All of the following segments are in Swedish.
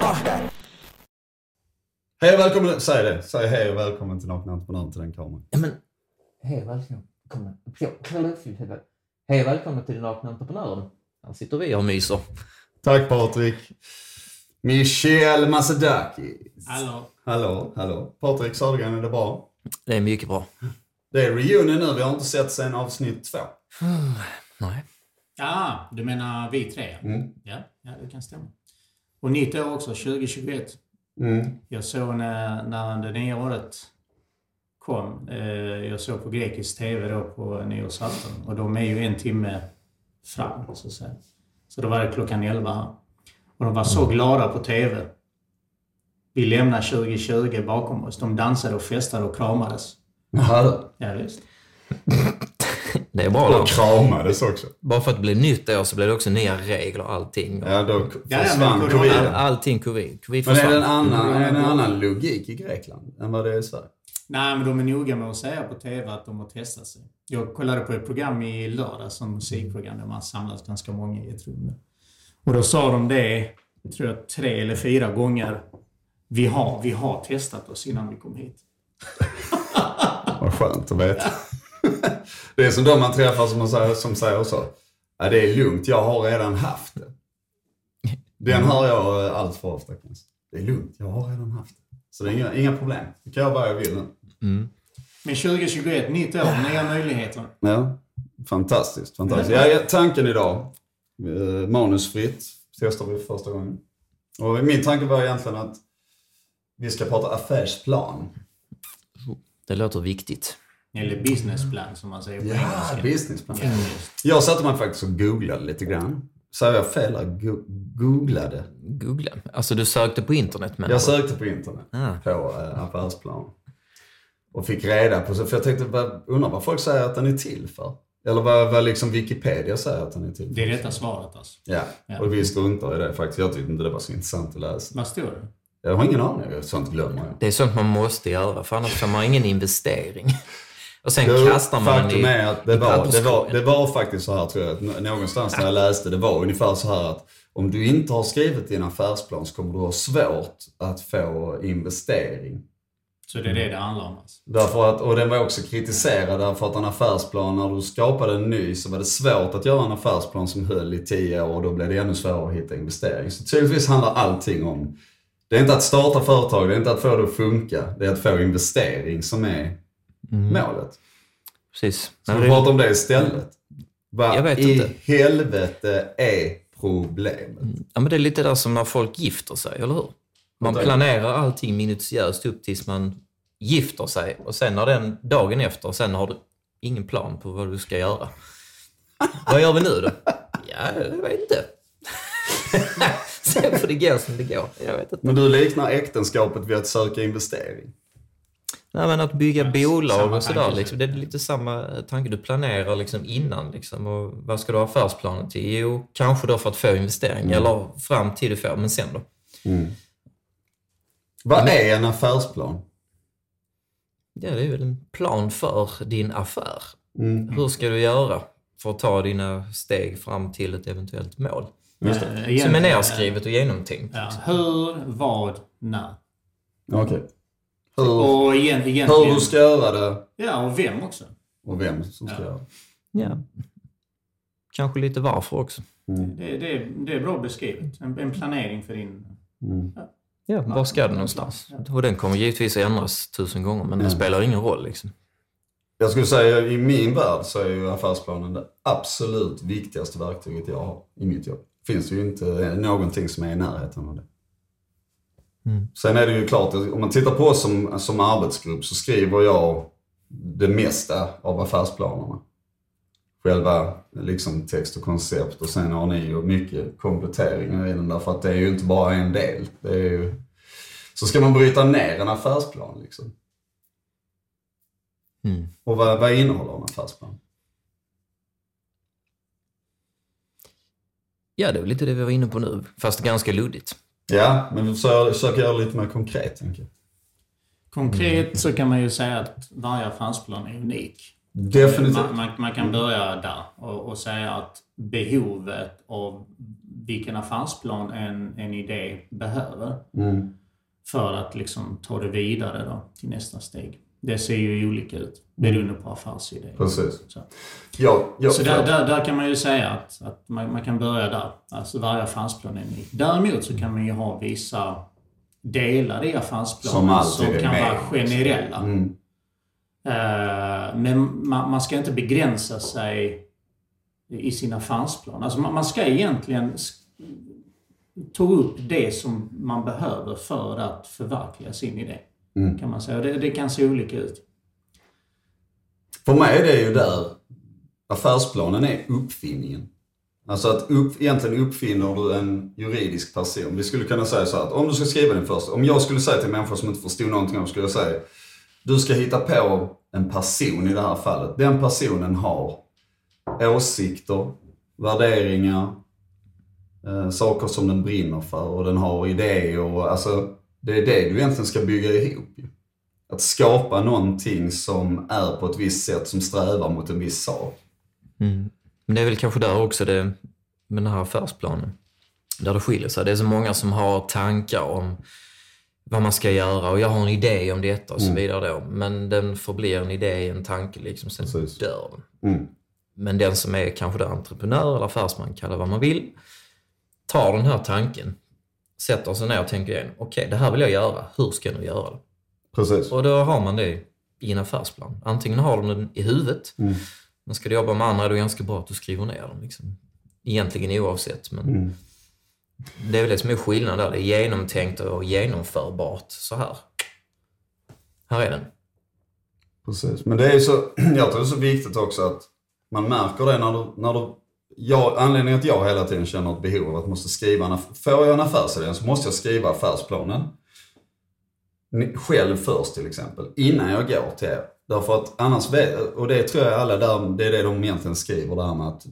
Hej och välkommen, säg det. Säg hej och välkommen till Nakna Entreprenören till den kameran. Ja, men, hej och välkommen. Hej och välkommen till den nakna entreprenören. Här sitter vi och myser. Tack Patrik. Michel Masedakis. Hallå. Hallå, hallå. Patrik Södergren, är det bra? Det är mycket bra. Det är reunion nu, vi har inte sett sen avsnitt två. Nej. Ja, du menar vi tre? Mm. Ja, ja, det kan stämma. Och nytt år också, 2021. Mm. Jag såg när, när det nya året kom. Eh, jag såg på grekisk TV då på nyårsafton. Och de är ju en timme fram, så att säga. Så då var det klockan 11 här. Och de var så glada på TV. Vi lämnar 2020 bakom oss. De dansade och festade och kramades. Jaha, Ja, visst. Det är bra då. och kramades också. Bara för att det blev nytt år så blev det också nya regler och allting. Ja, då ja, försvann men- covid. All, allting covid. covid Men är det en annan, är det en annan logik i Grekland än vad det är i Sverige? Nej, men de är noga med att säga på TV att de har testat sig. Jag kollade på ett program i lördag som musikprogram där man samlas ganska många i ett rum. Och då sa de det, tror jag, tre eller fyra gånger. Vi har, vi har testat oss innan vi kom hit. Vad skönt att veta. det är som de man träffar som, säger, som säger så. Ja, det är lugnt, jag har redan haft det. Den hör jag eh, allt för ofta. kanske. Det är lugnt, jag har redan haft det. Så det är inga, inga problem. Det kan jag vad jag vill nu. Men 2021, nytt år, nya möjligheter. Ja, fantastiskt. fantastiskt. Ja, ja, tanken idag, eh, manusfritt, testar vi för första gången. Och min tanke var egentligen att vi ska prata affärsplan. Det låter viktigt. Eller businessplan som man säger på Ja, engelska. businessplan. Ja, just. Jag satte mig faktiskt och googlade lite grann. Säger jag fel? Go- googlade? Googla. Alltså du sökte på internet menar Jag sökte på internet Ah. på äh, affärsplan. Och fick reda på, för jag tänkte, vad- undrar vad folk säger att den är till för? Eller vad, vad liksom Wikipedia säger att den är till för? Det är detta svaret alltså. Ja, Ja. och vi struntar i det faktiskt. Jag tyckte inte det var så intressant att läsa. Vad står det? Jag har ingen aning, sånt glömmer jag. Det är sånt man måste göra, för annars får man ingen investering. Och sen Jo, kastar man den Faktum i... är att det i var, det, var, det var faktiskt så här tror jag, att nå- någonstans när jag läste, det var ungefär så här att om du inte har skrivit din affärsplan så kommer du ha svårt att få investering. Så det är det det handlar om alltså. Därför att, och den var också kritiserad därför att en affärsplan, när du skapade en ny så var det svårt att göra en affärsplan som höll i tio år och då blev det ännu svårare att hitta investering. Så tydligtvis handlar allting om, det är inte att starta företag, det är inte att få det att funka, det är att få investering som är målet. Precis. Ska vi prata om det istället? Vad Jag vet i inte. helvete är problemet? Ja, men det är lite där som när folk gifter sig, eller hur? Man planerar allting minutiöst upp tills man gifter sig och sen när den dagen efter, sen har du ingen plan på vad du ska göra. vad gör vi nu då? Ja, jag vet inte. Sen får det gå som det går. Jag vet inte. Men du liknar äktenskapet vid att söka investering. Nej, men att bygga Ja, bolag och sådär, liksom, det är lite samma tanke. Du planerar liksom innan. Liksom, och vad ska du ha affärsplanen till? Jo, kanske då för att få investering, eller fram till du får, men sen då? Vad är en affärsplan? Ja, det är väl en plan för din affär. Mm. Hur ska du göra för att ta dina steg fram till ett eventuellt mål? Just Som är nedskrivet och genomtänkt. Ja, hur, vad, när. Okej. Hur, Och igen, hur egentligen... du ska göra det Ja, och vem också. och vem som ska Ja. göra det. Ja. Kanske lite varför också. Det, det, det är bra beskrivet. En, en planering för din... Ja, var ska du någonstans? Och den kommer givetvis ändras tusen gånger, men det spelar ingen roll. Liksom. Jag skulle säga i min värld så är ju affärsplanen det absolut viktigaste verktyget jag har i mitt jobb. Finns det ju inte någonting som är i närheten av det. Sen är det ju klart, att om man tittar på oss som, som arbetsgrupp så skriver jag det mesta av affärsplanerna. Själva liksom text och koncept och sen har ni ju mycket kompletteringar i den därför att det är ju inte bara en del. Det är ju... Så ska man bryta ner en affärsplan liksom. Mm. Och vad, vad innehåller en affärsplan? Ja, det är väl lite det vi var inne på nu, fast ganska luddigt. Ja, men vi försöker, försöker göra det lite mer konkret tänker. Konkret så kan man ju säga att varje affärsplan är unik. Definitivt. Man, man, man kan börja där och, och säga att behovet av vilken affärsplan en, en idé behöver Mm. för att liksom ta det vidare då, till nästa steg. Det ser ju olika ut beroende på affärsidé. Precis. Så, Ja, ja, så där, där, där kan man ju säga att, att man, man kan börja där. Alltså varje affärsplan är unik. Däremot så kan man ju ha vissa delar i Som affärsplanen som är kan med. vara generella. Mm. Eh, Men man, man ska inte begränsa sig i sin affärsplan. Alltså man, man ska egentligen ta upp det som man behöver för att förverkliga sin idé. Mm. Kan man säga. Det, det kan se olika ut. För mig är det ju där affärsplanen är uppfinningen. Alltså att upp, egentligen uppfinner du en juridisk person. Vi skulle kunna säga så här att om du ska skriva din första... Om jag skulle säga till människor som inte förstod någonting om skulle jag säga du ska hitta på en person i det här fallet. Den personen har åsikter, värderingar, eh, saker som den brinner för och den har idéer. Och, alltså, det är det du egentligen ska bygga ihop. Att skapa någonting som är på ett visst sätt, som strävar mot en viss sak. Mm. Men det är väl kanske där också det med den här affärsplanen. Där det skiljer sig. Det är så många som har tankar om vad man ska göra och jag har en idé om detta och så vidare då. Men den förblir en idé, en tanke liksom, sen Precis. dör den. Mm. Men den som är kanske där entreprenör eller affärsman, kalla vad man vill, tar den här tanken, sätter sig ner och tänker igen, okej det här vill jag göra, hur ska jag nu göra det? Precis. Och då har man det i en affärsplan. Antingen har du den i huvudet, Mm. men ska du jobba med andra är det ganska bra att du skriver ner dem. Liksom. Egentligen oavsett, men Mm. det är väl det som är skillnaden där. Det är genomtänkt och genomförbart så här. Här är den. Precis. Men det är så, jag tror det är så viktigt också att man märker det när du, när du jag, anledningen att jag hela tiden känner ett behov av att måste skriva en, får jag en affärsidé så måste jag skriva affärsplanen själv först till exempel, innan jag går till er. Därför att annars, och det tror jag alla där, det är det de egentligen skriver, det här med att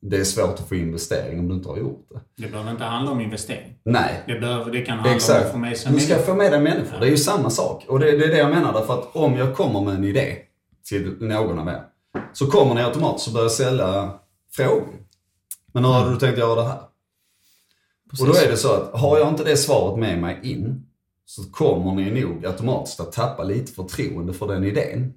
det är svårt att få investering om du inte har gjort det. Det behöver inte handla om investering. Nej, Det, behöver, det kan handla om Exakt. att få med sig Du ska människor. få med dig människor. Det är ju samma sak. Och det, det är det jag menar. Därför att om jag kommer med en idé till någon av er, så kommer ni automatiskt att börja ställa frågor. Men hur hade du tänkt göra det här? Och då är det så att har jag inte det svaret med mig in, så kommer ni nog automatiskt att tappa lite förtroende för den idén.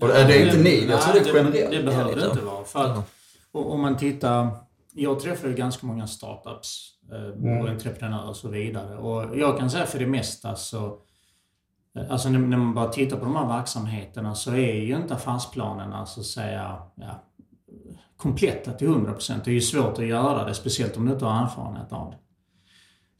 Och det, det är inte ni, jag tror det är generellt. Det, det behöver det inte vara. För att, om man tittar... Jag träffar ju ganska många startups eh, och entreprenörer och så vidare. Och jag kan säga för det mesta så... eh, Alltså när, när man bara tittar på de här verksamheterna så är ju inte affärsplanerna så att säga ja, kompletta till 100%. Det är ju svårt att göra det, speciellt om du inte har erfarenhet av det.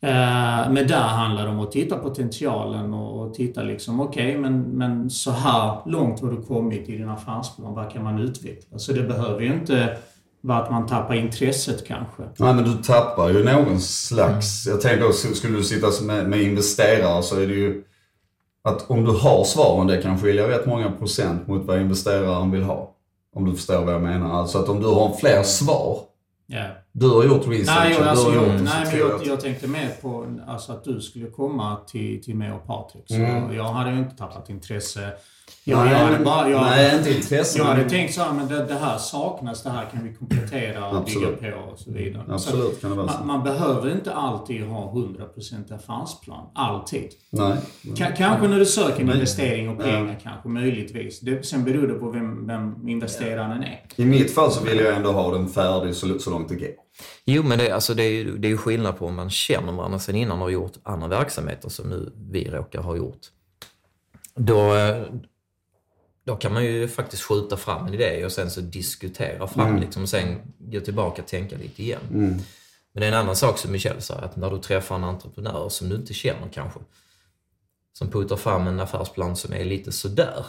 Eh, men där handlar det om att titta potentialen och, titta liksom, okej, men, men så här långt har du kommit i din affärsplan, vad kan man utveckla? Så det behöver ju inte vara att man tappar intresset kanske. Nej men du tappar ju någon slags, jag tänker skulle du sitta med, med investerare så är det ju att om du har svaren det kan skilja rätt många procent mot vad investeraren vill ha. Om du förstår vad jag menar. Alltså att om du har fler svar, Ja. du har gjort research, Nej, jag, alltså, jag, nej, men jag, jag tänkte mer på alltså, att du skulle komma till, till mig och Patrik. Så Mm. jag hade ju inte tappat intresse. Jag, Nej, jag hade bara, jag, nej, inte intresse. Jag hade men- tänkt så här, men det, det här saknas, det här kan vi komplettera och bygga på och så vidare. Så Absolut kan det vara så. man, man behöver inte alltid ha 100% affärsplan. Alltid. Nej. Ka- kanske när du söker en investering och pengar, kanske möjligtvis. Det, sen beror det på vem, vem investeraren är. I mitt fall så vill jag ändå ha den färdig så, så långt det går. Jo, men det, alltså, det, är, ju- det är ju skillnad på om man känner varandra sen innan och har gjort andra verksamheter som nu vi råkar ha gjort. Då, eh, då kan man ju faktiskt skjuta fram en idé och sen så diskutera fram liksom, och sen gå tillbaka och tänka lite igen. Men det är en annan sak som Michel sa, att när du träffar en entreprenör som du inte känner kanske, som puttar fram en affärsplan som är lite sådär.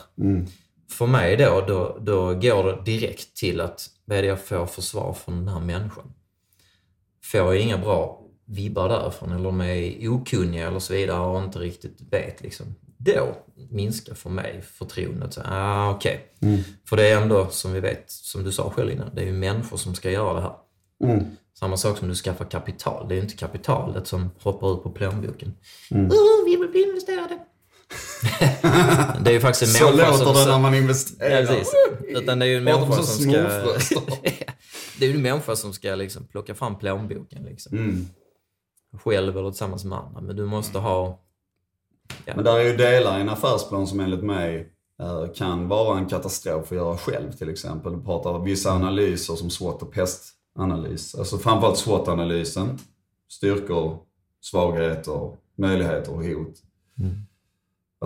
För mig då, då, då går det direkt till att vad är det jag får för svar från den här människan? Får jag inga bra vibbar därifrån eller de är okunniga eller så vidare och inte riktigt vet liksom. Då minskar för mig förtroendet. Så, ah, okej. För det är ändå, som vi vet, som du sa själv innan, det är ju människor som ska göra det här. Mm. Samma sak som du skaffar kapital. Det är ju inte kapitalet som hoppar ut på plånboken. Oh, vi vill bli investerade. det är ju faktiskt en Så människa låter som... det när man investerar. Ja, precis. Utan det är ju en människa som ska... det är ju en människa som ska liksom plocka fram plånboken liksom. Mm. Själv eller tillsammans med andra. Men du måste ha... Ja. Men där är ju delar i en affärsplan som enligt mig eh, kan vara en katastrof att göra själv till exempel. Du pratar om vissa analyser som SWOT och pestanalys. Alltså framförallt SWOT-analysen. Styrkor, svagheter, möjligheter och hot.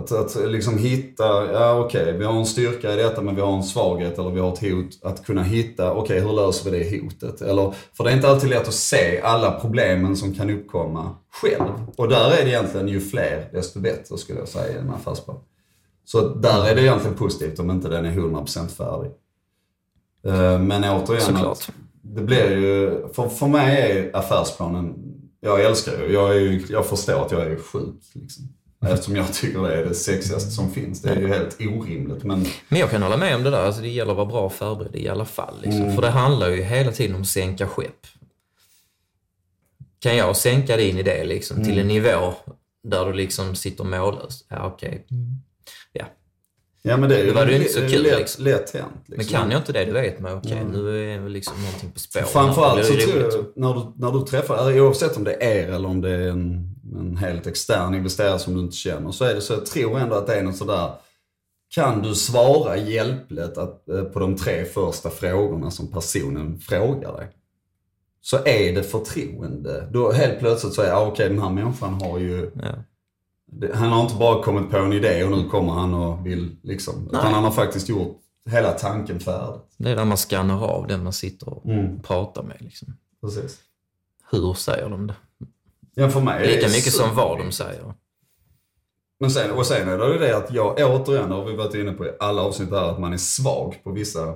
Att, att liksom hitta, ja okej, vi har en styrka i detta men vi har en svaghet eller vi har ett hot. Att kunna hitta, okej hur löser vi det hotet? Eller, för det är inte alltid lätt att se alla problemen som kan uppkomma själv. Och där är det egentligen ju fler desto bättre skulle jag säga i en affärsplan. Så där är det egentligen positivt om inte den är 100% färdig. Eh, Men återigen, Såklart. att det blir ju, för, för mig är affärsplanen, jag älskar ju, jag, är ju, jag förstår att jag är sjuk. Liksom. Eftersom jag tycker det är det sexigaste som finns. Det är ju helt orimligt. Men Men jag kan hålla med om det där. Alltså, det gäller att vara bra förberedd i alla fall. Liksom. Mm. För det handlar ju hela tiden om att sänka skepp. Kan jag sänka din idé liksom, till en nivå där du liksom sitter mållös? Ja, okej. Ja. Ja men det är ju Det var ju inte så kul, lätt, liksom. lätt hänt. Men Liksom. kan jag inte det, då vet man okej, Mm. nu är liksom någonting på spår. Framförallt så tror jag, när du, när du träffar, oavsett om det är er eller om det är en, en helt extern investerare som du inte känner, så är det så, jag tror ändå att det är något sådär, kan du svara hjälpligt att, eh, på de tre första frågorna som personen frågar dig? Så är det förtroende. Då helt plötsligt så är ah, okej den här människan har ju Ja. det- Han har inte bara kommit på en idé och nu kommer han och vill liksom. Utan han har faktiskt gjort hela tanken färdig. Det är där man skannar av den man sitter och Mm. pratar med. Liksom. Precis. Hur säger de det? Ja, för mig Lika mycket som vad de säger. Men sen, och sen är det ju det att jag, återigen har vi varit inne på i alla avsnitt här, att man är svag på vissa.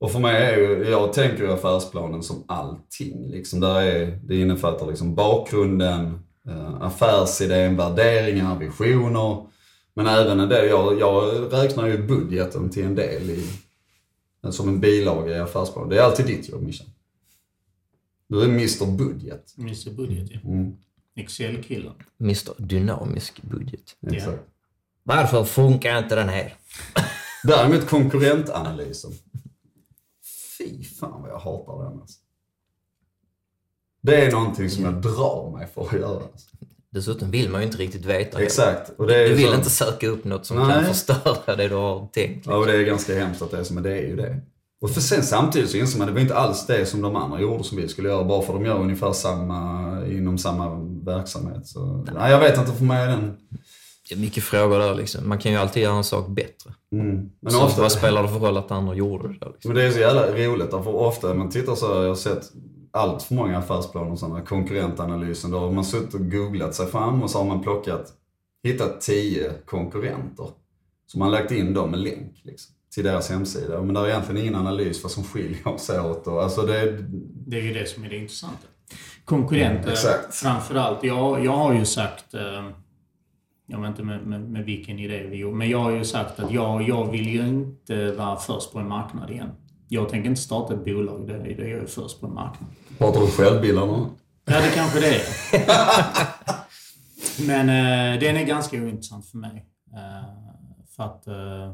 Och för mig är ju, jag tänker ju affärsplanen som allting. Liksom där är, det innefattar liksom bakgrunden, eh, affärsidén, värderingar, visioner. Men även en del, jag, jag räknar ju budgeten till en del i, som en bilaga i affärsplanen. Det är alltid ditt jobb, Mischa. Du är Mr Budget. Mr Budget, ja. Mm, Excel-killen. Mr Dynamisk budget. exakt. Varför funkar inte den här? Däremot konkurrentanalysen. Fy fan vad jag hatar den alltså. Det är någonting som jag drar mig för att göra. Alltså. Dessutom vill man ju inte riktigt veta. Exakt. Och det är Du vill så- inte söka upp något som Nej. kan förstöra det du har tänkt. Ja, och det är ganska hemskt att det är så, men det är ju det. Och för sen samtidigt så inser man att det var inte alls det som de andra gjorde som vi skulle göra, bara för att de gör ungefär samma, inom samma verksamhet. Så, nej, jag vet inte, för mig är den... Det är mycket frågor där liksom. Man kan ju alltid göra en sak bättre. Mm. Men så ofta, vad spelar det för roll att andra gjorde det? Liksom? Men det är så jävla roligt, för ofta när man tittar så har jag sett allt för många affärsplaner och sådana konkurrentanalysen. Då har man suttit och googlat sig fram och så har man plockat, hittat tio konkurrenter. Så man har lagt in dem med länk liksom, till deras hemsida. Men det är egentligen ingen analys vad som skiljer oss åt. Och, alltså det, Det är ju det som är det intressanta. Konkurrenter, Exakt. framförallt. Jag, jag har ju sagt, eh, jag vet inte med, med, med vilken idé vi gjorde, men jag har ju sagt att jag, jag vill ju inte vara först på en marknad igen. Jag tänker inte starta ett bolag där jag är först på en marknad. pratar du självbildande nu? Ja, det kanske det är. Men eh, den är ganska ointressant för mig. Eh, för att... Eh,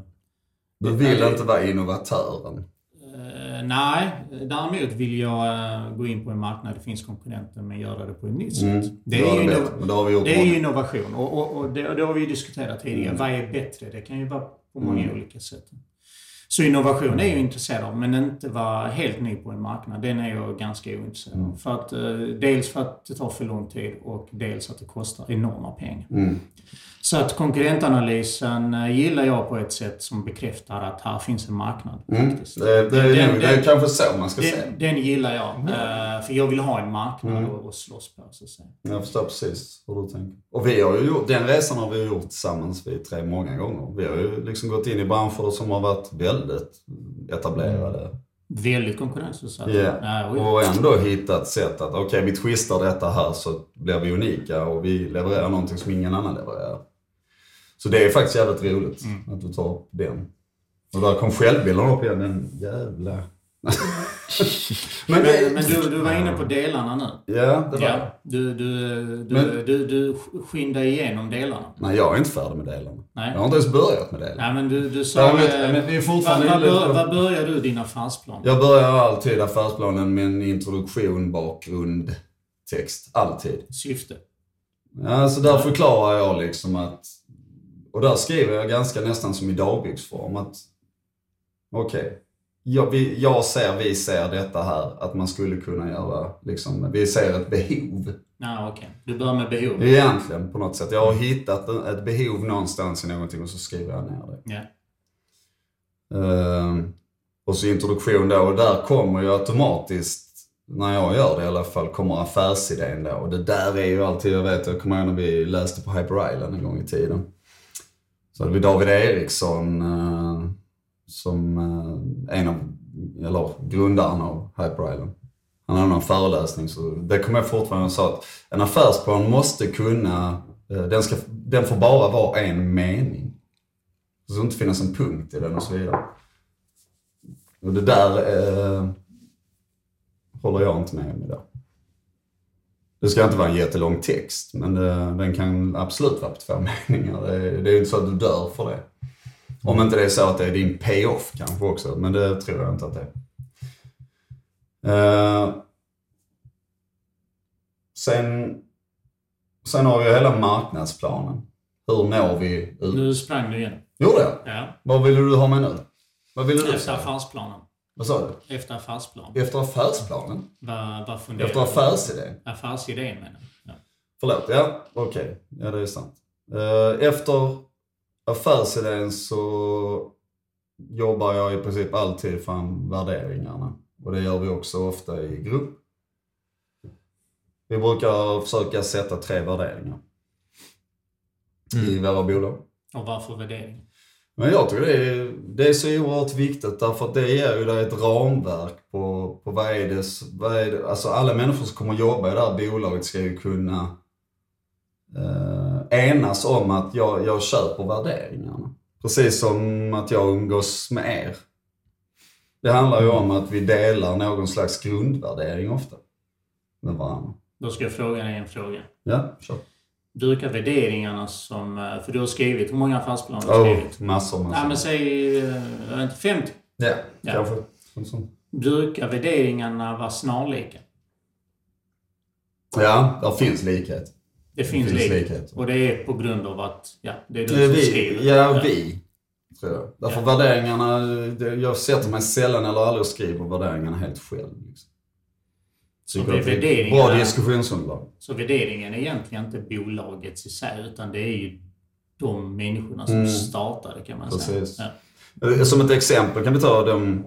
Du vill inte vara innovatören. Eh, nej, däremot vill jag eh, gå in på en marknad där det finns konkurrenter men göra det på ett nytt sätt. Mm, Det, är ju det det det är ju innovation och, och, och det, det har vi ju diskuterat tidigare. Mm. Vad är bättre? Det kan ju vara på många olika sätt. Så innovation är jag intresserad av, men inte vara helt ny på en marknad. Den är jag ganska ointresserad av. Mm. För att, eh, dels för att det tar för lång tid och dels att det kostar enorma pengar. Mm. Så att konkurrentanalysen eh, gillar jag på ett sätt som bekräftar att här finns en marknad. Mm. faktiskt. Det, det, är Den- nog- det är kanske så man ska Den, den gillar jag. eh, för jag vill ha en marknad Mm. att slåss på, så att säga. Jag förstår precis hur du tänker. Och vi har ju gjort, den resan har vi gjort tillsammans vi tre många gånger. Vi har ju liksom gått in i branscher som har varit väldigt etablerade. Väldigt konkurrensutsatt. Ja. Ja. Och ändå hittat sätt att, okej vi twistar detta här så blir vi unika och vi levererar någonting som ingen annan levererar. Så det är faktiskt jävligt roligt att du tar upp den. Och där kom självbilden upp igen, den jävla... men, det, men du, du var inne på delarna nu. Ja, det var ja, du, du, du, men, du, du skyndar igenom delarna. Nej, jag är inte färdig med delarna. Nej. Jag har inte ens börjat med delarna. Nej, men du, du sa... Men är fortfarande vad, vad börjar du din affärsplan? Jag börjar alltid affärsplanen med en introduktion, bakgrund, text. Alltid. Syfte? Ja, så där förklarar jag liksom att... Och där skriver jag ganska nästan som i dagboksform att... Okej. Okay, jag, jag ser, vi ser detta här, att man skulle kunna göra, liksom, vi ser ett behov. Ja, okej. Okay. Du börjar med behov? Egentligen, på något sätt. Jag har hittat ett behov någonstans i någonting och så skriver jag ner det. Ja. Uh, och så introduktion då, och där kommer ju automatiskt, när jag gör det i alla fall, kommer affärsidén då. Och det där är ju alltid, jag vet, jag kommer ihåg när vi läste på Hyper Island en gång i tiden. Så hade vi David Eriksson, uh, som eh, en av, eller grundaren av Hyper Island. Han hade någon föreläsning, så det kommer jag fortfarande sa att en affärsplan måste kunna, eh, den, ska, den får bara vara en mening. Det ska inte finnas en punkt i den och så vidare. Och det där eh, håller jag inte med om idag. Det ska inte vara en jättelång text, men det, den kan absolut vara på två meningar. Det, det är ju inte så att du dör för det. Om inte det är så att det är din payoff kanske också, men det tror jag inte att det är. Uh, sen, sen har vi hela marknadsplanen. Hur når vi ut? Nu sprang du igen. Gjorde jag? Ja. Vad vill du ha med nu? Vad vill du Efter affärsplanen. Vad sa du? Efter affärsplanen. Efter affärsplanen? Vad, vad funderar Efter affärsidén? Affärsidén menar jag. Ja. Förlåt, ja okej. Okay. Ja det är sant. Uh, efter affärsidén så jobbar jag i princip alltid fram värderingarna. Och det gör vi också ofta i grupp. Vi brukar försöka sätta tre värderingar mm. i våra bolag. Och varför värderingar? Men jag tycker det är, det är så oerhört viktigt därför att det ger ju dig ett ramverk på, på vad är det, vad är det, alltså alla människor som kommer jobba i det här bolaget ska ju kunna eh, enas om att jag, jag köper värderingarna. Precis som att jag umgås med er. Det handlar ju om att vi delar någon slags grundvärdering ofta med varandra. Då ska jag fråga dig en fråga. Ja, kör. Brukar värderingarna som... Eh, för du har skrivit, hur många affärsplaner har du skrivit? Oh, massor, massor. Ja, men säg, eh, inte, 50? Ja, ja. kanske. Brukar värderingarna vara snarlika? Ja, där finns likhet. Det finns, finns likhet. likhet. Och det är på grund av att, ja, det är du som vi, skriver. Ja, vi. Tror jag. Därför ja. värderingarna, jag sätter mig sällan eller aldrig och skriver värderingarna helt själv. Liksom. Så det är värderingarna, bra diskussionsunderlag. Så värderingen är egentligen inte bolagets i sig, utan det är ju de människorna som mm. startade kan man Precis. säga. Ja. Som ett exempel kan vi ta de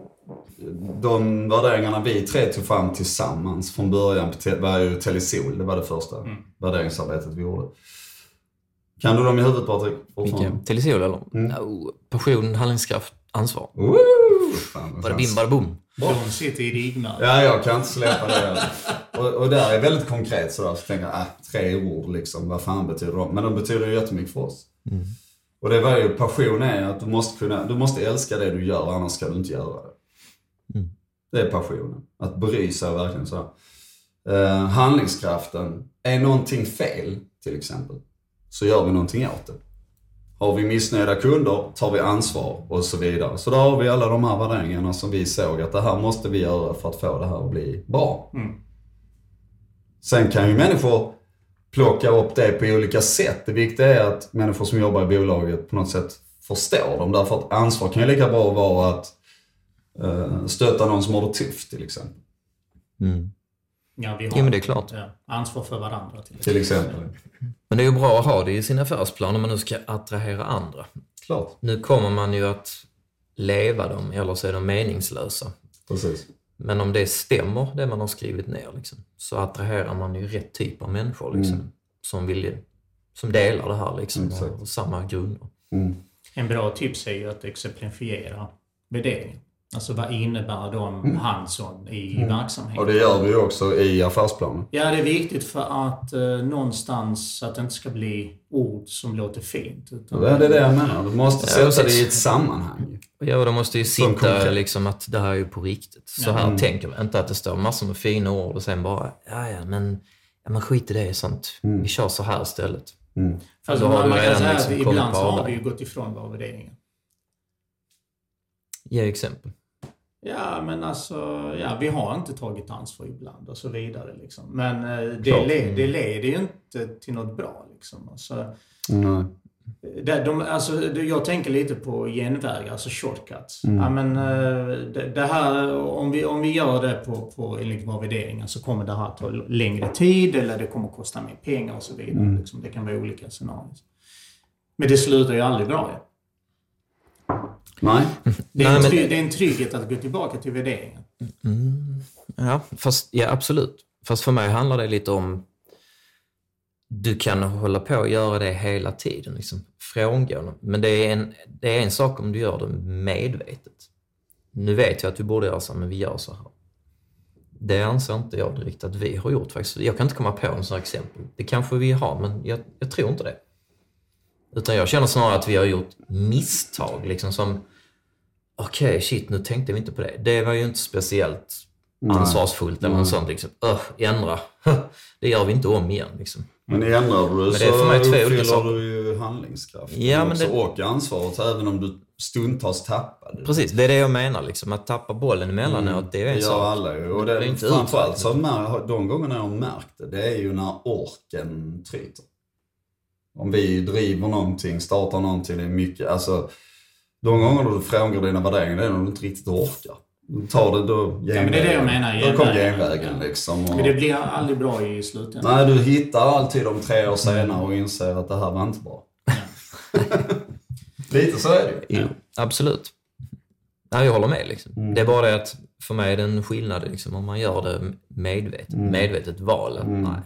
de värderingarna vi tre tog fram tillsammans från början var ju Telesol. Det var det första mm. värderingsarbetet vi gjorde. Kan du dem i huvudet Patrik? Vilka? Telesol eller? Mm. No, passion, handlingskraft, ansvar. Woo! Bada bim, bada boom. De sitter i ryggmärgen. Ja, jag kan inte släppa det. och, och där är väldigt konkret sådär. Så tänker jag, äh, tre ord liksom. Vad fan betyder de? Men de betyder ju jättemycket för oss. Mm. Och det var ju, passion är att du måste kunna, du måste älska det du gör, annars ska du inte göra det. Det är passionen. Att bry sig verkligen så. Eh, handlingskraften. Är någonting fel, till exempel, så gör vi någonting åt det. Har vi missnöjda kunder tar vi ansvar och så vidare. Så då har vi alla de här värderingarna som vi såg att det här måste vi göra för att få det här att bli bra. Mm. Sen kan ju människor plocka upp det på olika sätt. Det viktiga är att människor som jobbar i bolaget på något sätt förstår dem. Därför att ansvar kan ju lika bra vara att stötta någon som har det tufft till exempel. Mm. Ja, vi har jo, men det är klart. Ja, ansvar för varandra till, till exempel. Men det är ju bra att ha det i sin affärsplan om man nu ska attrahera andra. Klart. Nu kommer man ju att leva dem, eller så är de meningslösa. Precis. Men om det stämmer, det man har skrivit ner, liksom, så attraherar man ju rätt typ av människor liksom, mm. som, vill, som delar det här liksom, och, och, samma grunder. Mm. En bra tips är ju att exemplifiera värderingen. Alltså vad innebär de mm. hands-on i mm. verksamheten? Och det gör vi ju också i affärsplanen. Ja, det är viktigt för att eh, någonstans, att det inte ska bli ord som låter fint. Utan, ja, det är det jag menar. Du måste sätta det i ett sammanhang. Ja, de måste ju sitta liksom att det här är ju på riktigt. Så här tänker vi. Inte att det står massor med fina ord och sen bara, ja ja men, ja, men skit i det, sånt. Mm. Vi kör så här istället. Fast Då har man, man kan säga liksom att ibland så har vi ju gått ifrån våra värderingar. Ge exempel. Ja, men alltså, ja, vi har inte tagit ansvar ibland och så vidare. Liksom. Men eh, det, Klart. le, det leder ju inte till något bra. Liksom. Alltså, Nej. det, de, alltså, jag tänker lite på genvägar, alltså shortcuts. Ja, men, eh, det, det här, om, vi, om vi gör det på, på, enligt våra värderingar så kommer det här ta längre tid eller det kommer kosta mer pengar och så vidare. Liksom. Det kan vara olika scenarier. Men det slutar ju aldrig bra. Nej. Det, är Nej, en men- det är en trygghet att gå tillbaka till värderingen. Ja, fast, ja, absolut. Fast för mig handlar det lite om... Du kan hålla på och göra det hela tiden, liksom frångå. Men det är, en, det är en sak om du gör det medvetet. Nu vet jag att vi borde göra så men vi gör så här. Det anser inte jag direkt att vi har gjort faktiskt. Jag kan inte komma på en sån här exempel. Det kanske vi har, men jag, jag tror inte det. Utan jag känner snarare att vi har gjort misstag, liksom som okej, shit, nu tänkte vi inte på det. Det var ju inte speciellt ansvarsfullt eller något sånt. Liksom. Öh, ändra. det gör vi inte om igen. Liksom. Men ändrar du Men så det är för mig olika uppfyller du ju handlingskraft Ja, men det- och ansvaret även om du stundtals tappar det. Precis, det är det jag menar. Liksom. Att tappa bollen emellanåt, det är en Det gör sak. alla ju. Och det, Det är inte framförallt så de gångerna jag har märkt det, det är ju när orken tryter. Om vi driver någonting, startar någonting, det är mycket, alltså de gånger du frångår dina värderingar, det är när du inte riktigt orkar. Du tar det då, men det är det jag menar, Då kom genvägen. genvägen Ja. liksom. Och, Men det blir aldrig bra i slutändan. Nej, du hittar alltid de tre år senare och inser att det här var inte bra. Lite så är det ju. Jo, absolut. Nej, jag håller med. Liksom. Mm. Det är bara det att för mig är det en skillnad liksom, om man gör det medvetet. Mm. Medvetet val. Att, nej.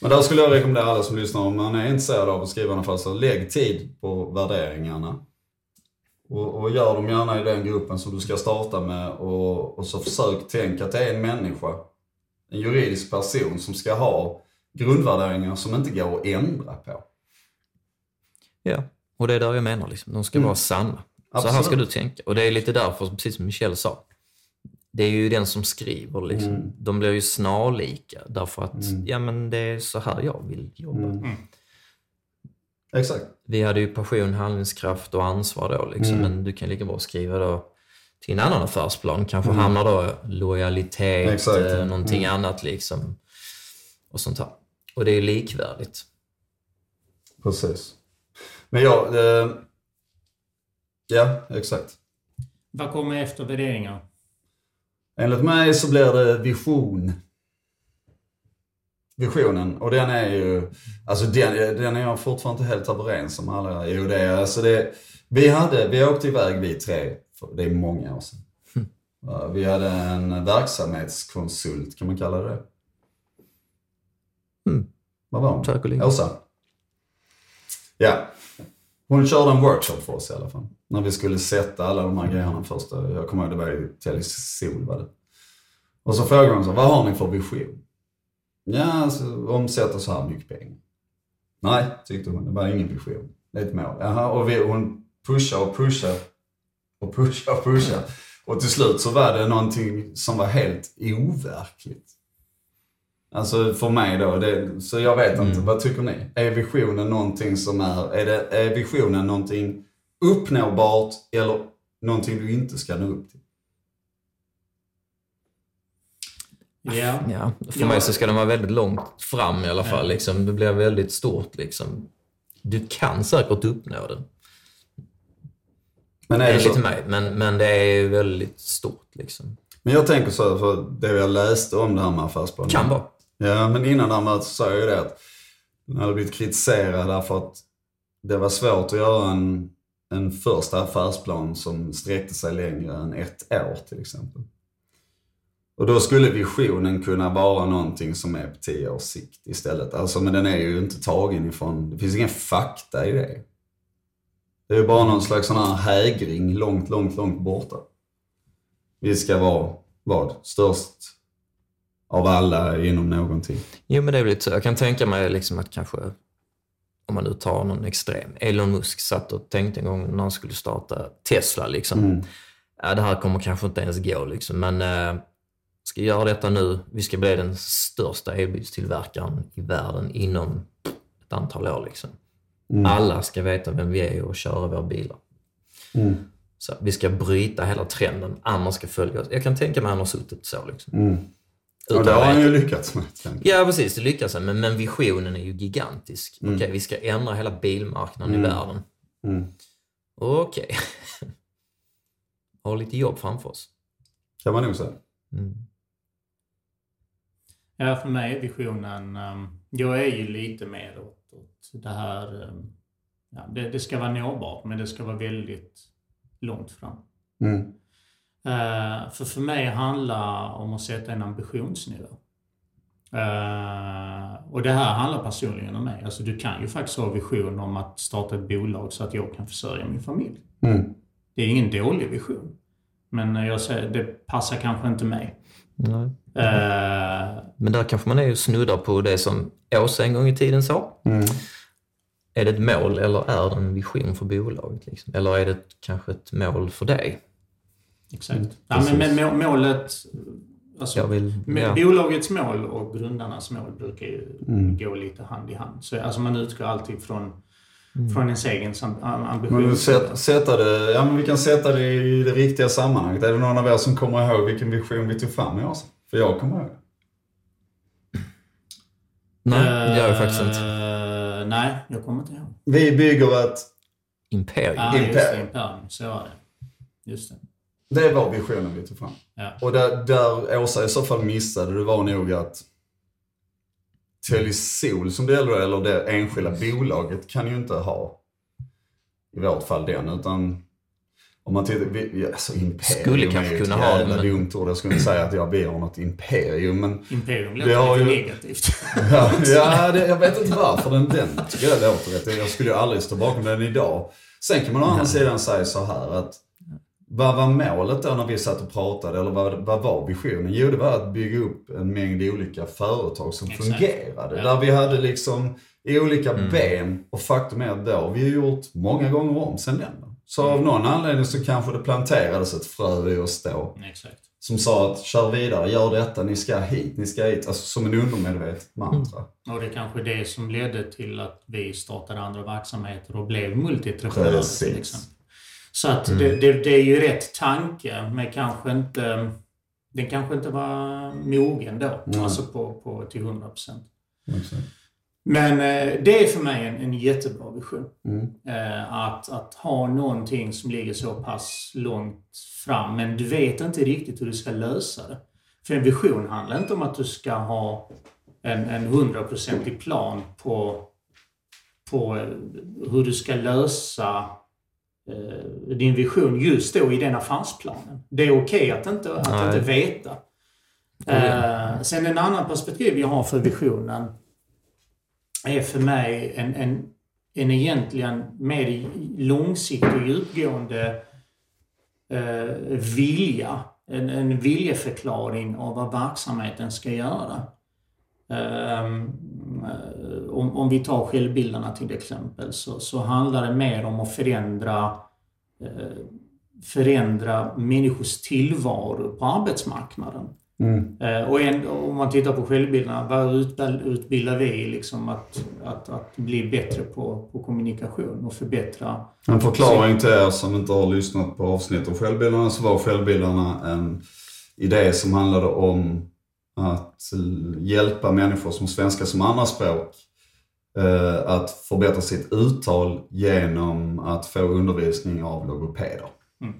Men där skulle jag rekommendera alla som lyssnar, om man är intresserad av att skriva en affär, så lägg tid på värderingarna. Och, och gör dem gärna i den gruppen som du ska starta med och, och så försök tänka att det är en människa, en juridisk person som ska ha grundvärderingar som inte går att ändra på. Ja, och det är där jag menar. Liksom. De ska vara sanna. Så här ska Absolut. du tänka. Och det är lite därför, precis som Michel sa, det är ju den som skriver. Liksom. De blir ju snarlika därför att ja, men det är så här jag vill jobba. Exakt. Vi hade ju passion, handlingskraft och ansvar då. Liksom. Men du kan lika bra skriva då till en annan affärsplan. Kanske hamnar då lojalitet, Exakt, eh, någonting annat liksom. Och sånt här. Och det är ju likvärdigt. Precis. Men ja, eh, ja exakt. Vad kommer efter värderingar? Enligt mig så blir det vision. Visionen. Och den är ju, alltså den, den är jag fortfarande inte helt överens om alla. Jo det är, alltså det, vi hade, vi åkte iväg vi tre, det är många år sedan. Ja, Vi hade en verksamhetskonsult, kan man kalla det Mm. Vad var hon? Åsa. Ja. Hon körde en workshop för oss i alla fall. När vi skulle sätta alla de här grejerna först. Jag kommer ihåg det var i Telesol var det. Och så frågade hon så, vad har ni för vision? Ja, alltså, omsätta så här mycket pengar. Nej, tyckte hon. Det var ingen vision. Det är ett mål. Jaha, och vi, hon pushade och pushade och pushade och pushade. Och till slut så var det någonting som var helt overkligt. Alltså för mig då, det, så jag vet inte, vad tycker ni? Är visionen någonting som är, är, det, är visionen någonting uppnåbart eller någonting du inte ska nå upp till? Ja. Ja, för Ja. mig så ska den vara väldigt långt fram i alla fall. Liksom. Det blir väldigt stort. Liksom. Du kan säkert uppnå den, Men är det så? enligt mig. Men, men det är väldigt stort. Liksom. Men jag tänker så här, för det jag läste om det här med affärsplanen. Kan vara. Ja, men innan det här mötet så sa jag ju det att den hade blivit kritiserad därför att det var svårt att göra en, en första affärsplan som sträckte sig längre än ett år till exempel. Och då skulle visionen kunna vara någonting som är på tio års sikt istället. Alltså, men den är ju inte tagen ifrån, det finns ingen fakta i det. Det är ju bara någon slags sån här hägring långt, långt, långt borta. Vi ska vara, vad? Störst av alla inom någonting. Jo, men det är väl lite så. Jag kan tänka mig liksom att kanske om man nu tar någon extrem. Elon Musk satt och tänkte en gång när han skulle starta Tesla liksom. Mm. Ja, det här kommer kanske inte ens gå liksom, men eh, ska göra detta nu. Vi ska bli den största elbilstillverkaren i världen inom ett antal år liksom. Mm. Alla ska veta vem vi är och köra våra bilar. Mm. Så vi ska bryta hela trenden. Andra ska följa oss. Jag kan tänka mig att han har suttit så. Liksom. Mm. Ja, det har han ju lyckats med. Ja, precis. Det lyckas han men, men visionen är ju gigantisk. Mm. Okej, vi ska ändra hela bilmarknaden mm. i världen. Mm. Okej. Okay. har lite jobb framför oss. Kan man nog säga. Mm. Ja, för mig är visionen... Um, jag är ju lite mer åt, åt det här... Um, ja, det, det, ska vara nåbart, men det ska vara väldigt långt fram. Mm. Uh, för för mig handlar om att sätta en ambitionsnivå. Uh, och det här handlar personligen om mig. Alltså du kan ju faktiskt ha vision om att starta ett bolag så att jag kan försörja min familj. Mm. Det är ingen dålig vision. Men jag säger, det passar kanske inte mig. Nej. Uh, Men där kanske man är snuddar på det som Åsa en gång i tiden sa. Mm. Är det ett mål eller är det en vision för bolaget? Liksom? Eller är det kanske ett mål för dig? Exakt. Mm, ja, men, men målet... Alltså, vill, ja. Bolagets mål och grundarnas mål brukar ju mm. gå lite hand i hand. Så, alltså man utgår alltid från, mm. från ens egen ambition. Men sätt, sätta det, ja, men vi kan sätta det i det riktiga sammanhanget. Är det någon av er som kommer ihåg vilken vision vi tog fram i oss? För jag kommer ihåg. Nej, det gör jag faktiskt inte. Uh, nej, jag kommer inte ihåg. Vi bygger ett... Imperium. Just det. Imperium. Så var det. Just det. Det var visionen vi tog fram. Ja. Och där, där Åsa i så fall missade, det var nog att Telisol som det gäller, eller det enskilda bolaget, kan ju inte ha, i vårt fall den, utan om man tittar, vi, alltså imperium skulle kanske kunna ha det. Men... dumt ord. Jag skulle inte säga att jag ber om något imperium. Men imperium låter lite ju... negativt. ja, ja det, jag vet inte varför den, den tycker jag låter rätt. Jag skulle ju aldrig stå bakom den idag. Sen kan man å andra sidan säga så här att vad var målet då när vi satt och pratade? Eller vad, vad var visionen? Jo, det var att bygga upp en mängd olika företag som Exakt. fungerade. Ja. Där vi hade liksom olika mm. ben. Och faktum är att då vi har gjort många gånger om sen den. Så av någon anledning så kanske det planterades ett frö i oss då. Exakt. Som sa att kör vidare, gör detta, ni ska hit, ni ska hit. Alltså som en undermedvetet mantra. Mm. Och det är kanske det som ledde till att vi startade andra verksamheter och blev multiprenörer. Liksom. Så att mm. det, det, det, är ju rätt tanke, men kanske inte... Den kanske inte var mogen då, mm. alltså på, på, till 100 procent. Men eh, det är för mig en, en jättebra vision. Mm. Eh, att, att ha någonting som ligger så pass långt fram, men du vet inte riktigt hur du ska lösa det. För en vision handlar inte om att du ska ha en, en hundraprocentig plan på, på eh, hur du ska lösa din vision just då i den affärsplanen. Det är okej okay att, inte, att inte veta. Eh, sen en annan perspektiv jag har för visionen är för mig en, en, en egentligen mer långsiktig och djupgående eh, vilja. En, en viljeförklaring av vad verksamheten ska göra. Um, om, om, vi tar självbildarna till exempel så, så handlar det mer om att förändra, uh, förändra människors tillvaro på arbetsmarknaden. Mm. Eh, och en, om man tittar på självbilderna, vad utbildar vi liksom att, att, att bli bättre på, på kommunikation och förbättra... En förklaring till er som inte har lyssnat på avsnittet om självbildarna så var självbildarna en idé som handlade om att hjälpa människor som svenska som andraspråk eh, att förbättra sitt uttal genom att få undervisning av logopeder. Mm.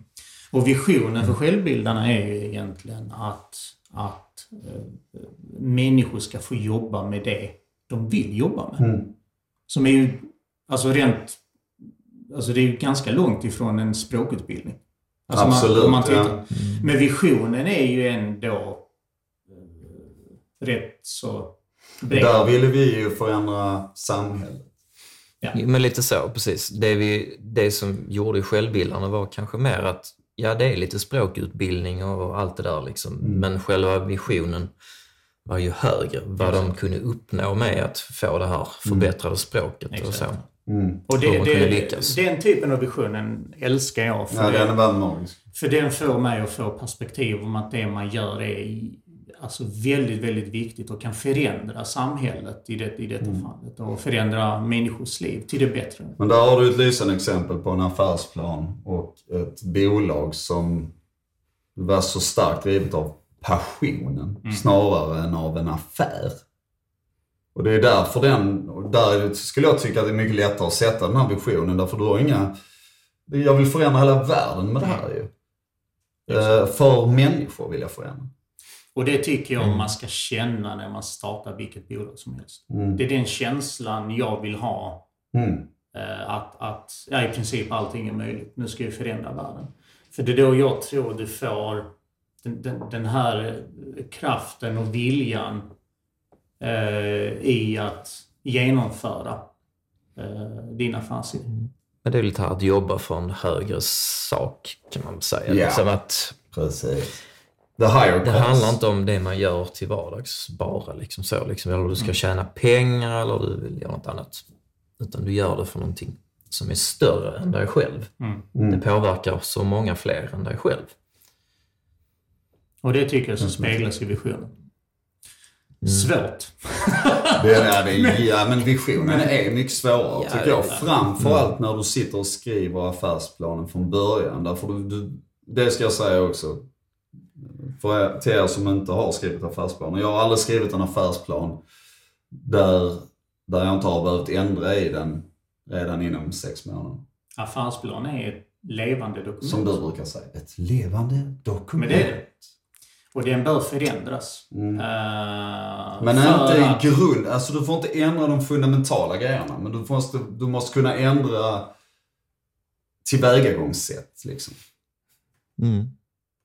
Och visionen för självbildarna är ju egentligen att att eh, människor ska få jobba med det de vill jobba med. Mm. Som är ju, alltså rent, alltså det är ju ganska långt ifrån en språkutbildning. Alltså Absolut, man, man. Ja. Men visionen är ju ändå eh, rätt så bred. Där ville vi ju förändra samhället. Ja. Men lite så, precis. Det, vi, det som gjorde självbildarna var kanske mer att ja, det är lite språkutbildning och allt det där liksom. Mm. Men själva visionen var ju högre. Vad de kunde uppnå med att få det här förbättrade språket och så. Exakt. Mm. Och det, det, den typen av visionen älskar jag. För, Ja, den magisk. för den får mig att få perspektiv om att det man gör är i- alltså väldigt, väldigt viktigt och kan förändra samhället i, det, i detta Mm. fallet. Och förändra människors liv till det bättre. Men där har du ett lysande exempel på en affärsplan och ett bolag som var så starkt drivet av passionen snarare än av en affär. Och det är därför den, där skulle jag tycka att det är mycket lättare att sätta den här visionen därför du har inga, jag vill förändra hela världen med det här ju. Eh, För människor vill jag förändra. Och det tycker jag Mm. man ska känna när man startar vilket bolag som helst. Mm. Det är den känslan jag vill ha. Mm. eh, Att, att ja, i princip allting är möjligt. Nu ska vi förändra världen. För det är då jag tror du får den, den, den här kraften och viljan eh, i att genomföra eh, din affärsidé. Men det är lite här att jobba för en högre sak, kan man säga. Ja. Liksom att Precis. The higher det cost. handlar inte om det man gör till vardags bara. Liksom så, liksom, eller du ska tjäna pengar eller du vill göra något annat. Utan du gör det för någonting som är större än dig själv. Mm. Det påverkar så många fler än dig själv. Och det tycker jag som speglas i visionen. Svårt. Det är, det ja, men visionen är mycket svårare Ja, tycker jag. ja. Framförallt när du sitter och skriver affärsplanen från början. Därför du, du, det ska jag säga också. För er, till er som inte har skrivit affärsplaner. Jag har aldrig skrivit en affärsplan där, där jag inte har behövt ändra i den redan inom sex månader. Affärsplan är ett levande dokument. Som du brukar säga, ett levande dokument. Men det är det. Och den bör förändras. Mm. Eh, Men för inte att- i grund, alltså du får inte ändra de fundamentala grejerna. Men du måste, du måste kunna ändra tillvägagångssätt liksom.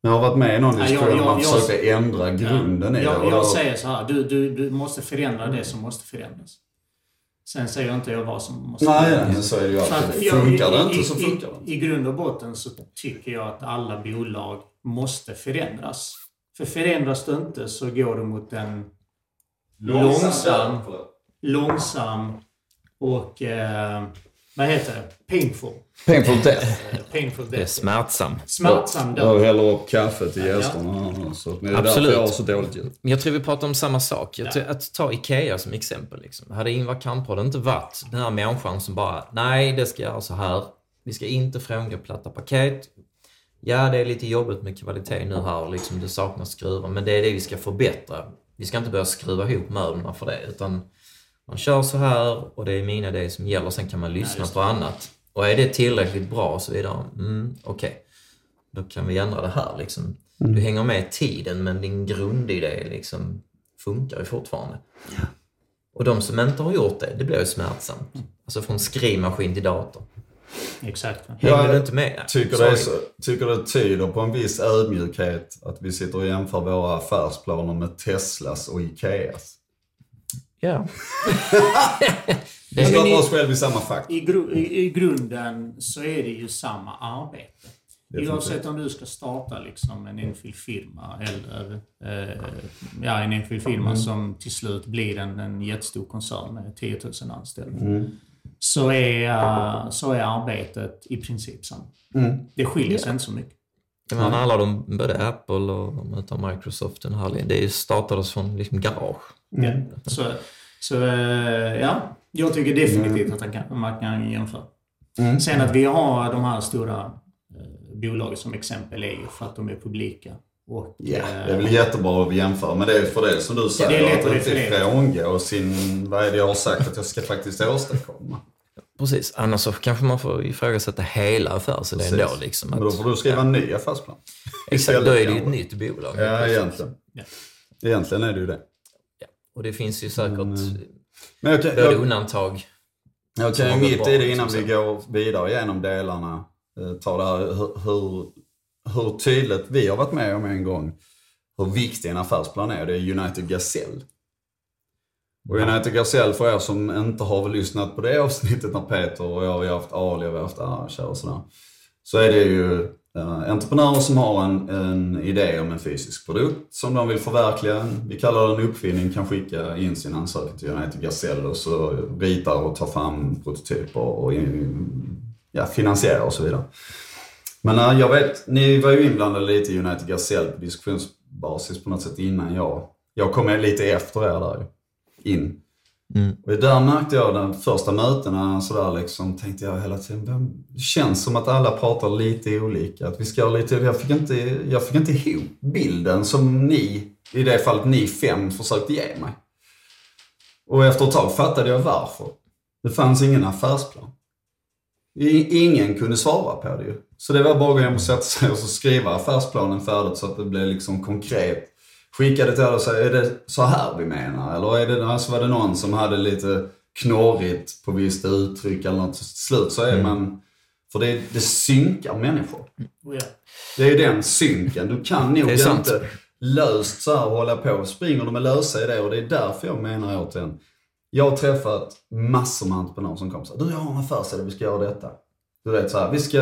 Jag har varit med i någon Ja, jag- diskussion där jag- man jag- försökte ändra grunden i det. jag, jag säger så här, du, du, du måste förändra det som måste förändras. Sen säger inte jag vad som måste Nej, förändras. men så är det ju att alltid. jag- Funkar det i- inte i- så i- funkar det inte. I grund och botten så tycker jag att alla bolag måste förändras. För förändras det inte så går du mot en långsam, långsam och, eh, vad heter det, painful. Painful death. Eh, Painful Det är death. smärtsam. Smärtsam Jag död. häller upp kaffe till gästerna. Så det är därför Absolut. jag har så dåligt ljud. Men jag tror vi pratar om samma sak. Jag tror, att ta IKEA som exempel. Liksom. Hade Ingvar Kamprad inte varit den här människan som bara, nej det ska göra så här. Vi ska inte frångå platta paket. Ja, det är lite jobbigt med kvalitet nu här, liksom, det saknas skruvar, men det är det vi ska förbättra. Vi ska inte börja skruva ihop möblerna för det, utan man kör så här och det är mina idéer som gäller, sen kan man lyssna just på annat. Och är det tillräckligt bra och så vidare, mm, okej. Då kan vi ändra det här liksom. Du hänger med i tiden men din grundidé liksom funkar ju fortfarande. Och de som inte har gjort det, det blir ju smärtsamt. Alltså från skrivmaskin till dator. Exakt. Hänger Ja, du inte med? Tycker det, så, tycker det tyder på en viss ödmjukhet att vi sitter och jämför våra affärsplaner med Teslas och Ikeas. Ja. Vi stoppar i- oss själv i samma fack. I, gru, i, I grunden så är det ju samma arbete. Oavsett om du ska starta liksom en enskild firma eller eh, ja, en enskild firma Mm. som till slut blir en, en jättestor koncern med 10 000 anställda. Mm. Så, är, eh, så är arbetet i princip samma. Mm. Det skiljer sig inte så mycket. Menar, alla de, både Apple och de Microsoft, den här, det startades från liksom garage. Ja. Så, så eh, ja, jag tycker definitivt att man kan, man kan jämföra. Mm. Sen att vi har de här stora eh, bolagen som exempel är ju för att de är publika. Och, Ja, eh, det är väl jättebra att jämföra. Men det är för det som du säger, det är lätt att att inte frångå sin, vad är det jag har sagt att jag ska faktiskt åstadkomma. Precis, annars så kanske man får ifrågasätta hela affärsidén då. Liksom, Men då får du skriva en ny affärsplan. Exakt, då är det ju ett nytt bolag. Ja, egentligen. Ja. Egentligen är det ju det. Och det finns ju säkert Men, Men jag kan, både jag, undantag. jag kan ju mitt i det innan liksom vi går vidare genom delarna eh, ta det här hur, hur, tydligt vi har varit med om en gång hur viktig en affärsplan är. Det är United Gazelle. Och United Gazelle, för er som inte har lyssnat på det avsnittet när Peter och jag, vi har haft Ali och vi har haft Arantxa och sådär. Så är det ju Uh, entreprenörer som har en, en idé om en fysisk produkt som de vill förverkliga. Vi kallar det en uppfinning, kan skicka in sin ansökan till United Gasell och så ritar och tar fram prototyper och in, ja, finansierar och så vidare. Men uh, jag vet, ni var ju inblandade lite i United Gasell på diskussionsbasis på något sätt innan jag. Jag kom lite efter er där in. Mm. Och där märkte jag de första mötena sådär liksom, tänkte jag hela tiden, det känns som att alla pratar lite olika. Att vi ska lite, jag, fick inte, jag fick inte ihop bilden som ni, i det fallet ni fem, försökte ge mig. Och efter ett tag fattade jag varför. Det fanns ingen affärsplan. Ingen kunde svara på det ju. Så det var bara att gå hem och sätta sig och skriva affärsplanen färdigt så att det blev liksom konkret skickade till och sa, är det så här vi menar? Eller är det, alltså var det någon som hade lite knorrigt på visst uttryck eller något. Till slut så är mm. man, för det, det synkar människor. Ja. Det är den synken. Du kan nog inte löst så här hålla på. Springer du med lösa idéer och det är därför jag menar återigen. Jag har träffat massor med entreprenörer som kommer säger, du jag har en affärsidé, vi ska göra detta. Du vet så här, vi ska,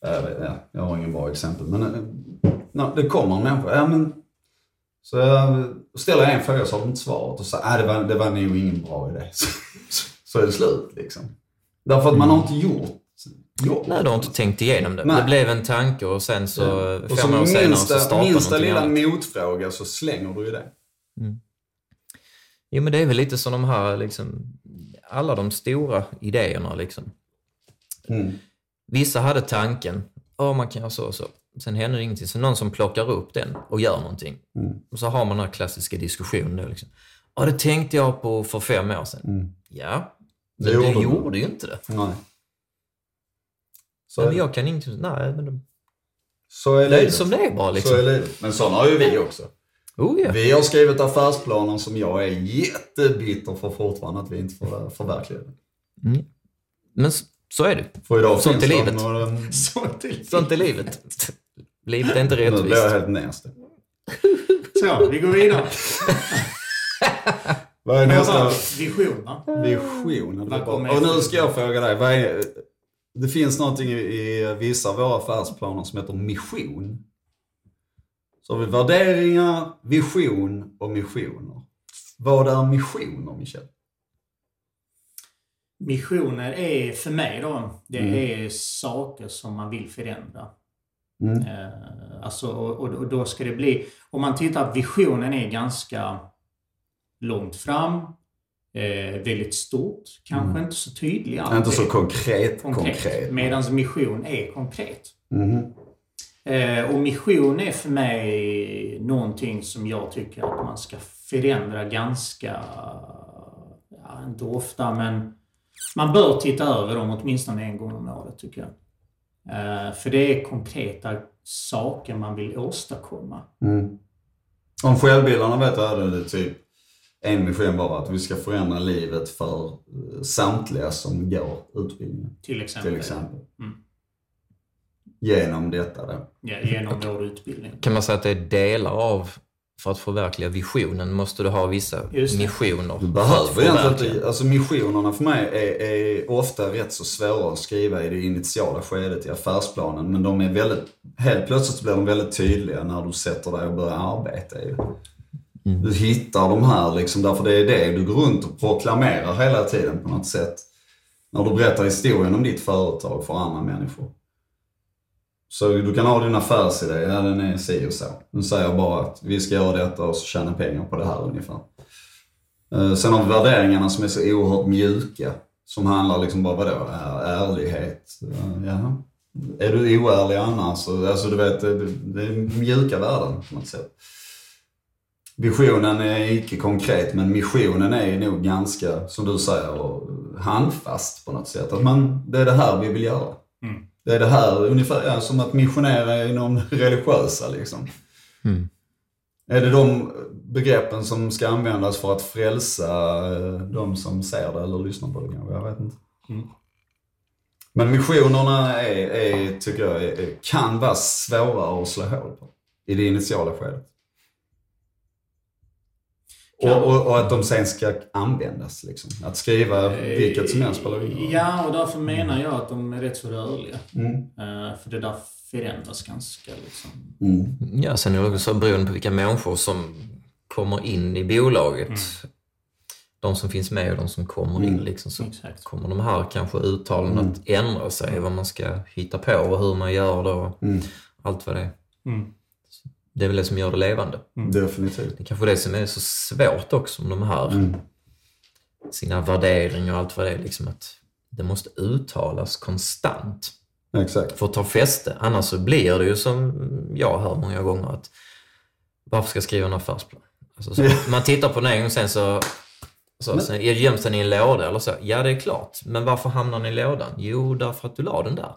jag, vet, ja, jag har ingen bra exempel, men no, det kommer en människa, ja men så jag ställer en fråga så har de inte svarat och att äh, det, var, det var nog ingen bra idé. Så, så är det slut liksom. Därför att man har inte gjort jobbet. Nej, du har inte tänkt igenom det. Nej. Det blev en tanke och sen så ja. fem och så år senare minsta, så startar Minsta lilla annat. motfråga så slänger du ju det. Mm. Jo, men det är väl lite som de här, liksom, alla de stora idéerna. Liksom. Mm. Vissa hade tanken, ja man kan göra så och så. Sen händer det ingenting. Så någon som plockar upp den och gör någonting. Mm. Och så har man den här klassiska diskussionen då. Liksom. Ja, det tänkte jag på för fem år sedan. Mm. Ja, men det du gjorde ju inte det. Nej. Så men jag kan inte... Nej, men... De... Så är det är som det är bara liksom. Så är livet. Men sådana har ju vi också. Oh, ja. Vi har skrivit affärsplaner som jag är jättebitter för fortfarande att vi inte får förverkligade. Mm. Men så är det. För idag Sånt är livet. Några... Sånt, är Sånt är livet. Livet är inte rättvist. Nu blir jag helt näst. Så, vi går vidare. Vad är nästa? Visioner. Visioner. Och nu ska jag fråga dig. Vad är... Det finns någonting i vissa av våra affärsplaner som heter mission. Så har vi värderingar, vision och missioner. Vad är missioner, Michel? Missioner är för mig då, det mm. är saker som man vill förändra. Mm. Eh, alltså, och, och, då ska det bli... Om man tittar, visionen är ganska långt fram. Eh, väldigt stort. Kanske mm. inte så tydlig alltid. Inte så konkret. konkret. konkret. Medan mission är konkret. Mm. Eh, och mission är för mig någonting som jag tycker att man ska förändra ganska, ja, inte ofta men man bör titta över dem åtminstone en gång om året tycker jag. Uh, för det är konkreta saker man vill åstadkomma. Mm. Om självbildarna vet jag är det typ en mission bara att vi ska förändra livet för eh, samtliga som går utbildningen. Till exempel. Till exempel. Mm. Genom detta då. Ja, genom vår utbildning. Kan man säga att det är delar av för att förverkliga visionen måste du ha vissa missioner. Du behöver egentligen inte, alltså missionerna för mig är, är, ofta rätt så svåra att skriva i det initiala skedet i affärsplanen. Men de är väldigt, helt plötsligt blir de väldigt tydliga när du sätter dig och börjar arbeta i det. Mm. Du hittar de här liksom, därför det är det du går runt och proklamerar hela tiden på något sätt. När du berättar historien om ditt företag för andra människor. Så du kan ha din affärsidé, ja den är si och så. Nu säger jag bara att vi ska göra detta och så tjäna pengar på det här ungefär. Eh, sen har vi värderingarna som är så oerhört mjuka. Som handlar liksom bara vadå, ärlighet. Eh, ja. Är du oärlig annars? Alltså du vet, det är mjuka värden på något sätt. Visionen är icke konkret, men missionen är nog ganska, som du säger, handfast på något sätt. Att man, det är det här vi vill göra. Mm. Det är det här, ungefär ja, som att missionera inom religiösa liksom. Mm. Är det de begreppen som ska användas för att frälsa eh, de som ser det eller lyssnar på det kanske? Jag vet inte. Mm. Men missionerna är, är, tycker jag, är, kan vara svåra att slå hål på i det initiala skedet. Och, och, och, att de sen ska användas. Liksom. Att skriva vilket som helst spelar ingen Ja, och därför menar jag att de är rätt så rörliga. Mm. Uh, för det där förändras ganska liksom. Mm. Ja, sen är det också beroende på vilka människor som kommer in i bolaget. De som finns med och de som kommer in. Liksom, så Exakt. kommer de här kanske uttalen att ändra sig, vad man ska hitta på och hur man gör det och allt vad det är. Mm. Det är väl det som gör det levande. Definitivt. Det är kanske det som är så svårt också med de här sina värderingar och allt vad det är. Liksom att det måste uttalas konstant Exakt. för att ta fäste. Annars så blir det ju som jag hör många gånger att varför ska jag skriva en affärsplan? Alltså, så, man tittar på den en gång sen så, så sen, är göms den i en låda eller så. Ja, det är klart. Men varför hamnar den i lådan? Jo, därför att du la den där.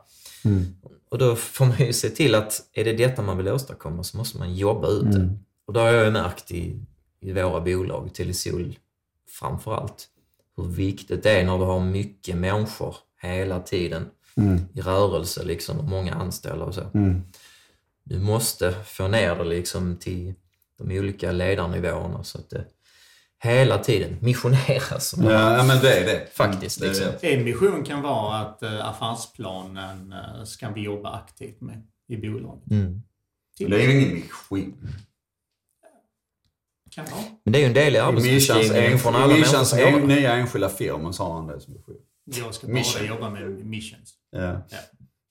Och då får man ju se till att är det detta man vill åstadkomma så måste man jobba ut det. Och då har jag ju märkt i, i våra bolag, Telesol framför allt, hur viktigt det är när du har mycket människor hela tiden i rörelse liksom, och många anställda och så. Du måste få ner det liksom till de olika ledarnivåerna så att det hela tiden missioneras. som Ja, men det är det. Faktiskt, Det är liksom. det. En mission kan vara att eh, affärsplanen eh, ska vi jobba aktivt med i bolaget. Mm. Till- Det är ju ingen mission. Kan vara. Men det är ju en del i arbetsbeskrivningen från alla en, nya enskilda firma så har han det som mission. Jag ska bara Mission. jobba med missions. Ja.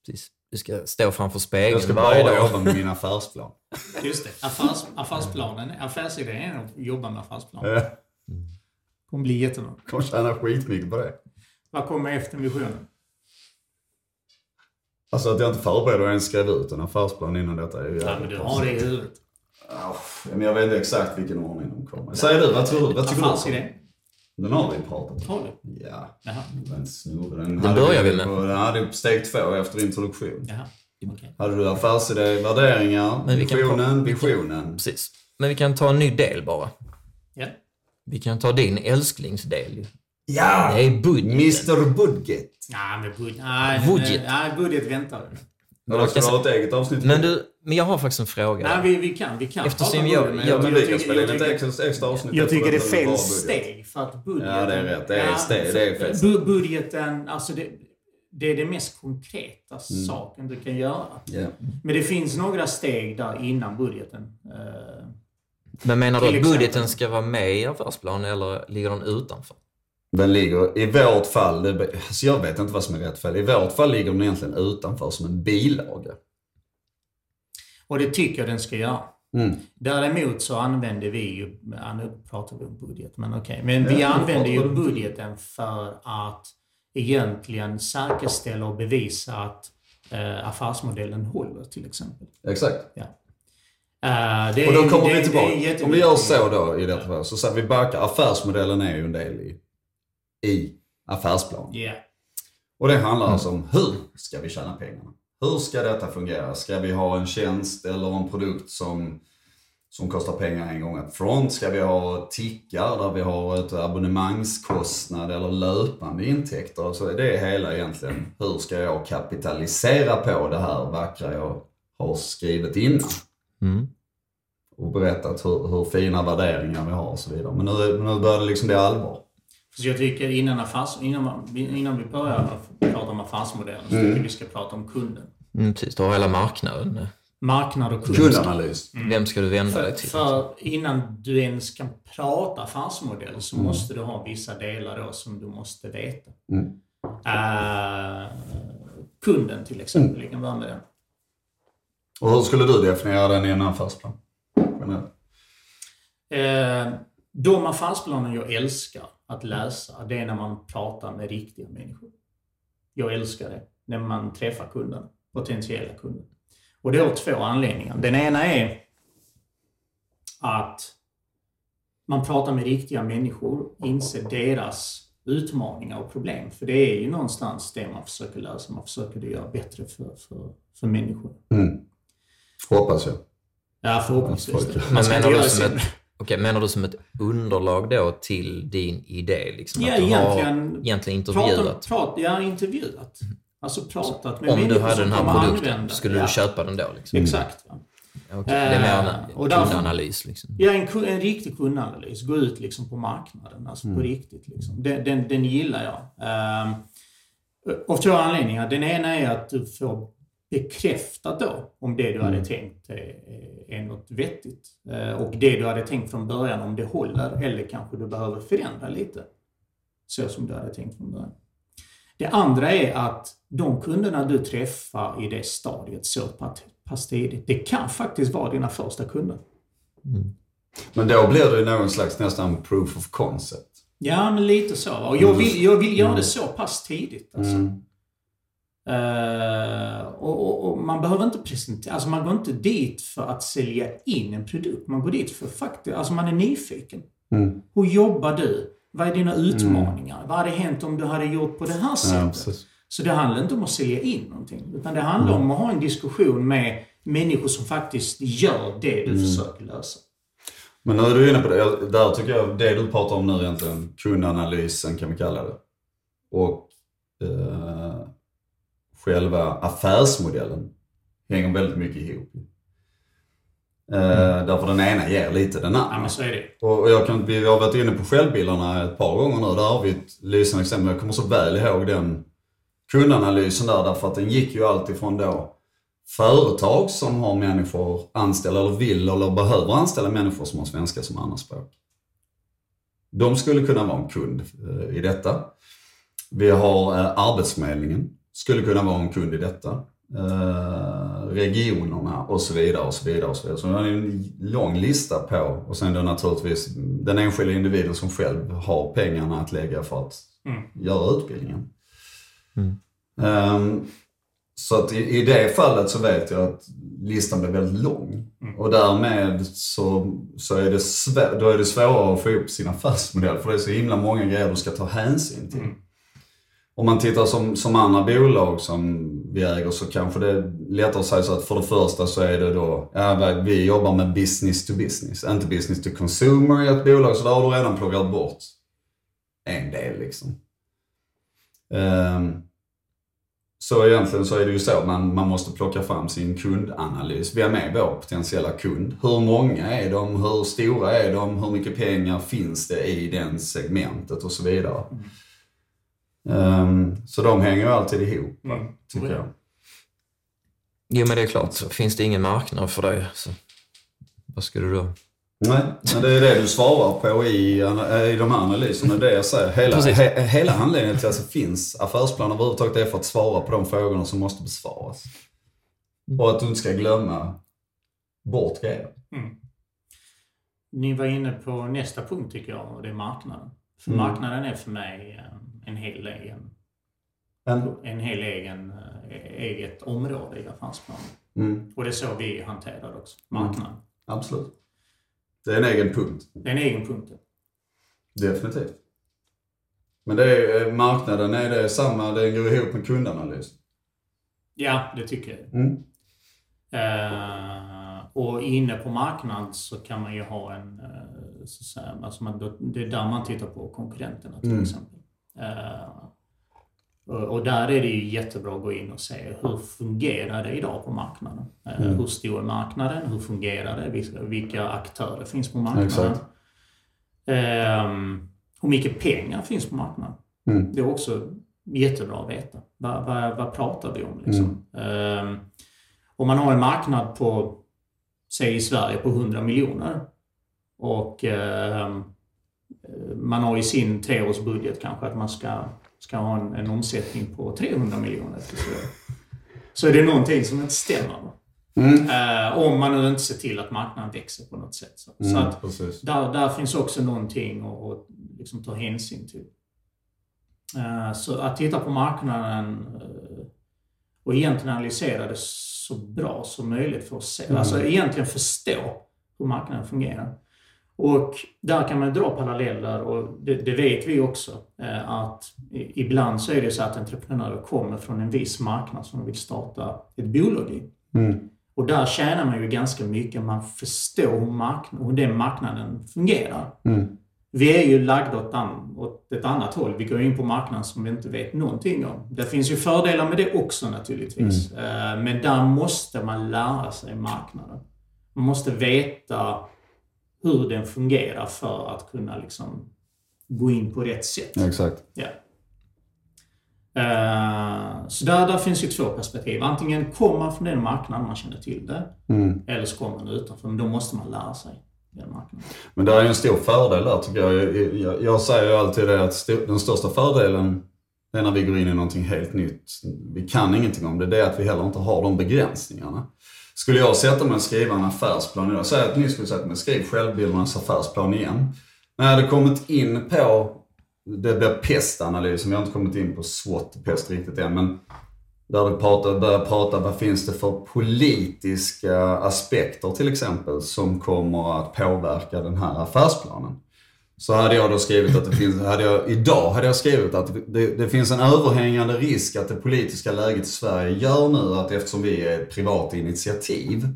Precis. Du ska stå framför Jag spegeln ska varje bara dag. jobba med min affärsplan. Just det. Affärs, affärsplanen, affärsidén är att jobba med affärsplanen. Ja. Kommer bli jättebra. Kommer tjäna skitmycket på det. Vad kommer efter missionen? Alltså att jag inte förbereder och ens skrev ut en affärsplan innan detta är ju Ja, men du har det i huvudet. Ja, men jag vet inte exakt vilken ordning de kommer. Säg du, vad tror du? Vad tycker du? Den har vi pratat om. Har du? Ja, Jaha. den snurrar. Den, Den hade börjar vi med. På, den hade på steg två efter introduktion. Jaha. Okej. Hade du affärsidé, värderingar, Men vi kan visionen, vi kan- visionen. Precis. Men vi kan ta en ny del bara. Ja. Vi kan ta din älsklingsdel. Ja! Det är budgeten. Mr Budget. Nej, men budget... Nej, Budget. Nej, budget väntar. Men då ska du ha ett eget avsnitt. Men du, men jag har faktiskt en fråga. Nej, vi, vi kan. Vi kan Eftersom jag- budget, jag- jag tycker- spela in jag ett tycker- extra, extra avsnitt. Jag tycker det är fel steg för att budgeten... Ja, det är rätt. Det är steg- det är fel bu- Budgeten, alltså det, det är det mest konkreta saken du kan göra. Ja. Men det finns några steg där innan budgeten. Eh, Men menar du att budgeten ska vara med i affärsplanen eller ligger den utanför? Den ligger, i vårt fall, det, alltså jag vet inte vad som är rätt fel. I vårt fall ligger den egentligen utanför som en bilaga. och det tycker jag den ska göra. Mm. Däremot så använder vi ju, nu pratar vi om budget, men okej. Men vi Ja, använder ju budgeten för att egentligen säkerställa och bevisa att eh, affärsmodellen håller till exempel. Exakt. Ja. Det Och då kommer det- vi det är tillbaka. Om vi gör så då i detta fall, så säger vi backar. Affärsmodellen är ju en del i, i affärsplanen. Ja. Och det handlar alltså om hur ska vi tjäna pengarna? Hur ska detta fungera? Ska vi ha en tjänst eller en produkt som, som kostar pengar en gång up front? Ska vi ha tickar där vi har ett abonnemangskostnad eller löpande intäkter? Så det är hela egentligen, hur ska jag kapitalisera på det här vackra jag har skrivit innan? Mm. Och berättat hur, hur fina värderingar vi har och så vidare. Men nu, nu börjar det liksom bli allvar. Så jag tycker innan, affärs, innan, innan vi börjar prata om affärsmodellen så tycker jag vi ska prata om kunden. Mm, precis, du har hela marknaden. Marknad och kund. Kundanalys. Vem ska du vända För, dig till? för innan du ens kan prata affärsmodell så måste du ha vissa delar då som du måste veta. Mm. Eh, kunden till exempel, vi kan börja med den. Och hur skulle du definiera den i en affärsplan? Generellt. Eh, de affärsplaner jag älskar att läsa, det är när man pratar med riktiga människor. Jag älskar det, när man träffar kunden, potentiella kunder. Och det har två anledningar. Den ena är att man pratar med riktiga människor, inser deras utmaningar och problem. För det är ju någonstans det man försöker lösa. Man försöker göra bättre för, för, för människor. Mm. Hoppas jag. Ja, förhoppningsvis. Men menar du, som ett, okej, menar du som ett underlag då till din idé? Liksom, Ja, att du egentligen- har egentligen intervjuat? prat, ja, intervjuat. Alltså pratat med Om du hade den här produkten, använda- skulle ja, du köpa den då? Liksom? Exakt. Okej, det är mer Eh, en därför- kundanalys. Liksom. Ja, en, en riktig kundanalys. Gå ut liksom på marknaden, alltså Mm. på riktigt. Liksom. Den, den, den gillar jag. Um, av två anledningar. Den ena är att du får bekräftat då om det du hade Mm. tänkt är, är något vettigt. Eh, Och det du hade tänkt från början, om det håller eller kanske du behöver förändra lite. Så som du hade tänkt från början. Det andra är att de kunderna du träffar i det stadiet så pa- pass tidigt, det kan faktiskt vara dina första kunder. Men då blir det ju någon slags nästan proof of concept. Ja, men lite så. Och jag vill, jag vill göra det så pass tidigt. Alltså. Mm. Eh, och, och, och man behöver inte presentera, alltså man går inte dit för att sälja in en produkt. Man går dit för faktiskt, alltså man är nyfiken. Mm. Hur jobbar du? Vad är dina utmaningar? Vad hade hänt om du hade gjort på det här Ja, sättet? precis. Så det handlar inte om att sälja in någonting. Utan det handlar om att ha en diskussion med människor som faktiskt gör det du försöker lösa. Men nu är du inne på det. Där tycker jag det du pratar om nu egentligen, kundanalysen kan vi kalla det. Och eh, själva affärsmodellen hänger väldigt mycket ihop. Eh, Därför den ena ger lite den Ja, andra. men så är det. Och jag kan, vi har varit inne på självbilderna ett par gånger nu. Där har vi ett lysande exempel. Jag kommer så väl ihåg den kundanalysen där. Därför att den gick ju alltid från då företag som har människor anställda eller vill eller behöver anställa människor som har svenska som andraspråk. De skulle kunna vara en kund eh, i detta. Vi har eh, Arbetsförmedlingen, skulle kunna vara en kund i detta. Eh, regionerna och så vidare och så vidare. Och så vidare. Så det är en lång lista på och sen då naturligtvis den enskilda individen som själv har pengarna att lägga för att Mm. göra utbildningen. Mm. Ehm, så att i, i det fallet så vet jag att listan blir väldigt lång. Mm. Och därmed så, så är, det svä- då är det svårare att få ihop sin affärsmodell för det är så himla många grejer du ska ta hänsyn till. Mm. Om man tittar som, som andra bolag som vi äger så kanske det är lättare att säga så att för det första så är det då, ja, vi jobbar med business to business, inte business to consumer i ett bolag. Så där har du redan plockat bort en del liksom. Um, så egentligen så är det ju så man, man måste plocka fram sin kundanalys. Vem är vår potentiella kund? Hur många är de? Hur stora är de? Hur mycket pengar finns det i den segmentet och så vidare. Mm. Ehm, så de hänger ju alltid ihop, Mm. tycker jag. Jo, men det är klart. Så finns det ingen marknad för det, så vad ska du då? Nej, men det är det du svarar på i, i de här analyserna. Det jag säger. Hela, he, hela anledningen till att det finns affärsplan överhuvudtaget är för att svara på de frågorna som måste besvaras. Och att du inte ska glömma bort grejer. Mm. Ni var inne på nästa punkt tycker jag och det är marknaden. För Mm. marknaden är för mig eh, en hel egen, Men, en hel egen eh, eget område i affärsplanen. mm, Och det är så vi hanterar också, marknaden. absolut. Det är en egen punkt. Det är en egen punkt. Definitivt. Men det är, eh, marknaden, är det samma, det går ihop med kundanalys? Ja, det tycker jag. Mm. Eh, och inne på marknaden så kan man ju ha en... så att säga, alltså man, det är där man tittar på konkurrenterna till Mm. exempel. Eh, och, där är det ju jättebra att gå in och se hur fungerar det idag på marknaden? Eh, Mm. Hur stor är marknaden? Hur fungerar det? Vilka, aktörer finns på marknaden? Exakt. Ehm, hur mycket pengar finns på marknaden? Mm. Det är också jättebra att veta. Vad, vad, vad pratar vi om? Liksom? Ehm, om man har en marknad på, säg i Sverige, på 100 miljoner och ehm, man har i sin treårsbudget kanske att man ska, ska ha en, en omsättning på 300 miljoner. så. Så är det någonting som inte stämmer. Mm. Eh, om man nu inte ser till att marknaden växer på något sätt. Så, så Mm, att precis. där, där finns också någonting att, att liksom ta hänsyn till. Eh, Så att titta på marknaden eh, och egentligen analysera det så bra som möjligt för att se, Mm. alltså egentligen förstå hur marknaden fungerar. Och där kan man dra paralleller och det, det vet vi också eh, att ibland så är det så att entreprenörer kommer från en viss marknad som de vill starta ett bolag i. Mm. Och där tjänar man ju ganska mycket man förstår hur, markn- hur den marknaden fungerar. Mm. Vi är ju lagda åt, åt ett annat håll. Vi går in på marknaden som vi inte vet någonting om. Det finns ju fördelar med det också naturligtvis. Eh, Men där måste man lära sig marknaden. Man måste veta hur den fungerar för att kunna liksom gå in på rätt sätt. Exakt. Ja. Eh, så där, där finns ju två perspektiv. Antingen kommer man från den marknaden man känner till det. Mm. Eller så kommer man utanför. Men då måste man lära sig den marknaden. Men det är ju en stor fördel där tycker jag. Jag, jag, jag säger ju alltid det att st- den största fördelen är när vi går in i någonting helt nytt. Vi kan ingenting om det. Det är att vi heller inte har de begränsningarna. Skulle jag sätta mig och skriva en affärsplan idag, säg att ni skulle sätta mig och skriva självbildernas affärsplan igen. När jag hade kommit in på, det blir pestanalysen, vi har inte kommit in på SWOT-pest riktigt än, men där du pratar, börjar prata, vad finns det för politiska aspekter till exempel som kommer att påverka den här affärsplanen. Så hade jag då skrivit att det finns, hade jag, idag hade jag skrivit att det, det finns en överhängande risk att det politiska läget i Sverige gör nu att eftersom vi är ett privat initiativ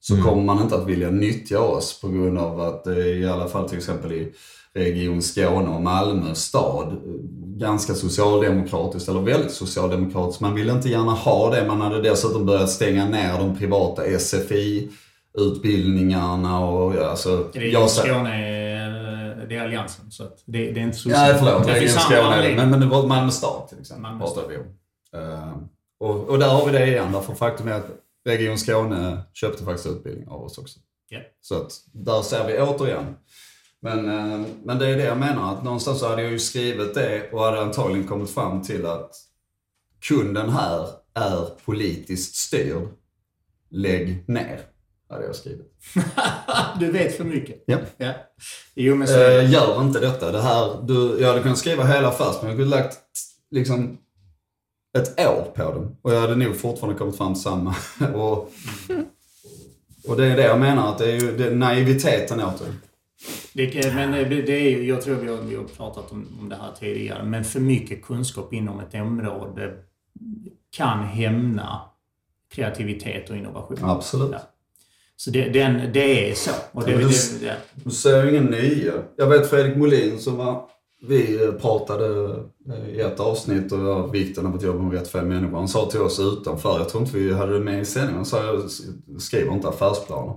så kommer man inte att vilja nyttja oss på grund av att eh, i alla fall till exempel i Region Skåne och Malmö stad eh, ganska socialdemokratiskt eller väldigt socialdemokratiskt. Man ville inte gärna ha det. Man hade dessutom börjat stänga ner de privata SFI-utbildningarna och alltså... Region Skåne det är Alliansen. Så det, det är inte så Nej, förlåt. Det finns Skåne. Men, men det var Malmö stad till exempel. Malmö pratade vi om. Eh, och, och där har vi det igen. Därför faktum är att Region Skåne köpte faktiskt utbildning av oss också. Ja. Så att där ser vi återigen. Men, eh, men det är det jag menar, att någonstans så hade jag ju skrivit det och hade antagligen kommit fram till att kunden här är politiskt styrd. Lägg ner, hade jag skrivit. du vet för mycket. Ja. ja. Jo, men så. Eh, gör inte detta. Det här, du, jag hade kunnat skriva hela affärsplanen. Jag kunde lagt liksom ett år på den. Och jag hade nog fortfarande kommit fram till samma. och, och det är det jag menar, att det är ju det är naiviteten återigen. Det, men det, det är ju, jag tror vi har, vi har pratat om, om det här tidigare, men för mycket kunskap inom ett område kan hämna kreativitet och innovation. Absolut. Ja. Så det, den, det är så. Och det, men det, du- det, Nu ser jag ingen nya. Jag vet Fredrik Molin som var, vi eh, pratade eh, i ett avsnitt och vikten av att jobba med rätt fel människor. Han sa till oss utanför, jag tror inte vi hade det med i sändningen, han sa jag skriver inte affärsplaner.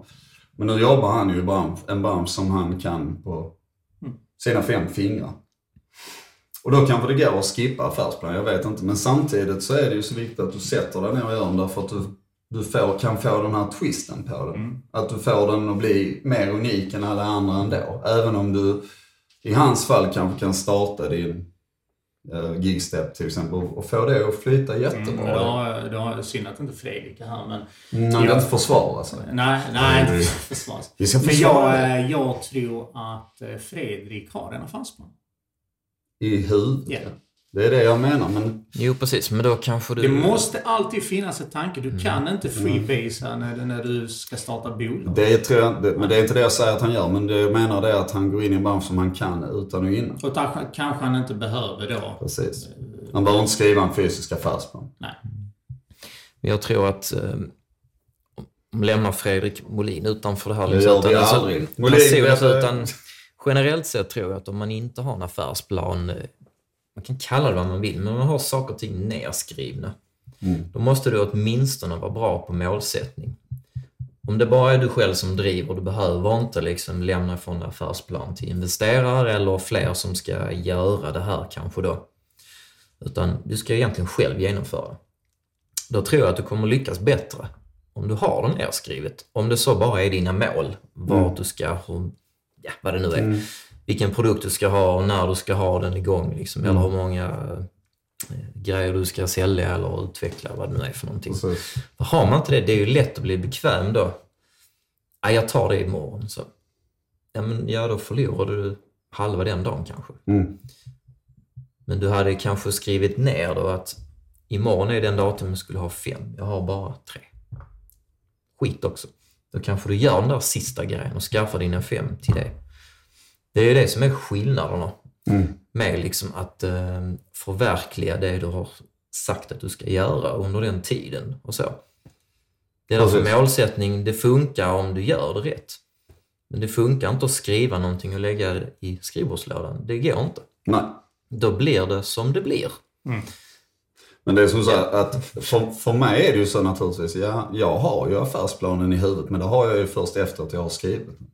Men nu jobbar han ju i bransch, en bransch som han kan på sina fem fingrar. Och då kanske det går att skippa affärsplan, jag vet inte. Men samtidigt så är det ju så viktigt att du sätter dig ner och gör den därför att du, du får, kan få den här twisten på den. Att du får den att bli mer unik än alla andra ändå. Även om du i hans fall kanske kan starta din uh, gigstep till exempel och få det att flyta mm, jättebra. då, har- då har synd att inte Fredrik är här, men... Mm, han kan inte försvara sig. Nej, nej, Mm. inte försvaras. Vi ska Men försvara jag, det. eh, jag tror att eh, Fredrik har en affärsplan. I huvudet. Ja. Det är det jag menar. Men Jo, precis. Men då kanske du... Det måste alltid finnas en tanke. Mm. Du kan inte freebasea när, när du ska starta bolag. det tror jag inte, men det är inte det jag säger att han gör. Men det jag menar det är att han går in i en bransch som han kan utan och innan. Och kanske, kanske han inte behöver då. Precis. Han behöver inte skriva en fysisk affärsplan. Nej. Jag tror att eh, om lämnar Fredrik Molin utanför det här. Det gör vi alltså, aldrig. Molin, utan generellt sett tror jag att om man inte har en affärsplan, eh, man kan kalla det vad man vill, men man har saker och ting nerskrivna. Då måste du åtminstone vara bra på målsättning. Om det bara är du själv som driver, du behöver inte liksom lämna ifrån dig affärsplan till investerare eller fler som ska göra det här kanske då. Utan du ska egentligen själv genomföra. Då tror jag att du kommer lyckas bättre om du har det nerskrivet. Om det så bara är dina mål, vart du ska, hur, ja, vad det nu är. Vilken produkt du ska ha och när du ska ha den igång. Liksom, Eller hur många eh, grejer du ska sälja eller utveckla, vad det nu är för någonting. Precis. Har man inte det, det är ju lätt att bli bekväm då. Ja, jag tar det imorgon. Så. Ja, men ja, då förlorar du halva den dagen kanske. Mm. Men du hade kanske skrivit ner då att imorgon är den datum jag skulle ha fem. Jag har bara tre. Skit också. Då kanske du gör den där sista grejen och skaffar dina fem till det. Det är ju det som är skillnaderna med liksom att eh, förverkliga det du har sagt att du ska göra under den tiden och så. Det är därför Precis. målsättning, det funkar om du gör det rätt. Men det funkar inte att skriva någonting och lägga det i skrivbordslådan. Det går inte. Nej. Då blir det som det blir. Men det är som så här att för, för mig är det ju så naturligtvis, ja, jag har ju affärsplanen i huvudet men det har jag ju först efter att jag har skrivit den.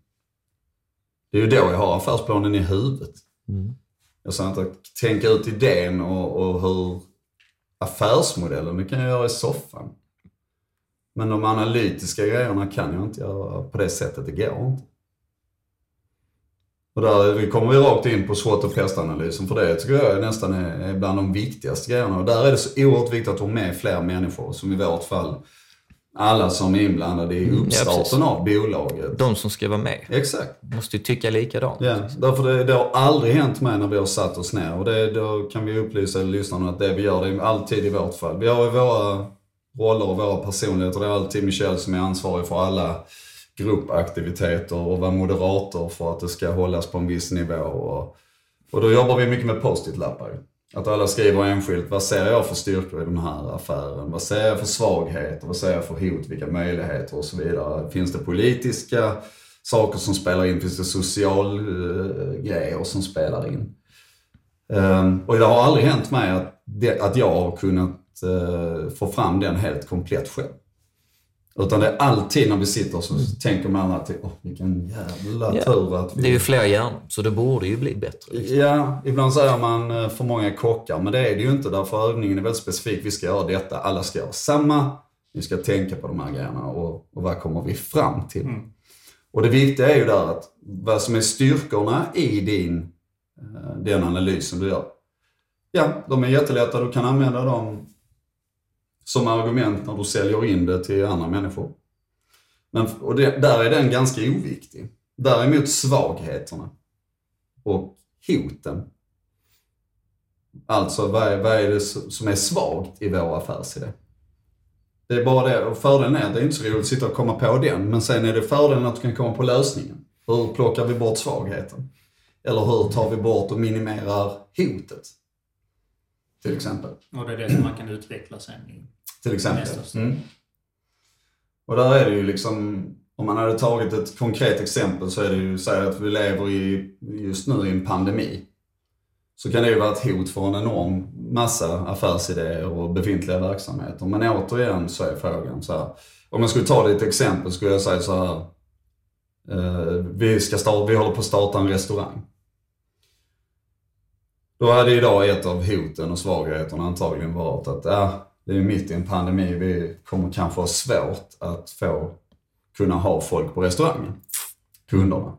Det är ju då jag har affärsplanen i huvudet. Jag säger inte att tänka ut idén och, och hur affärsmodellen, det kan jag göra i soffan. Men de analytiska grejerna kan jag inte göra på det sättet, det går inte. Och där kommer vi rakt in på SWOT och pestanalysen, för det tycker jag nästan är bland de viktigaste grejerna. Och där är det så oerhört viktigt att ha med fler människor, som i vårt fall alla som är inblandade i mm, uppstarten ja, av bolaget. De som ska vara med. Exakt. Måste ju tycka likadant. Ja, därför det, det har aldrig hänt mig när vi har satt oss ner. Och det, då kan vi upplysa lyssnarna att det vi gör, det är alltid i vårt fall. Vi har ju våra roller och våra personligheter. Det är alltid Michel som är ansvarig för alla gruppaktiviteter och vara moderator för att det ska hållas på en viss nivå. Och, och då jobbar vi mycket med post-it-lappar. Att alla skriver enskilt, vad ser jag för styrkor i den här affären? Vad ser jag för svagheter? Vad ser jag för hot? Vilka möjligheter? Och så vidare. Finns det politiska saker som spelar in? Finns det social uh, grejer som spelar in? Um, och det har aldrig hänt mig att, det, att jag har kunnat uh, få fram den helt komplett själv. Utan det är alltid när vi sitter så tänker man att oh, vilken jävla ja, tur att vi... Det är ju fler hjärnor, så det borde ju bli bättre. Liksom. Ja, ibland säger man eh, för många kockar, men det är det ju inte därför övningen är väldigt specifik. Vi ska göra detta, alla ska göra samma. Vi ska tänka på de här grejerna och, och vad kommer vi fram till? Mm. Och det viktiga är ju där att vad som är styrkorna i din, eh, den analysen du gör. Ja, de är jättelätta, du kan använda dem som argument när du säljer in det till andra människor. Men, och det, där är den ganska oviktig. Däremot svagheterna och hoten. Alltså vad är, vad är det som är svagt i vår affärsidé? Det är bara det, och fördelen är att det är inte så roligt att sitta och komma på den, men sen är det fördelen att du kan komma på lösningen. Hur plockar vi bort svagheten? Eller hur tar vi bort och minimerar hotet? Till exempel. Och det är det som man kan utveckla sen till exempel. Mm. Och där är det ju liksom, om man hade tagit ett konkret exempel så är det ju, säg att vi lever i, just nu i en pandemi. Så kan det ju vara ett hot för en enorm massa affärsidéer och befintliga verksamheter. Men återigen så är frågan så här. Om jag skulle ta det ett exempel skulle jag säga så här. Eh, vi, ska starta, vi håller på att starta en restaurang. Då hade idag ett av hoten och svagheterna antagligen varit att ja, det är mitt i en pandemi, vi kommer kanske ha svårt att få kunna ha folk på restaurangen, kunderna.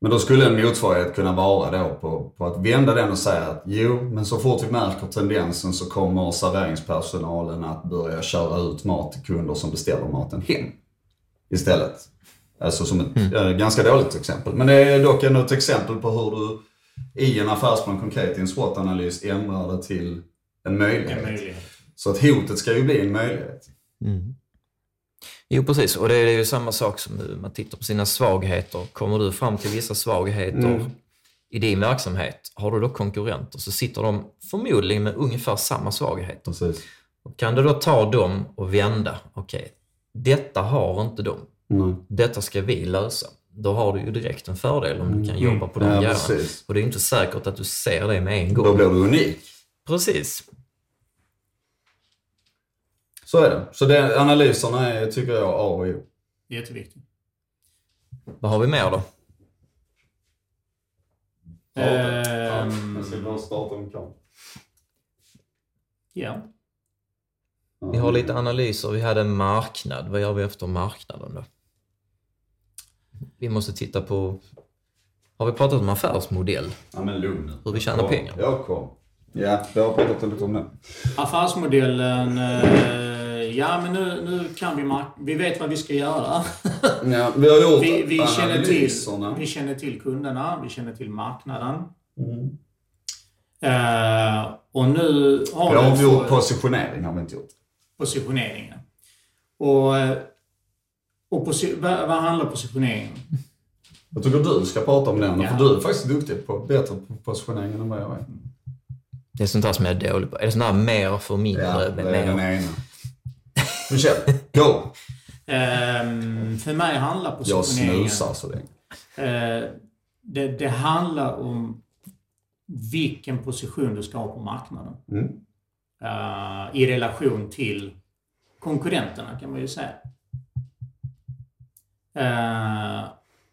Men då skulle en motsvarighet kunna vara då på, på att vända den och säga att jo, men så fort vi märker tendensen så kommer serveringspersonalen att börja köra ut mat till kunder som beställer maten hem istället. Alltså som ett mm. ganska dåligt exempel. Men det är dock ändå ett exempel på hur du i en affärsplan konkret i en SWOT-analys ändrar det till en möjlighet. en möjlighet. Så att hotet ska ju bli en möjlighet. Mm. Jo, precis. Och det är ju samma sak som man tittar på sina svagheter. Kommer du fram till vissa svagheter mm. i din verksamhet, har du då konkurrenter så sitter de förmodligen med ungefär samma svagheter. Precis. Och kan du då ta dem och vända? Okej, okay, detta har inte de. Mm. Detta ska vi lösa då har du ju direkt en fördel om du kan mm. jobba på de ja, grejerna. Och det är inte säkert att du ser det med en gång. Då blir du unik. Precis. Så är det. Så det, analyserna är, tycker jag, A och O. Jätteviktigt. Vad har vi mer då? Ehm... Jag ska bara starta en kamp. Ja. Vi har lite analyser. Vi hade marknad. Vad gör vi efter marknaden då? Vi måste titta på... Har vi pratat om affärsmodell? Ja, men lugn Hur vi tjänar pengar? Jag kom. Ja, vi har pratat lite om det. Affärsmodellen... Eh, ja, men nu, nu kan vi... Mark vi vet vad vi ska göra. ja, vi har gjort vi, vi känner till, vi känner till kunderna, vi känner till marknaden. Mm. Uh, och nu har vi... har inte gjort positionering, har vi inte gjort. Positioneringen. Och eh, och vad, vad handlar positionering om? Jag tycker du ska prata om den, ja. för du är faktiskt duktig på bättre på positionering än vad jag är. Det är sånt här som jag är dålig på. Är det sånt här mer för mindre? Ja, det är den ena. Michel, go! Um, för mig handlar positioneringen... Jag snusar så länge. Uh, det, det, handlar om vilken position du ska ha på marknaden. Mm. Uh, I relation till konkurrenterna kan man ju säga. Uh,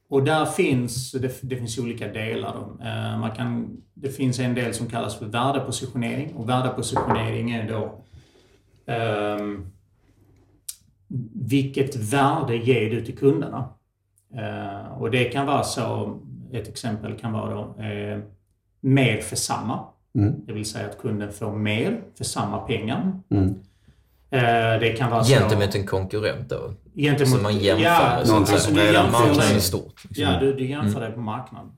och där finns, det, det finns olika delar. Eh, man kan, det finns en del som kallas för värdepositionering och värdepositionering är då um, vilket värde ger du till kunderna? Uh, och det kan vara så, ett exempel kan vara då, uh, mer för samma. Mm. Det vill säga att kunden får mer för samma pengar. Mm. Uh, det kan vara Gentemot en konkurrent då? Gentemot, som man jämför ja, med? Någonting som redan marknaden är stort. Liksom. Ja, du, du jämför mm. det på marknaden.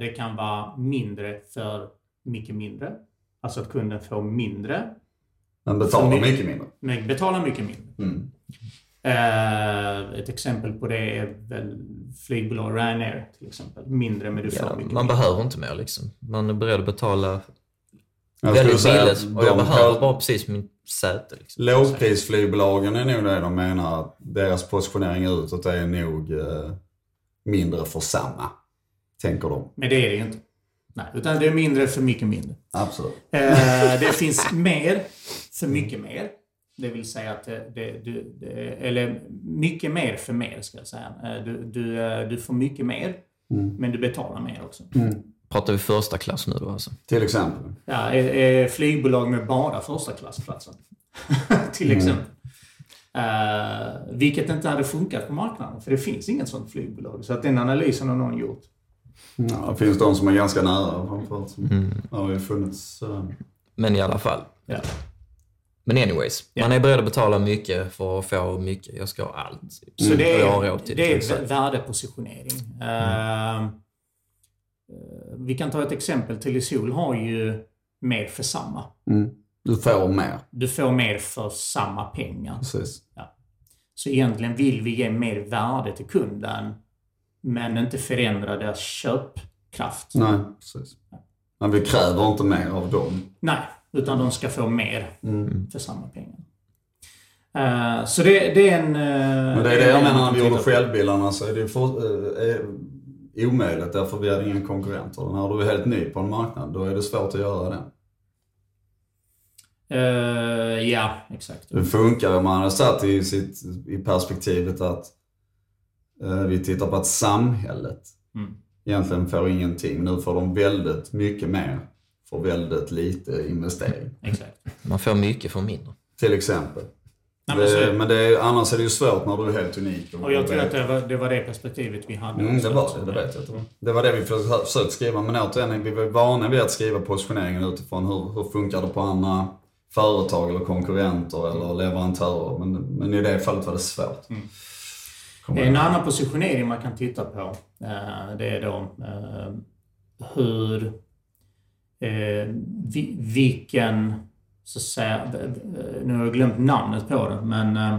det kan vara mindre för mycket mindre. Alltså att kunden får mindre. Men betalar mycket, mycket mindre. Men betalar mycket mindre. Mm. Uh, ett exempel på det är väl flygbolag Ryanair till exempel. Mindre men du får ja, mycket Man mindre. behöver inte mer liksom. Man är beredd att betala jag väldigt billigt och jag behöver bara precis min säte. Liksom. Lågprisflygbolagen är nog det de menar. Att deras positionering utåt är nog uh, mindre för samma. Tänker de. Men det är det ju inte. Nej, utan det är mindre för mycket mindre. Absolut. Uh, det finns mer för mycket mer. Det vill säga att det, det, det, eller mycket mer för mer ska jag säga. Eh, du, du, eh, du får mycket mer, mm. men du betalar mer också. Mm. Pratar vi första klass nu då alltså? Till exempel? Ja, flygbolag med bara första klassplatser. Till mm. exempel. Uh, vilket inte hade funkat på marknaden, för det finns inget sånt flygbolag. Så att den analysen har någon gjort. Ja, det finns de som är ganska nära framförallt. Mm. Det har ju funnits... Uh... Men i alla fall. Ja. Men anyways, yeah. man är beredd att betala mycket för att få mycket. Jag ska ha allt. Så mm. det är, jag har råd till det. Det är värdepositionering. Mm. Uh, vi kan ta ett exempel. Telisol har ju mer för samma. Mm. Du får mer. Du får mer för samma pengar. Precis. Ja. Så egentligen vill vi ge mer värde till kunden, men inte förändra deras köpkraft. Nej, precis. Men vi kräver inte mer av dem. Nej, utan de ska få mer mm. för samma pengar. Uh, så det, det, är en... Uh, Men det är det jag menar när vi gjorde självbilarna så är det för, uh, omöjligt därför vi hade inga konkurrenter. När du är helt ny på en marknad då är det svårt att göra det. Uh, ja, exakt. Det funkar om man hade satt i, sitt, i perspektivet att uh, vi tittar på att samhället mm. egentligen får ingenting. Nu får de väldigt mycket mer för väldigt lite investering. Exakt. Man får mycket för mindre. Till exempel. Nej, men, det, men det, annars är det ju svårt när du är helt unik. Och, och jag tror att det var, det var det perspektivet vi hade. Mm, det var det, det vet jag. Det var, det var det vi försökte skriva. Men återigen, vi var vana vid att skriva positioneringen utifrån hur, hur funkar det på andra företag eller konkurrenter eller leverantörer. Men, men i det fallet var det svårt. Mm. En annan positionering man kan titta på, eh, det är då eh, hur eh, vilken, så att säga, nu har jag glömt namnet på det, men eh,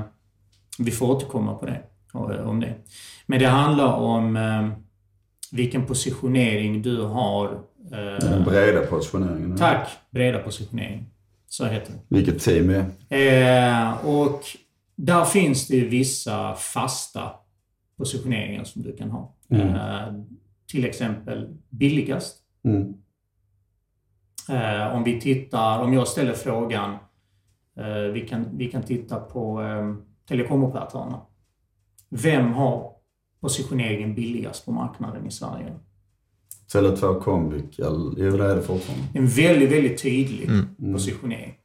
vi får återkomma på det, om det. Men det handlar om eh, vilken positionering du har. Eh, Den breda positioneringen. Tack! Breda positionering. Så heter det. Vilket team är eh, Och där finns det vissa fasta positioneringar som du kan ha. Mm. Eh, till exempel billigast. Mm. Eh, om vi tittar, om jag ställer frågan, eh, vi, kan, vi kan titta på eh, telekomoperatörerna. Vem har positioneringen billigast på marknaden i Sverige? Tele2 Comviq, jo det är det fortfarande. En väldigt, väldigt tydlig mm. positionering.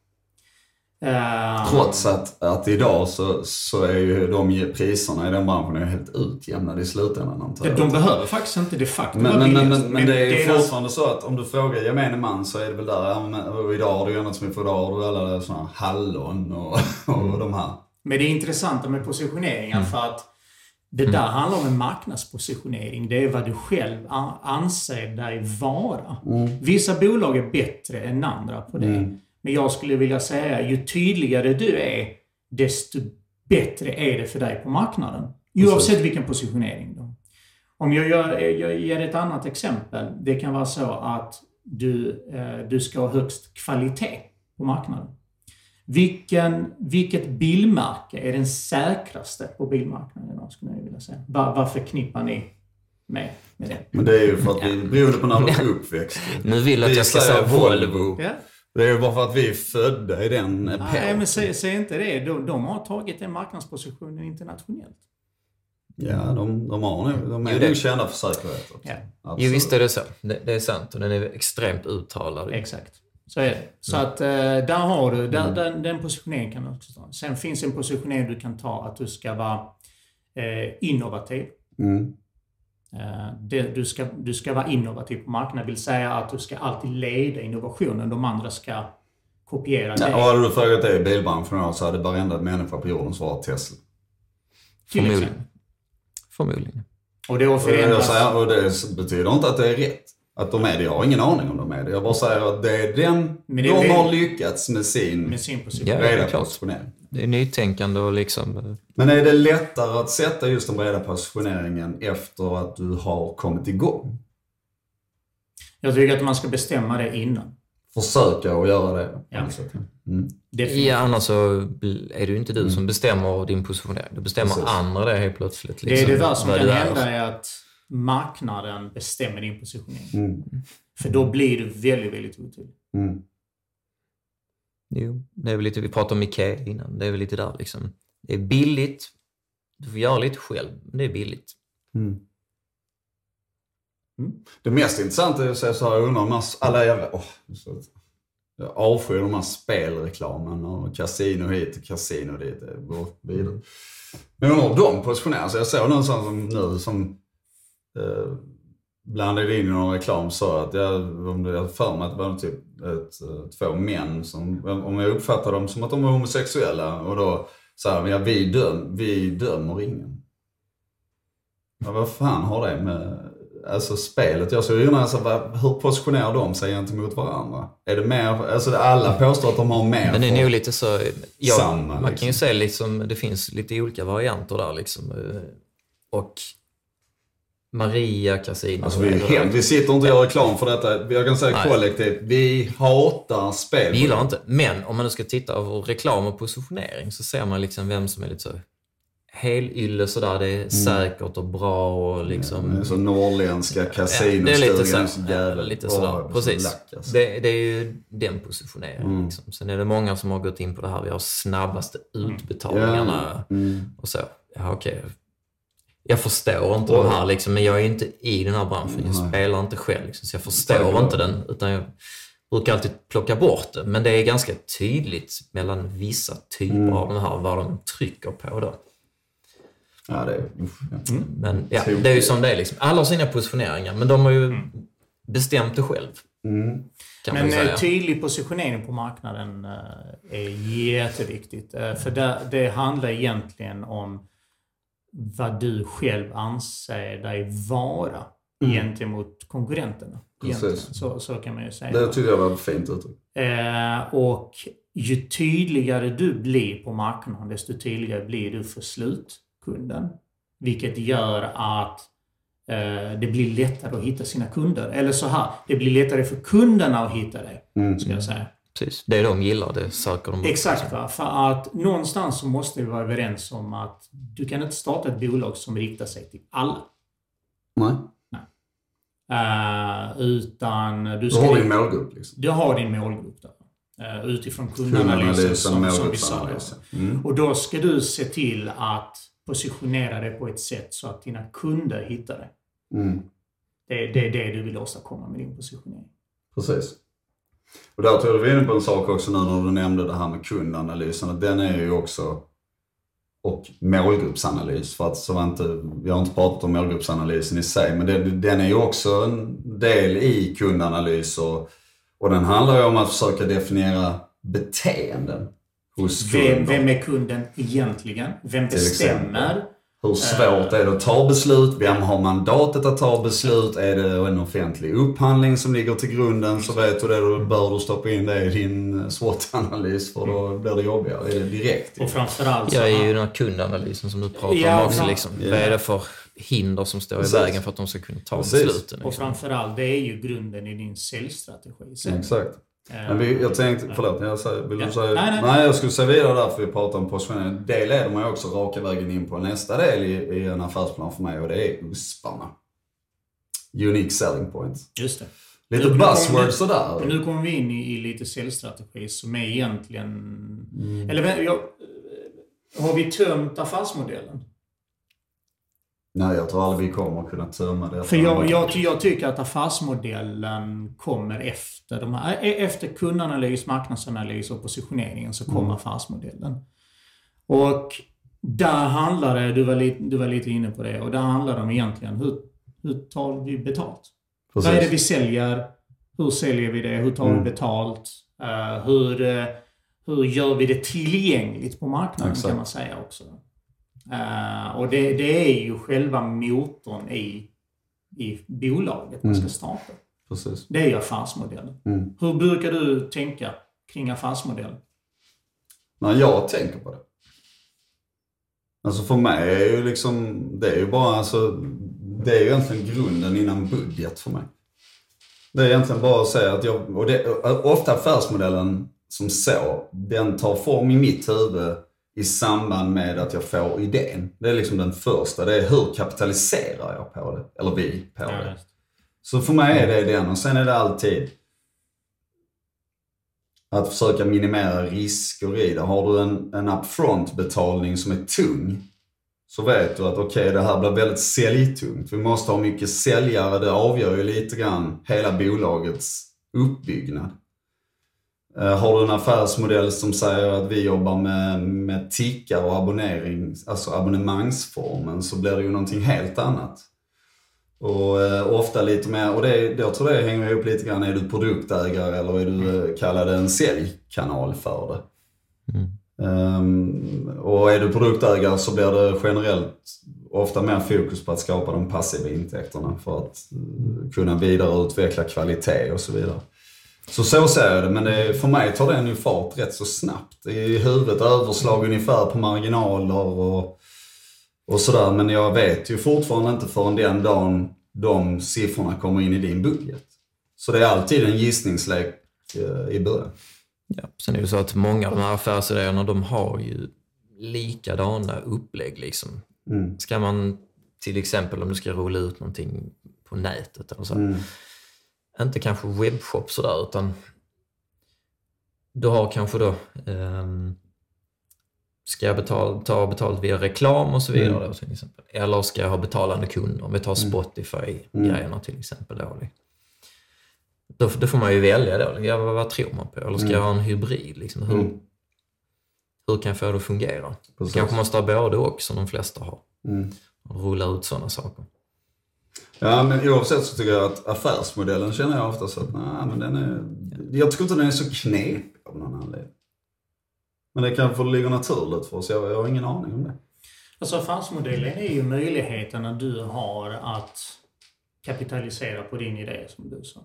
Uh, Trots att, att idag så, så är ju de priserna i den branschen är helt utjämnade i slutändan antar jag. De behöver faktiskt inte de facto men, men, men, men, men det är ju fortfarande så att om du frågar gemene man så är det väl där, idag har du ju något som är för idag har du alla sådana hallon och, och mm. de här. Men det är intressanta med positioneringar mm. för att det där mm. handlar om en marknadspositionering. Det är vad du själv anser dig vara. Mm. Vissa bolag är bättre än andra på det. Mm. Men jag skulle vilja säga, ju tydligare du är, desto bättre är det för dig på marknaden. Oavsett vilken positionering. Då. Om jag, gör, jag ger ett annat exempel. Det kan vara så att du, eh, du ska ha högst kvalitet på marknaden. Vilken, vilket bilmärke är den säkraste på bilmarknaden idag, skulle jag vilja säga. Var, vad förknippar ni med, med det? Men det är ju för att vi, beroende på när du är uppväxt. Nu vill att jag ska säga Volvo. Ja. Det är bara för att vi är födda i den epoken. Nej, men säg, säg inte det. De, de har tagit den marknadspositionen internationellt. Ja, de, de har nog, de är nog kända för säkerhet. Ja. Absolut. Jo, visst är det så. Det, det är sant. Och den är extremt uttalad. Exakt. Så är det. Så att eh, där har du, där, den, den positioneringen kan du också ta. Sen finns en positionering du kan ta att du ska vara eh, innovativ. Mm. Eh, det, du, ska, du ska vara innovativ på marknaden, vill säga att du ska alltid leda innovationen. De andra ska kopiera Ja, dig. och hade du frågat det i bilbranschen så hade varenda människa på jorden svarat Tesla. Förmodligen. Förmodligen. Och då Och, jag säger, och det betyder inte att det är rätt. Att de är det. Jag har ingen aning om de är det. Jag bara säger att det är den Men det de är har lyckats med sin med sin position. Ja, det är klart. positionering. Det är nytänkande och liksom... eh, Men är det lättare att sätta just den breda positioneringen efter att du har kommit igång? Jag tycker att man ska bestämma det innan. Försöka att göra det. Ja. Mm. Definitivt. Ja, annars så är det ju inte du som bestämmer din positionering. Du bestämmer Precis. andra det helt plötsligt. Det är Liksom, det där som kan hända är att marknaden bestämmer din positionering. Mm. För då blir du väldigt, väldigt otydlig. Mm. Jo, det är väl lite, vi pratade om Ikea innan. Det är väl lite där liksom. Det är billigt. Du får göra lite själv, men det är billigt. Mm. Mm. Det mest intressanta är att säga så här, jag undrar om alla jävla, åh, så, jag avskyr de här spelreklamen och kasino hit och kasino dit. Det vidare. Men jag undrar hur de positionerar sig. Jag såg någon som nu som eh, blandade in i någon reklam sa att jag, jag för mig att det var typ ett, två män som, om jag uppfattar dem som att de är homosexuella och då sa de, ja vi, döm, vi dömer ingen. Ja, vad fan har det med alltså, spelet? Jag skulle undra, alltså, vad, hur positionerar de sig gentemot varandra? Är det mer, alltså alla påstår att de har mer Men det är nog lite så... Ja, Samma, man kan liksom. ju säga liksom, det finns lite olika varianter där liksom. eh, Och Maria Casino. Alltså vi, helt, vi sitter inte och gör reklam för detta. Jag kan säga Nej. kollektivt, vi hatar spel. Vi gillar inte. Men om man nu ska titta på reklam och positionering så ser man liksom vem som är lite så helylle sådär. Det är säkert och bra och liksom... Mm, så norrländska Ja, kasinostugan det är lite så. jävla... Ja, sådär. Precis. lack, alltså. Det, det är ju den positioneringen. Mm. Liksom. Sen är det många som har gått in på det här. Vi har snabbaste utbetalningarna Mm. och så. Ja, okej. Jag förstår inte de här liksom, men jag är inte i den här branschen. Jag Nej. spelar inte själv liksom, så jag förstår inte den. Utan jag brukar alltid plocka bort det. Men det är ganska tydligt mellan vissa typer Mm. av de här, vad de trycker på då. Ja, det är... Ja. Men ja, det är ju som det är liksom. Alla har sina positioneringar, men de har ju bestämt det själv. Mm. Men eh, säga. tydlig positionering på marknaden eh, är jätteviktigt. Eh, För det, det handlar egentligen om vad du själv anser dig vara gentemot konkurrenterna. Precis. Så, så kan man ju säga. Det tyckte jag var ett fint uttryck. Eh, och ju tydligare du blir på marknaden, desto tydligare blir du för slutkunden. Vilket gör att eh, det blir lättare att hitta sina kunder. Eller så här, det blir lättare för kunderna att hitta dig, Mm. ska jag säga. Precis. Det de gillar, det söker de. Exakt. Va? För att någonstans så måste vi vara överens om att du kan inte starta ett bolag som riktar sig till alla. Nej. Eh, utan du Du ska... har din målgrupp liksom. Du har din målgrupp där. Eh, utifrån kundanalysen som, som vi sa. Mm. Och då ska du se till att positionera dig på ett sätt så att dina kunder hittar dig. Mm. Det, det är det du vill åstadkomma med din positionering. Precis. Och där tror jag du var inne på en sak också nu när du nämnde det här med kundanalysen. Att den är ju också, och målgruppsanalys. För att så var inte, vi har inte pratat om målgruppsanalysen i sig, men den, den är ju också en del i kundanalys. Och, och den handlar ju om att försöka definiera beteenden hos Vem, kunder. vem är kunden egentligen? Vem bestämmer? Hur svårt är det att ta beslut? Vem har mandatet att ta beslut? Är det en offentlig upphandling som ligger till grunden så vet du det. Då bör du stoppa in det i din SWOT-analys för då blir det jobbigare. Är det direkt? Och framförallt så... Jag är ju den här kundanalysen som du pratar Ja, om också. ja. Liksom. Ja. Vad är det för hinder som står Precis. i vägen för att de ska kunna ta Precis. besluten? Och Liksom. framförallt, det är ju grunden i din säljstrategi. Exakt. Eh, Men vi, jag tänkte, förlåt, jag säger, vill Ja. du säga? Nej, nej. jag skulle säga vidare där för vi pratar om positionering. Det leder mig också raka vägen in på nästa del i, i en affärsplan för mig och det är USParna. Unique selling point. Just det. Lite Nu- buzzword nu- sådär. Men nu kommer vi in i, i lite säljstrategi som är egentligen... Mm. Eller jag, har vi tömt affärsmodellen? Nej, jag tror aldrig vi kommer kunna tömma det. För jag, jag, jag tycker att affärsmodellen kommer efter de här, e- efter kundanalys, marknadsanalys och positioneringen så kommer Mm. affärsmodellen. Och där handlar det, du var, lite, du var lite inne på det, och där handlar det om egentligen hur, hur tar vi betalt? Precis. Vad är det vi säljer? Hur säljer vi det? Hur tar Mm. vi betalt? Eh, hur, eh, hur gör vi det tillgängligt på marknaden Exakt. kan man säga också. Eh, och det, det är ju själva motorn i, i bolaget man ska Mm. starta. Precis. Det är ju affärsmodellen. Mm. Hur brukar du tänka kring affärsmodell? När jag tänker på det. Alltså för mig är ju liksom, det är ju bara alltså, det är ju egentligen grunden innan budget för mig. Det är egentligen bara att säga att jag, och det, ofta affärsmodellen som så, den tar form i mitt huvud i samband med att jag får idén. Det är liksom den första, det är hur kapitaliserar jag på det? Eller vi på det. Så för mig är det den och sen är det alltid att försöka minimera risker i det. Har du en, en upfront-betalning som är tung så vet du att okej, det här blir väldigt säljtungt. Vi måste ha mycket säljare. Det avgör ju lite grann hela bolagets uppbyggnad. Eh, Har du en affärsmodell som säger att vi jobbar med, med tickar och abonnering, alltså abonnemangsformen, så blir det ju någonting helt annat. Och eh, ofta lite mer, och det, jag tror det hänger ihop lite grann, är du produktägare eller är du eh, kallad en säljkanal för det? Ehm, och är du produktägare så blir det generellt ofta mer fokus på att skapa de passiva intäkterna för att kunna vidareutveckla kvalitet och så vidare. Så så ser jag det, men det, för mig tar den ju fart rätt så snabbt. I huvudet överslag ungefär på marginaler och, och sådär. Men jag vet ju fortfarande inte förrän den dagen de siffrorna kommer in i din budget. Så det är alltid en gissningslek eh, i början. Ja. Sen är det så att många av de här affärsidéerna, de har ju likadana upplägg. Liksom. Mm. Ska man till exempel om du ska rulla ut någonting på nätet eller så. Mm. Inte kanske webbshop sådär utan du har kanske då ehm, Ska jag betala, ta betalt via reklam och så vidare Mm. då, till exempel. Eller ska jag ha betalande kunder? Om vi tar Spotify-grejerna till exempel. Då, då, då får man ju välja då. Ja, vad, vad tror man på? Eller ska Mm. jag ha en hybrid? Liksom? Hur, Mm. hur kan jag få det att fungera? Precis. kanske måste ha både och som de flesta har. Mm. Rulla ut sådana saker. Ja, men oavsett så tycker jag att affärsmodellen känner jag ofta så att nej, men den är... Jag tycker inte den är så knepig av någon anledning. Men det kanske ligger naturligt för oss. Jag, jag har ingen aning om det. Alltså affärsmodellen är ju möjligheterna du har att kapitalisera på din idé, som du sa.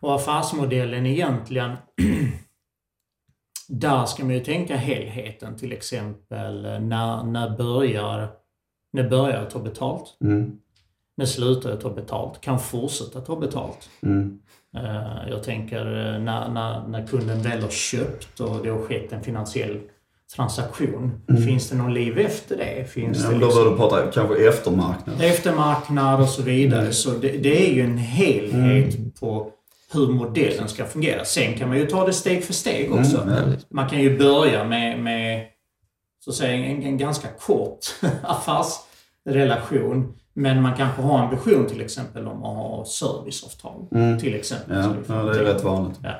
Och affärsmodellen egentligen, där ska man ju tänka helheten. Till exempel, när, när börjar när börjar jag ta betalt? Mm. När slutar jag ta betalt? Kan fortsätta ta betalt? Mm. Eh, Jag tänker eh, när, när, när kunden väl har köpt och det har skett en finansiell transaktion. Finns det någon liv efter det? Finns Ja, det men då liksom bör du prata kanske eftermarknad. eftermarknad och så vidare. Mm. Så det, det är ju en helhet på hur modellen ska fungera. Sen kan man ju ta det steg för steg också. Mm, ja. Man kan ju börja med, med så att säga, en, en ganska kort affärsrelation. Men man kanske har en vision till exempel om att ha serviceavtal. Till exempel. Ja, Så ja, det är rätt vanligt. Ja.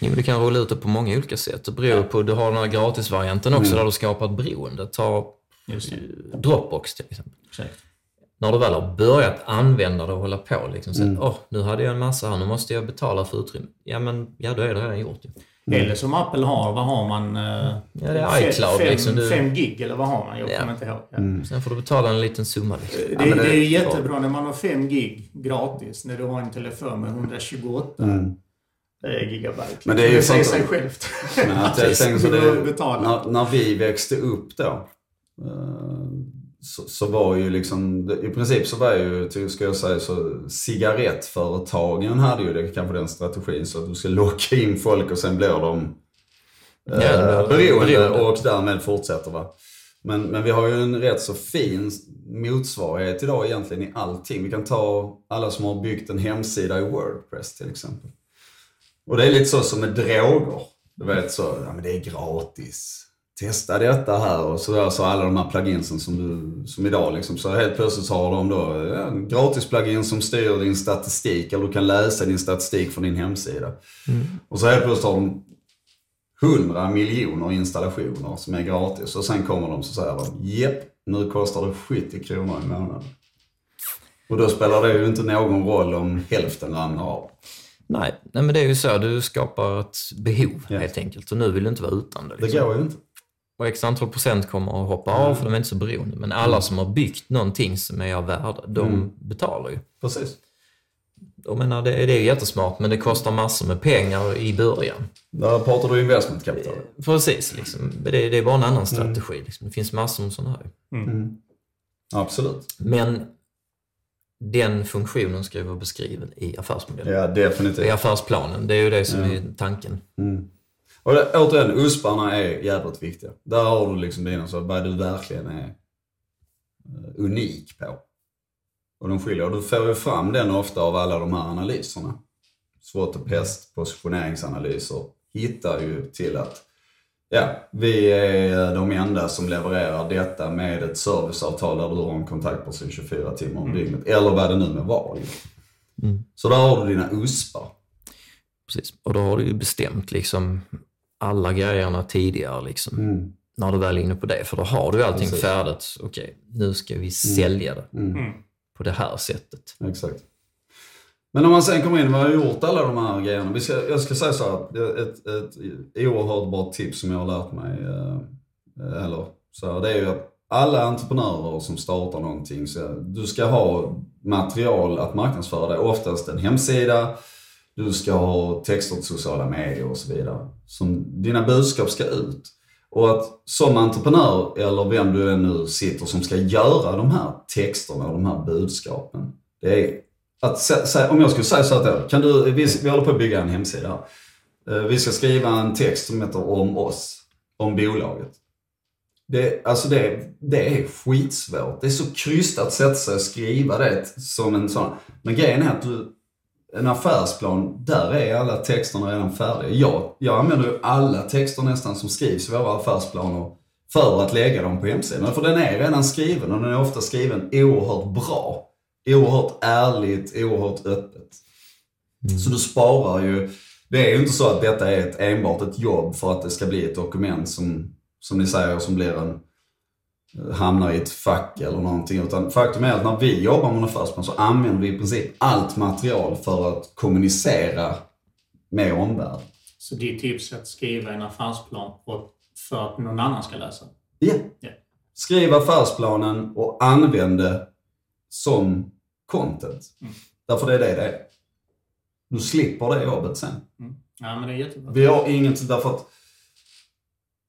Jo, du kan rulla ut det på många olika sätt. Det beror på, du har den här gratisvarianten också där du skapar ett beroende. Ta Just det. Dropbox till exempel. Exakt. När du väl har börjat använda det och hålla på, liksom, så Mm. att, åh, nu hade jag en massa här, nu måste jag betala för utrymme. Ja, men ja, då är det redan gjort ju. Eller som Apple har, vad har man? eh, Ja, det är iCloud, Fem, liksom, du- gig eller vad har man? Jag Ja. kommer inte ihåg. Ja. Sen får du betala en liten summa. Liksom. Det, men det- det är jättebra när man har 5 gig gratis när du har en telefon med 128 eh, gigabyte. Mm. Men det är ju det säger sig självt. Men att jag tänker så det, när, när vi växte upp då, eh, så, så var ju liksom, i princip så var ju, ska jag säga så, cigarettföretagen hade ju det, kanske den strategin så att du ska locka in folk och sen blir de Ja, eh, det- beroende beroende. och därmed fortsätter va. Men, men vi har ju en rätt så fin motsvarighet idag egentligen i allting. Vi kan ta alla som har byggt en hemsida i Wordpress till exempel. Och det är lite så som med droger. Du vet så, ja men det är gratis. Testa detta här och så, så alla de här pluginsen som du, som idag liksom. Så helt plötsligt så har de då en gratis plugin som styr din statistik eller du kan läsa din statistik från din hemsida. Mm. Och så helt plötsligt har de 100 miljoner installationer som är gratis och sen kommer de så säger de Jepp, nu kostar det 70 kronor i månaden. Och då spelar det ju inte någon roll om hälften ramlar av. Nej, nej, men det är ju så. Du skapar ett behov ja. helt enkelt. Och nu vill du inte vara utan det. Liksom. Det går ju inte. Och x antal procent kommer att hoppa av mm. för de är inte så beroende. Men alla som har byggt någonting som är av värde, de mm. betalar ju. Precis. Jag menar, det, det är jättesmart, men det kostar massor med pengar i början. Där pratar du investmentkapital. Precis, liksom. det, det, är bara en annan strategi. Mm. Liksom. Det finns massor med sådana här. Mm. mm. Absolut. Men den funktionen ska ju vara beskriven i affärsmodellen. Ja, definitivt. I affärsplanen. Det är ju det som ja. är tanken. Mm. Och det, återigen, USParna är jävligt viktiga. Där har du liksom dina, så vad du verkligen är eh, unik på. Och de skiljer. Och du får ju fram den ofta av alla de här analyserna. SWOT och PEST, positioneringsanalyser, hittar ju till att Ja, vi är de enda som levererar detta med ett serviceavtal där du har en kontaktperson 24 timmar om mm. dygnet. Eller vad det nu med var. Mm. Så där har du dina USPar. Precis, och då har du ju bestämt liksom alla grejerna tidigare. Liksom, mm. När du väl är inne på det. För då har du allting Precis. färdigt. Okej, okay, nu ska vi mm. sälja det mm. Mm. på det här sättet. Exakt. Men om man sen kommer in, vi har gjort alla de här grejerna. Vi ska, jag ska säga så här, ett, ett oerhört bra tips som jag har lärt mig, eh, eller så här, det är ju att alla entreprenörer som startar någonting, så du ska ha material att marknadsföra dig. Oftast en hemsida, du ska ha texter till sociala medier och så vidare. Som dina budskap ska ut. Och att som entreprenör, eller vem du än nu sitter som ska göra de här texterna och de här budskapen. Det är att, om jag skulle säga så här kan du, vi, vi håller på att bygga en hemsida här. Eh, vi ska skriva en text som heter om oss, om bolaget. Det, alltså det, det är skitsvårt. Det är så krystat att sätta sig och skriva det som en sån. Men grejen är att du, en affärsplan, där är alla texterna redan färdiga. Jag, jag använder ju alla texter nästan som skrivs i våra affärsplaner för att lägga dem på hemsidan. För den är redan skriven och den är ofta skriven oerhört bra oerhört ärligt, oerhört öppet. Mm. Så du sparar ju, det är ju inte så att detta är ett, enbart ett jobb för att det ska bli ett dokument som, som ni säger, som blir en, hamnar i ett fack eller någonting. Utan faktum är att när vi jobbar med en affärsplan så använder vi i princip allt material för att kommunicera med omvärlden. Så ditt tips är att skriva en affärsplan för att någon annan ska läsa? Ja. Yeah. Skriv affärsplanen och använd det som content. Mm. Därför det är det det är. Du slipper det jobbet sen. Mm. Ja, men det är jättebra. Vi har inget, därför att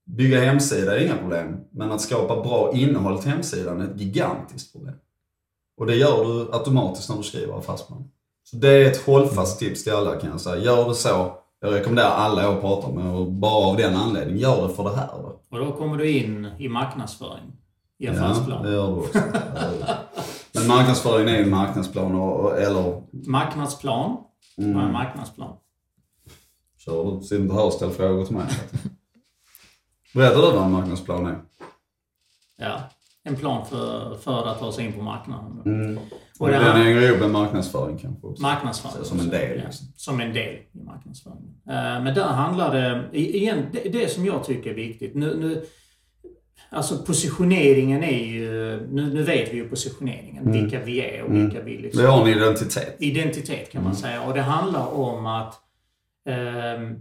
bygga hemsida är inga problem. Men att skapa bra innehåll till hemsidan är ett gigantiskt problem. Och det gör du automatiskt när du skriver affärsplan. Så det är ett hållfast tips till alla kan jag säga. Gör det så. Jag rekommenderar alla jag pratar med och bara av den anledningen, gör det för det här. Då. Och då kommer du in i marknadsföring i affärsplan. Ja, det gör du också. Men marknadsföring är ju marknadsplan och, eller... Marknadsplan? Mm. Vad är en marknadsplan? Kör du. Sitt inte här och ställ frågor till mig. Berättar du vad en marknadsplan är? Ja, en plan för, för att ta sig in på marknaden. Mm. Och den hänger ihop med marknadsföring kanske också. Marknadsföring. som en del. Liksom. som en del i marknadsföringen. Eh, men där handlar det, igen, det, det som jag tycker är viktigt. Nu, nu, Alltså positioneringen är ju, nu, nu vet vi ju positioneringen, mm. vilka vi är och mm. vilka vi liksom... Vi har en identitet. Identitet kan man mm. säga. Och det handlar om att eh,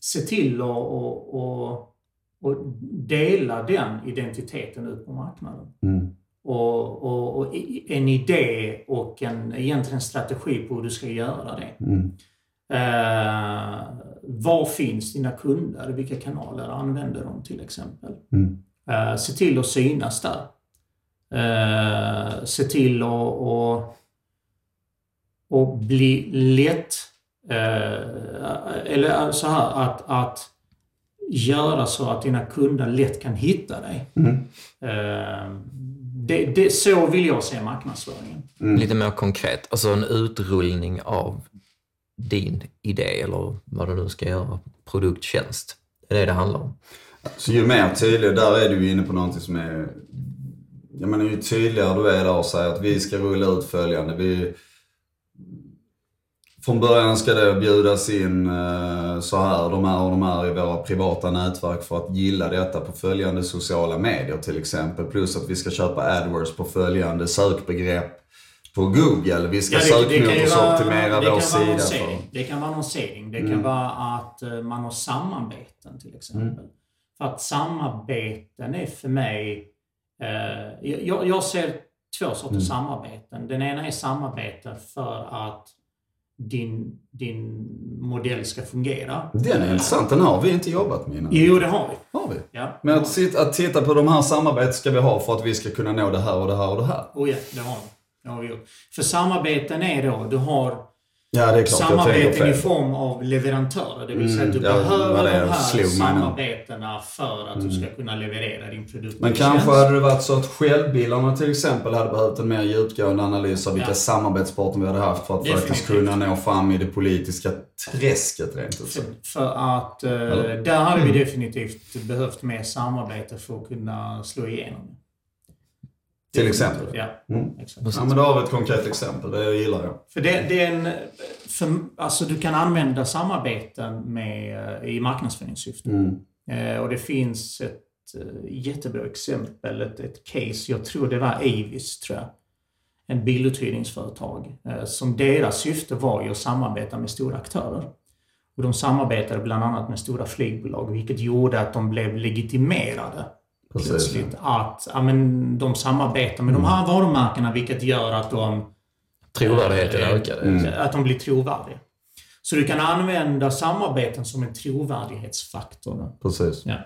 se till att och, och, och dela den identiteten ut på marknaden. Mm. Och, och, och, en idé och en egentligen strategi på hur du ska göra det. Mm. Eh, var finns dina kunder? Vilka kanaler använder de till exempel? Mm. Uh, se till att synas där. Uh, se till att och, och bli lätt, uh, eller så här att, att göra så att dina kunder lätt kan hitta dig. Mm. Uh, det, det, så vill jag se marknadsföringen. Mm. Lite mer konkret, alltså en utrullning av din idé eller vad du nu ska göra, produkt, tjänst. Det är det det handlar om. Så ju mer tydlig, där är du ju inne på någonting som är... Jag menar ju tydligare du är där och säger att vi ska rulla ut följande. Vi, från början ska det bjudas in eh, så här, de här och de här i våra privata nätverk för att gilla detta på följande sociala medier till exempel. Plus att vi ska köpa AdWords på följande sökbegrepp på Google. Vi ska ja, sökmotorsoptimera vår sida. För... Det kan vara annonsering. Det kan mm. vara att eh, man har samarbeten till exempel. Mm. För att samarbeten är för mig... Eh, jag, jag ser två sorters mm. samarbeten. Den ena är samarbete för att din, din modell ska fungera. Den är intressant. Den har vi inte jobbat med innan. Jo, det har vi. Har vi? Ja. Men att, sitta, att titta på de här samarbeten ska vi ha för att vi ska kunna nå det här och det här och det här. Oh ja, det har vi. Det har vi gjort. För samarbeten är då, du har Ja, det är klart. Samarbeten i form av leverantörer. Det vill säga att du mm, behöver de här samarbetena för att mm. du ska kunna leverera din produkt. Men kanske tjänst. hade det varit så att självbilarna till exempel hade behövt en mer djupgående analys av vilka ja. samarbetspartner vi hade haft för att Definitivt. faktiskt kunna nå fram i det politiska träsket rent ut för, för att eh, där hade vi mm. definitivt behövt mer samarbete för att kunna slå igenom. Till exempel? Ja. Mm. Exakt. ja, men då har vi ett konkret exempel. Det gillar jag. För det, det är en, för, alltså du kan använda samarbeten med, eh, i marknadsföringssyfte. Mm. Eh, och det finns ett eh, jättebra exempel, ett, ett case. Jag tror det var Avis, tror jag. En biluthyrningsföretag. Eh, som deras syfte var ju att samarbeta med stora aktörer. Och de samarbetade bland annat med stora flygbolag, vilket gjorde att de blev legitimerade Precis. plötsligt att ja, men, de samarbetar med mm. de här varumärkena vilket gör att de... Trovärdigheten äh, ökar. Mm. Att de blir trovärdiga. Så du kan använda samarbeten som en trovärdighetsfaktor. Precis. Ja.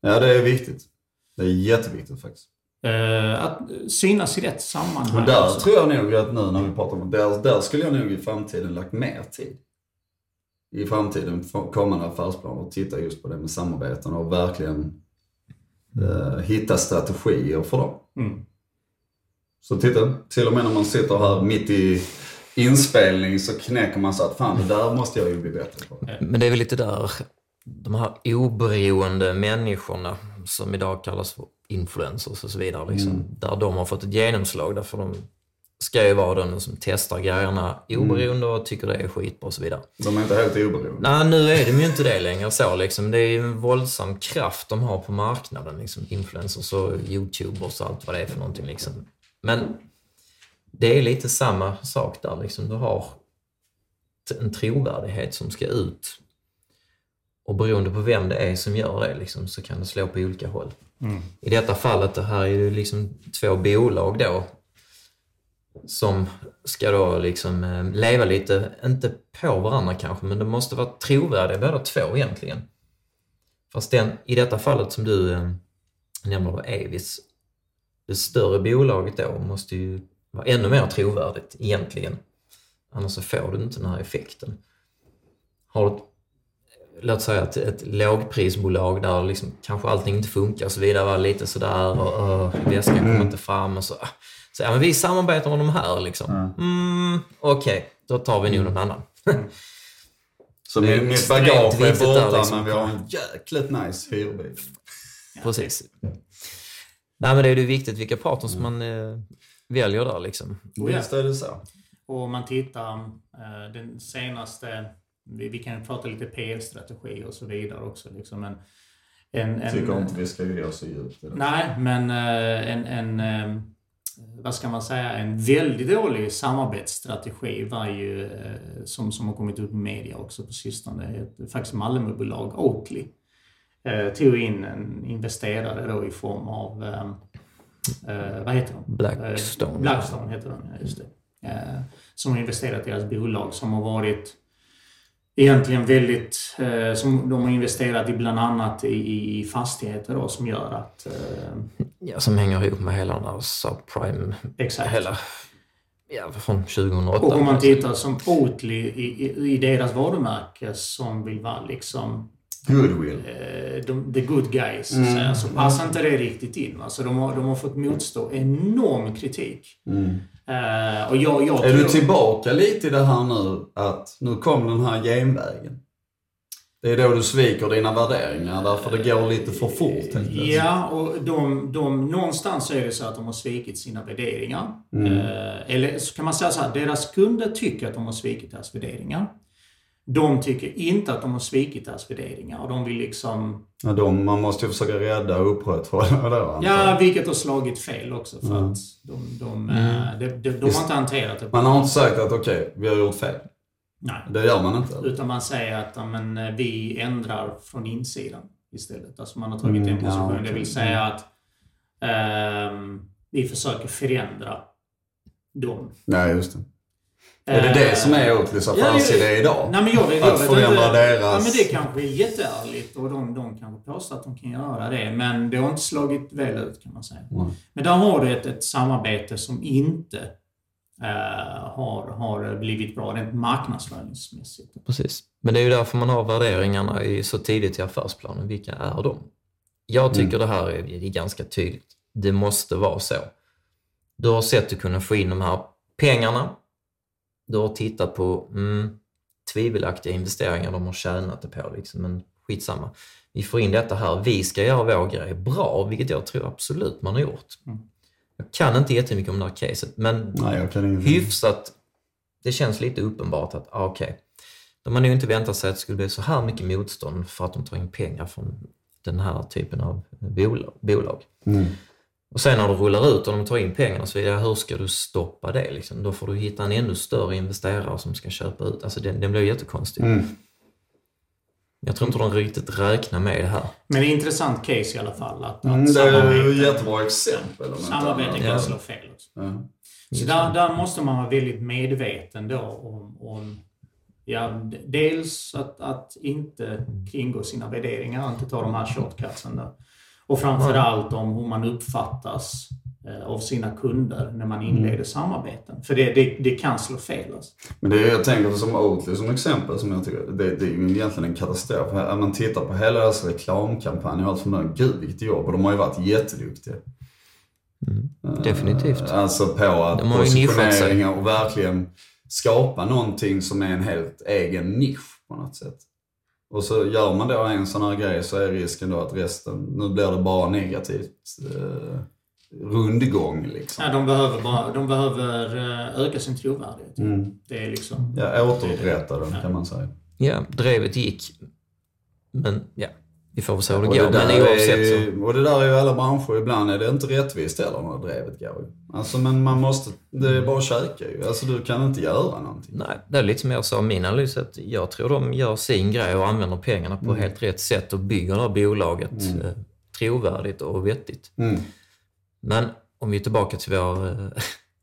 ja, det är viktigt. Det är jätteviktigt faktiskt. Uh, att synas i rätt sammanhang. Men där också. tror jag nog att nu när vi pratar om det, där, där skulle jag nog i framtiden lagt mer tid. I framtiden, kommande affärsplaner, och titta just på det med samarbeten och verkligen eh, hitta strategier för dem. Mm. Så titta, till och med när man sitter här mitt i inspelning så knäcker man sig att fan, det där måste jag ju bli bättre på. Men det är väl lite där, de här oberoende människorna som idag kallas för influencers och så vidare, liksom, mm. där de har fått ett genomslag. Därför de ska ju vara den som testar grejerna oberoende och tycker det är skitbra och så vidare. De är inte helt oberoende. Nej, nu är de ju inte det längre så liksom. Det är ju en våldsam kraft de har på marknaden, liksom. Influencers och YouTubers och allt vad det är för någonting liksom. Men det är lite samma sak där liksom. Du har en trovärdighet som ska ut. Och beroende på vem det är som gör det liksom, så kan det slå på olika håll. Mm. I detta fallet, det här är ju liksom två bolag då som ska då liksom eh, leva lite, inte på varandra kanske, men de måste vara trovärdiga båda två egentligen. Fast den, i detta fallet som du eh, nämner då, Avis, det större bolaget då måste ju vara ännu mer trovärdigt egentligen. Annars så får du inte den här effekten. Har du låt säga ett, ett lågprisbolag där liksom kanske allting inte funkar och så vidare, var lite sådär och, och väskan kommer mm. inte fram och så ah, så ja, men vi samarbetar med de här liksom. Mm. Mm, Okej, okay, då tar vi nog någon annan. Mm. Så det mitt bagage är borta, liksom. men vi har en jäkligt nice hyrbil. Precis. Nej, men det är ju viktigt vilka partners mm. man eh, väljer där liksom. Visst är det så. Och om man tittar eh, den senaste, vi, vi kan prata lite PR-strategi och så vidare också. Liksom, men en, en, Tycker inte vi ska gå så djupt Nej, men eh, en, en eh, vad ska man säga, en väldigt dålig samarbetsstrategi var ju, eh, som, som har kommit ut i media också på sistone, faktiskt Malmöbolag, Oatly, eh, tog in en investerare då i form av, eh, vad heter de? Blackstone. Blackstone heter de, just det. Som har investerat i deras bolag som har varit egentligen väldigt, eh, som de har investerat i bland annat i, i fastigheter då, som gör att... Eh, ja, som hänger ihop med hela den här subprime... Exakt. Hela, ja, från 2008. Och om man tittar som Oatly i, i, i deras varumärke som vill vara liksom Goodwill. Eh, de, the good guys, mm. så, så passar inte det riktigt in. Alltså, de, har, de har fått motstå enorm kritik. Mm. Uh, och jag, jag är tror... du tillbaka lite i det här nu, att nu kom den här genvägen? Det är då du sviker dina värderingar, därför det går lite för fort. Ja, och de, de, någonstans är det så att de har svikit sina värderingar. Mm. Eh, eller så kan man säga så här, deras kunder tycker att de har svikit deras värderingar. De tycker inte att de har svikit deras värderingar och de vill liksom... Ja, de, man måste ju försöka rädda och upprätthålla det. Ja, vilket har slagit fel också för Mm. att de, de, eh, de, de, de har inte hanterat det. Man har inte sagt att okej, vi har gjort fel. Nej. Det gör man inte. Utan man säger att ja, men, eh, vi ändrar från insidan istället. Alltså man har tagit Mm, en position. ja, Det okej. vill säga att ehm, vi försöker förändra dem. Nej, just det. Är det det som är Ja, ja, affärsidé idag? Nej, men jag vet, jag Att förändra inte. deras- Ja, men det kanske är jätteärligt och de, de kanske påstår att de kan göra det. Men det har inte slagit väl ut kan man säga. Mm. Men där har du ett, ett samarbete som inte eh, har, har blivit bra rent marknadsföringsmässigt. Precis. Men det är ju därför man har värderingarna i, så tidigt i affärsplanen. Vilka är de? Jag tycker det här är, det är ganska tydligt. Det måste vara så. Du har sett att kunna få in de här pengarna. Du har tittat på mm, tvivelaktiga investeringar de har tjänat det på. Liksom. Men skitsamma. Vi får in detta här. Vi ska göra vår grej bra, vilket jag tror absolut man har gjort. Mm. Jag kan inte jättemycket om det här caset, men Nej, hyfsat, det känns lite uppenbart att, ah, okej, de har nog inte väntat sig att det skulle bli så här mycket motstånd för att de tar in pengar från den här typen av bolag. Mm. Och sen när du rullar ut och de tar in pengarna så är det, hur ska du stoppa det? Liksom? Då får du hitta en ännu större investerare som ska köpa ut. Alltså den, den blir jättekonstig. Mm. Jag tror inte de riktigt räknar med det här. Men det är ett intressant case i alla fall. Att, att Mm, det är ett jättebra exempel. Samarbete kan Ja. slå fel också. Ja. Så där, där måste man vara väldigt medveten då om, om ja, dels att, att inte kringgå sina värderingar, inte ta de här shortcutsen då. Och framförallt om hur man uppfattas eh, av sina kunder när man inleder samarbeten. För det, det, det kan slå fel. Alltså. Men det jag tänker som Oatly som exempel, som jag tycker, det, det är ju egentligen en katastrof. Om man tittar på hela deras reklamkampanj och allt för mig, gud vilket jobb. Och de har ju varit jätteduktiga. Mm. Definitivt. Eh, Alltså på att positioneringar och verkligen skapa någonting som är en helt egen nisch på något sätt. Och så gör man då en sån här grej så är risken då att resten, nu blir det bara negativt eh, rundgång liksom. Ja, de behöver, bara, de behöver eh, öka sin trovärdighet. Mm. Det är liksom... Ja, återupprätta den kan man säga. Ja, drevet gick. Men ja, vi väl se hur det Och går. det, där Men oavsett så... är, och det där är ju alla branscher. Ibland är det inte rättvist heller när drevet går. ju. Alltså men man måste, det är bara käka ju. Alltså du kan inte göra någonting. Nej, det är lite som jag sa, min analys är att jag tror de gör sin grej och använder pengarna på Mm. helt rätt sätt och bygger det här bolaget eh, trovärdigt och vettigt. Mm. Men om vi är tillbaka till vår, eh,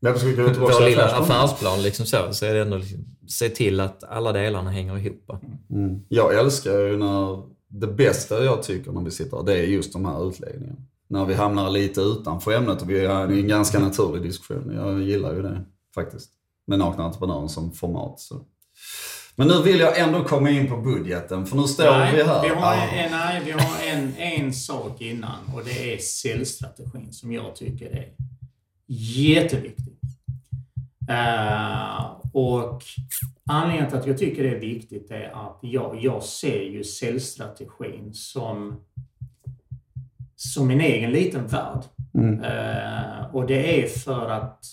vår lilla affärsplan? affärsplan liksom så, så är det ändå liksom, se till att alla delarna hänger ihop. Mm. Jag älskar ju när, det bästa jag tycker när vi sitter här, det är just de här utläggningarna. När vi hamnar lite utanför ämnet och vi i en ganska naturlig diskussion. Jag gillar ju det faktiskt. Med Nakna Entreprenören som format. Så. Men nu vill jag ändå komma in på budgeten, för nu står Nej, vi här. Vi har, en, nej, vi har en, en sak innan och det är säljstrategin som jag tycker är jätteviktig. Eh, och anledningen till att jag tycker det är viktigt är att jag, jag ser ju säljstrategin som, som en egen liten värld. Mm. Eh, och det är för att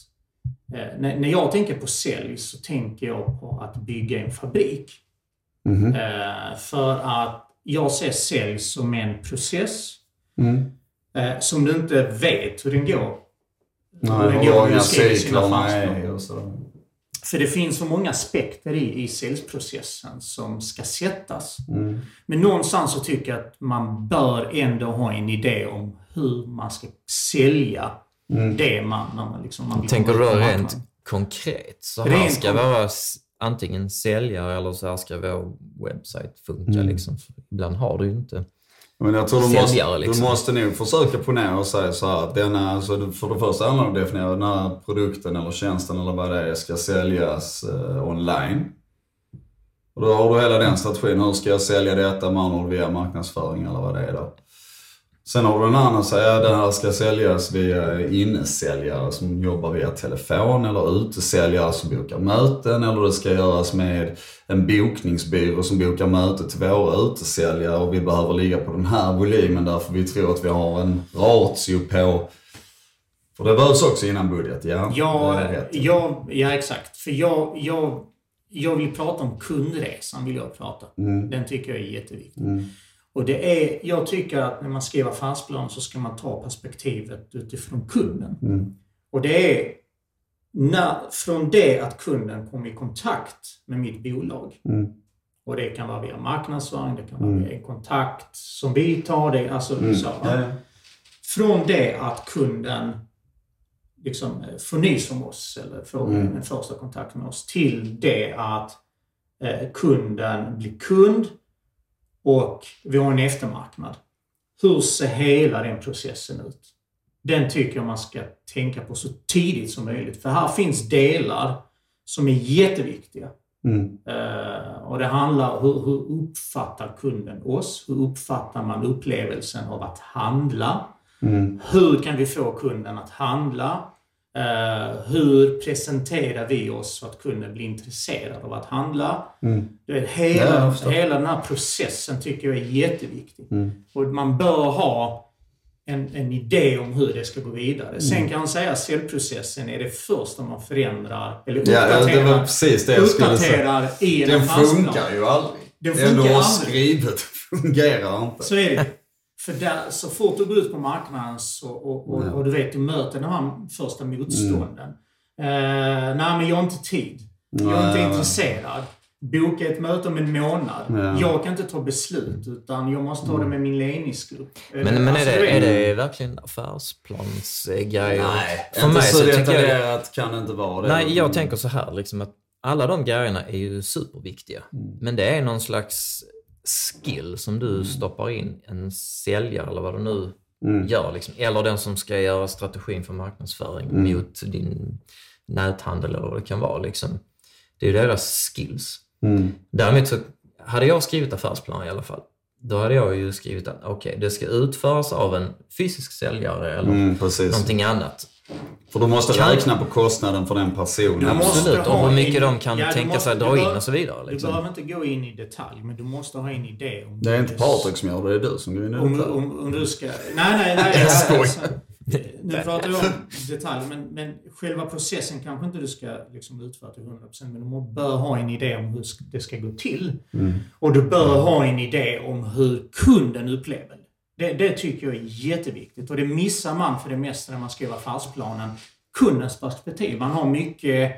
eh, när, när jag tänker på sälj så tänker jag på att bygga en fabrik. Mhm. Eh, för att jag ser sälj som en process Mm. eh, som du inte vet hur den går. Nej, hur den hur går långa du skriver sina cyklerna För det finns så många aspekter i, i säljprocessen som ska sättas. Mm. Men någonstans så tycker jag att man bör ändå ha en idé om hur man ska sälja Mm. det man, när man, liksom, man Tänker du då rent konkret? Så Rent här ska s- antingen säljare eller så här ska vår webbsajt funka. Mm. Liksom. Ibland har du ju inte. Men jag tror du Säljare, måste, liksom. du måste nog försöka ponera och säga så här att denna, alltså för det första handlar det om att definiera den här produkten eller tjänsten eller vad det är ska säljas eh, online. Och då har du hela den strategin. Hur ska jag sälja detta med andra via marknadsföring eller vad det är då? Sen har du en annan som säger att det här ska säljas via innesäljare som jobbar via telefon eller utesäljare som bokar möten eller det ska göras med en bokningsbyrå som bokar möte till våra utesäljare och vi behöver ligga på den här volymen därför vi tror att vi har en ratio på för det behövs också innan budget, ja. Ja, ja, ja exakt. För jag, jag, jag vill prata om kundresan. Vill jag prata. Mm. Den tycker jag är jätteviktig. Mm. Och det är, jag tycker att när man skriver affärsplan så ska man ta perspektivet utifrån kunden. Mm. Och det är när, från det att kunden kommer i kontakt med mitt bolag. Mm. Och det kan vara via marknadsföring, det kan vara mm. via en kontakt som vi tar. Det, alltså, mm. så, ja. Från det att kunden liksom får nys om oss eller får mm. en första kontakt med oss till det att eh, kunden blir kund och vi har en eftermarknad. Hur ser hela den processen ut? Den tycker jag man ska tänka på så tidigt som möjligt. För här finns delar som är jätteviktiga. Mm. Uh, och det handlar om hur, hur uppfattar kunden oss? Hur uppfattar man upplevelsen av att handla? Mm. Hur kan vi få kunden att handla? Uh, hur presenterar vi oss så att kunden blir intresserad av att handla? Mm. Det hela, ja, hela den här processen tycker jag är jätteviktig. Mm. Och man bör ha en, en idé om hur det ska gå vidare. Mm. Sen kan man säga att säljprocessen är det första man förändrar eller uppdaterar, ja, det var precis det jag uppdaterar i en Den funkar ju aldrig. Den funkar det är aldrig. skrivet fungerar inte. Så är det. För där, så fort du går ut på marknaden så, och, och, och, du vet, du möter de här första motstånden. Mm. Uh, nej, men jag har inte tid. Jag är inte intresserad. Boka ett möte om en månad. Ja. Jag kan inte ta beslut, utan jag måste ta det med min ledningsgrupp. Men, men alltså, är, det, är det verkligen affärsplansgrejer? Nej, För inte mig så, så detaljerat jag, kan det inte vara det. Nej, jag tänker så här liksom att alla de grejerna är ju superviktiga. Mm. Men det är någon slags skill som du mm. stoppar in en säljare eller vad du nu mm. gör. Liksom. Eller den som ska göra strategin för marknadsföring mm. mot din näthandel eller vad det kan vara. Liksom. Det är deras skills. Mm. Däremot så hade jag skrivit affärsplan i alla fall. Då hade jag ju skrivit att okay, det ska utföras av en fysisk säljare eller mm, någonting annat. För du måste kan... räkna på kostnaden för den personen. Absolut, och hur mycket in... de kan ja, tänka måste, sig dra in och så vidare. Liksom. Du behöver inte gå in i detalj, men du måste ha en idé. Om det är inte Patrik som gör det, det är du som går in i om, detalj. Om, om, du ska... Nej, nej, nej. jag skojar. Nu pratar jag om detaljer, men, men själva processen kanske inte du ska liksom utföra till 100% men du bör ha en idé om hur det ska gå till. Mm. Och du bör ha en idé om hur kunden upplever det. Det, det, tycker jag är jätteviktigt och det missar man för det mesta när man skriver affärsplanen. Kundens perspektiv. Man har mycket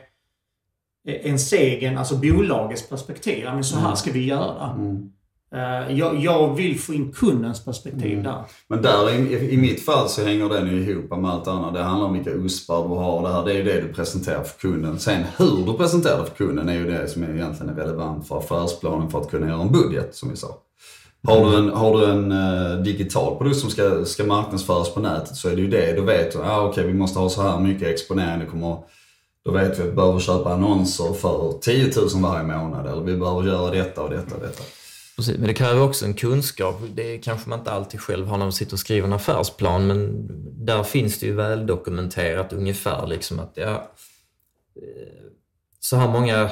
eh, en egen, alltså bolagets perspektiv. Men så här mm. ska vi göra. Mm. Eh, jag, jag, vill få in kundens perspektiv mm. där. Men där i, i mitt fall så hänger den ju ihop med allt annat. Det handlar om vilka uspar du har. Det, här, det är ju det du presenterar för kunden. Sen hur du presenterar det för kunden är ju det som är egentligen är relevant för affärsplanen för att kunna göra en budget, som vi sa. Har du en, har du en uh, digital produkt som ska, ska marknadsföras på nätet så är det ju det. Då vet du, ah, okej okay, vi måste ha så här mycket exponering. Det kommer, då vet vi att vi behöver köpa annonser för 10 000 varje månad. Eller vi behöver göra detta och detta och detta. Precis, men det kräver också en kunskap. Det kanske man inte alltid själv har när man sitter och skriver en affärsplan, men där finns det ju väl dokumenterat ungefär liksom att ja, eh, så här många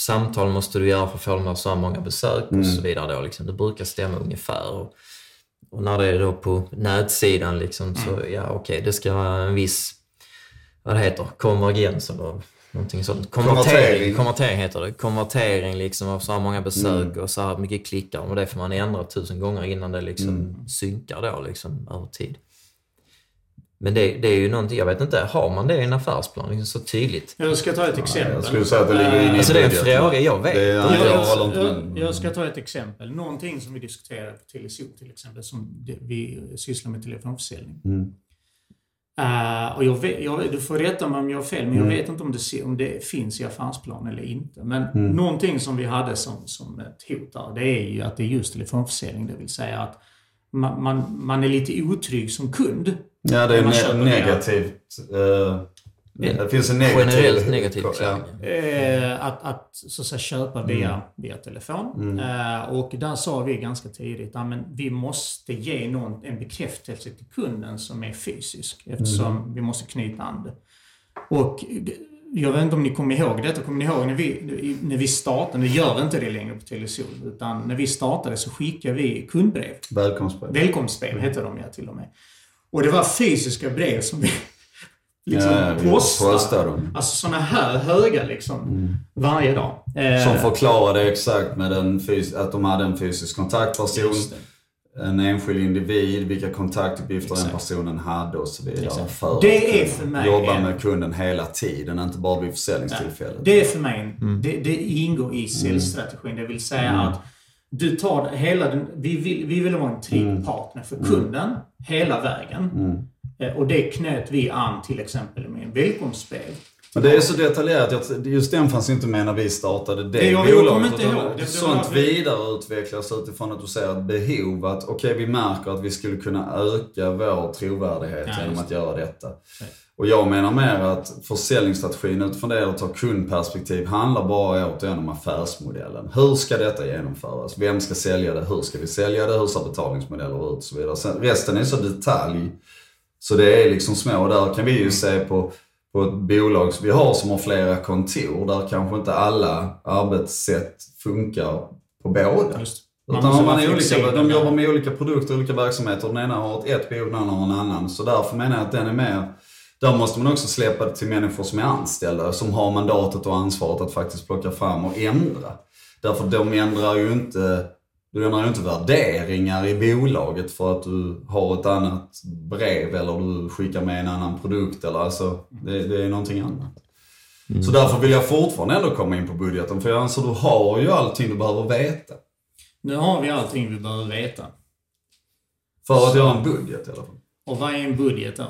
samtal måste du göra för att få de här så här många besök mm. och så vidare. Då, liksom. Det brukar stämma ungefär. Och, och när det är då på nätsidan liksom, så, mm. ja okej, okay, det ska vara en viss, vad det heter, konvergens eller någonting sånt. Konvertering, konvertering heter det. Konvertering liksom av så här många besök mm. och så här mycket klickar. Och det får man ändra tusen gånger innan det liksom mm. synkar då liksom över tid. Men det, det, är ju någonting, jag vet inte, har man det i en affärsplan liksom så tydligt? Jag ska ta ett exempel. jag skulle säga att det ligger inne i Alltså det är en fråga, jag vet. Det är, jag, jag, jag, jag, ska ta ett exempel. Någonting som vi diskuterar på TeleSo till exempel, som vi sysslar med telefonförsäljning. Mm. Uh, och jag vet, jag, du får rätta mig om jag har fel, men jag mm. vet inte om det, om det finns i affärsplan eller inte. Men mm. någonting som vi hade som, som ett hot där, det är ju att det är just telefonförsäljning. Det vill säga att man, man, man är lite otrygg som kund. Ja, det är ne negativt. Uh, Det finns en negativ... Generellt negativ ja. klang. Eh, att, att så att säga, köpa via, via telefon. Eh, och där sa vi ganska tidigt att vi måste ge någon en bekräftelse till kunden som är fysisk eftersom vi måste knyta an det. Och jag vet inte om ni kommer ihåg detta. Kommer ni ihåg när vi, när vi startade? Nu gör inte det längre på Telesol. Utan när vi startade så skickade vi kundbrev. Välkomstbrev. Välkomstbrev hette de ja till och med. Och det var fysiska brev som vi liksom Ja, postade. postade dem. Alltså sådana här höga liksom. Varje dag. Eh, Som förklarade exakt med en fys- att de hade en fysisk kontaktperson, en enskild individ, vilka kontaktuppgifter den Exakt. personen hade och så vidare. Exakt. För Det är för mig jobba en- med kunden hela tiden, inte bara vid försäljningstillfället. Det är för mig, en- Mm. det, det ingår i säljstrategin. Det vill säga att du tar hela den, vi vill, vi vill vara en trygg Mm. partner för kunden hela vägen. Eh, Och det knöt vi an till exempel med en välkomstbrev. Men det är så detaljerat. Just den fanns inte med när vi startade det, Det- jag- bolaget. inte ihåg. Det- det Sånt var- vidareutvecklas utifrån att du ser ett behov. Att okej, vi märker att vi skulle kunna öka vår trovärdighet Ja, genom att göra detta. Och jag menar mer att försäljningsstrategin utifrån det att ta kundperspektiv handlar bara återigen om affärsmodellen. Hur ska detta genomföras? Vem ska sälja det? Hur ska vi sälja det? Hur ser betalningsmodeller ut? Och så vidare. Sen, resten är så detalj. Så det är liksom små. Där kan vi ju se på, på ett bolag som vi har som har flera kontor där kanske inte alla arbetssätt funkar på båda. Just. Man Utan man vara är olika, de jobbar med olika produkter, olika verksamheter. Den ena har ett, ett behov, den andra har en annan. Så därför menar jag att den är mer... Där måste man också släppa det till människor som är anställda, som har mandatet och ansvaret att faktiskt plocka fram och ändra. Därför de ändrar ju inte, du ändrar ju inte värderingar i bolaget för att du har ett annat brev eller du skickar med en annan produkt. Eller, alltså, det, det är någonting annat. Så därför vill jag fortfarande ändå komma in på budgeten, för jag anser du har ju allting du behöver veta. Nu har vi allting vi behöver veta. För att göra en budget i alla fall. Och vad är en budget då?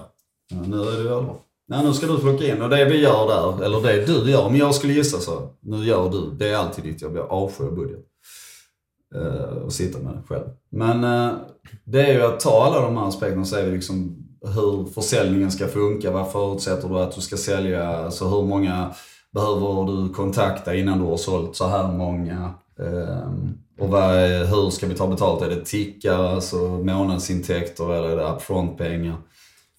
Ja, nu är det allvar. Nej nu ska du plocka in och det vi gör där, eller det du gör, om jag skulle gissa så, nu gör du, det är alltid ditt jobb, jag avskyr budget. Eh, uh, och sitta med det själv. Men uh, det är ju att ta alla de här aspekterna och se liksom hur försäljningen ska funka, vad förutsätter du att du ska sälja, alltså hur många behöver du kontakta innan du har sålt så här många. Uh, och vad är, hur ska vi ta betalt? Är det tickar, alltså månadsintäkter eller är det upfront-pengar?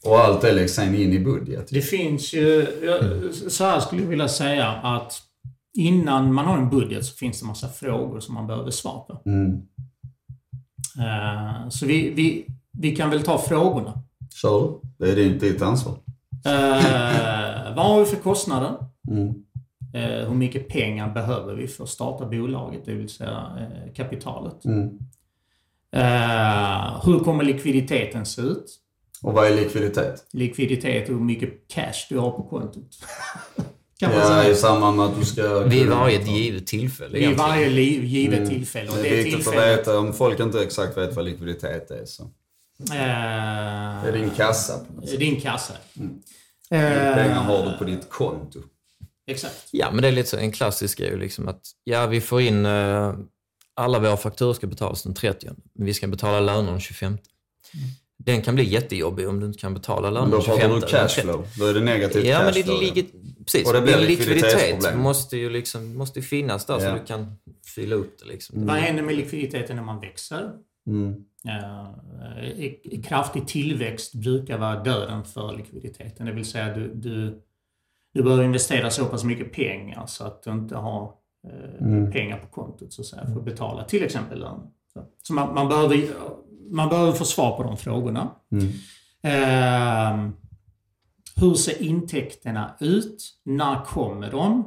Och allt det läggs sen in i budget. Det finns ju, så här skulle jag vilja säga att innan man har en budget så finns det massa frågor som man behöver svar på. Mm. Eh, Så vi, vi, vi kan väl ta frågorna. Kör. Det är ditt, ditt ansvar. Eh, vad har vi för kostnader? Mm. Eh, hur mycket pengar behöver vi för att starta bolaget, det vill säga eh, kapitalet? Mm. Eh, hur kommer likviditeten se ut? Och vad är likviditet? Likviditet och hur mycket cash du har på kontot. kan man Ja, säga. i samband med att du ska... Vid varje givet tillfälle Vid varje liv, givet tillfälle. Och Det det, är viktigt att veta, om folk inte exakt vet vad likviditet är så. Eh, Det är din kassa. på något sätt. Din kassa. Pengar Eh, har du på ditt konto. Exakt. Ja, men det är lite så en klassisk grej liksom att ja, vi får in eh, alla våra fakturor ska betalas den 30 men vi ska betala löner den 25. Den kan bli jättejobbig om du inte kan betala den då 25. pratar du cashflow. Då är det negativt Ja, men det ligger, precis. Och det blir likviditet måste ju liksom, måste ju finnas där Ja. så du kan fylla upp det. Liksom. Vad händer med likviditeten när man växer? Mm. I- i kraftig tillväxt brukar vara döden för likviditeten. Det vill säga du, du, du behöver investera så pass mycket pengar så att du inte har eh, pengar på kontot så att säga, för att betala till exempel lön. Så, så man, man, behöver, man behöver få svar på de frågorna. Eh, hur ser intäkterna ut? När kommer de?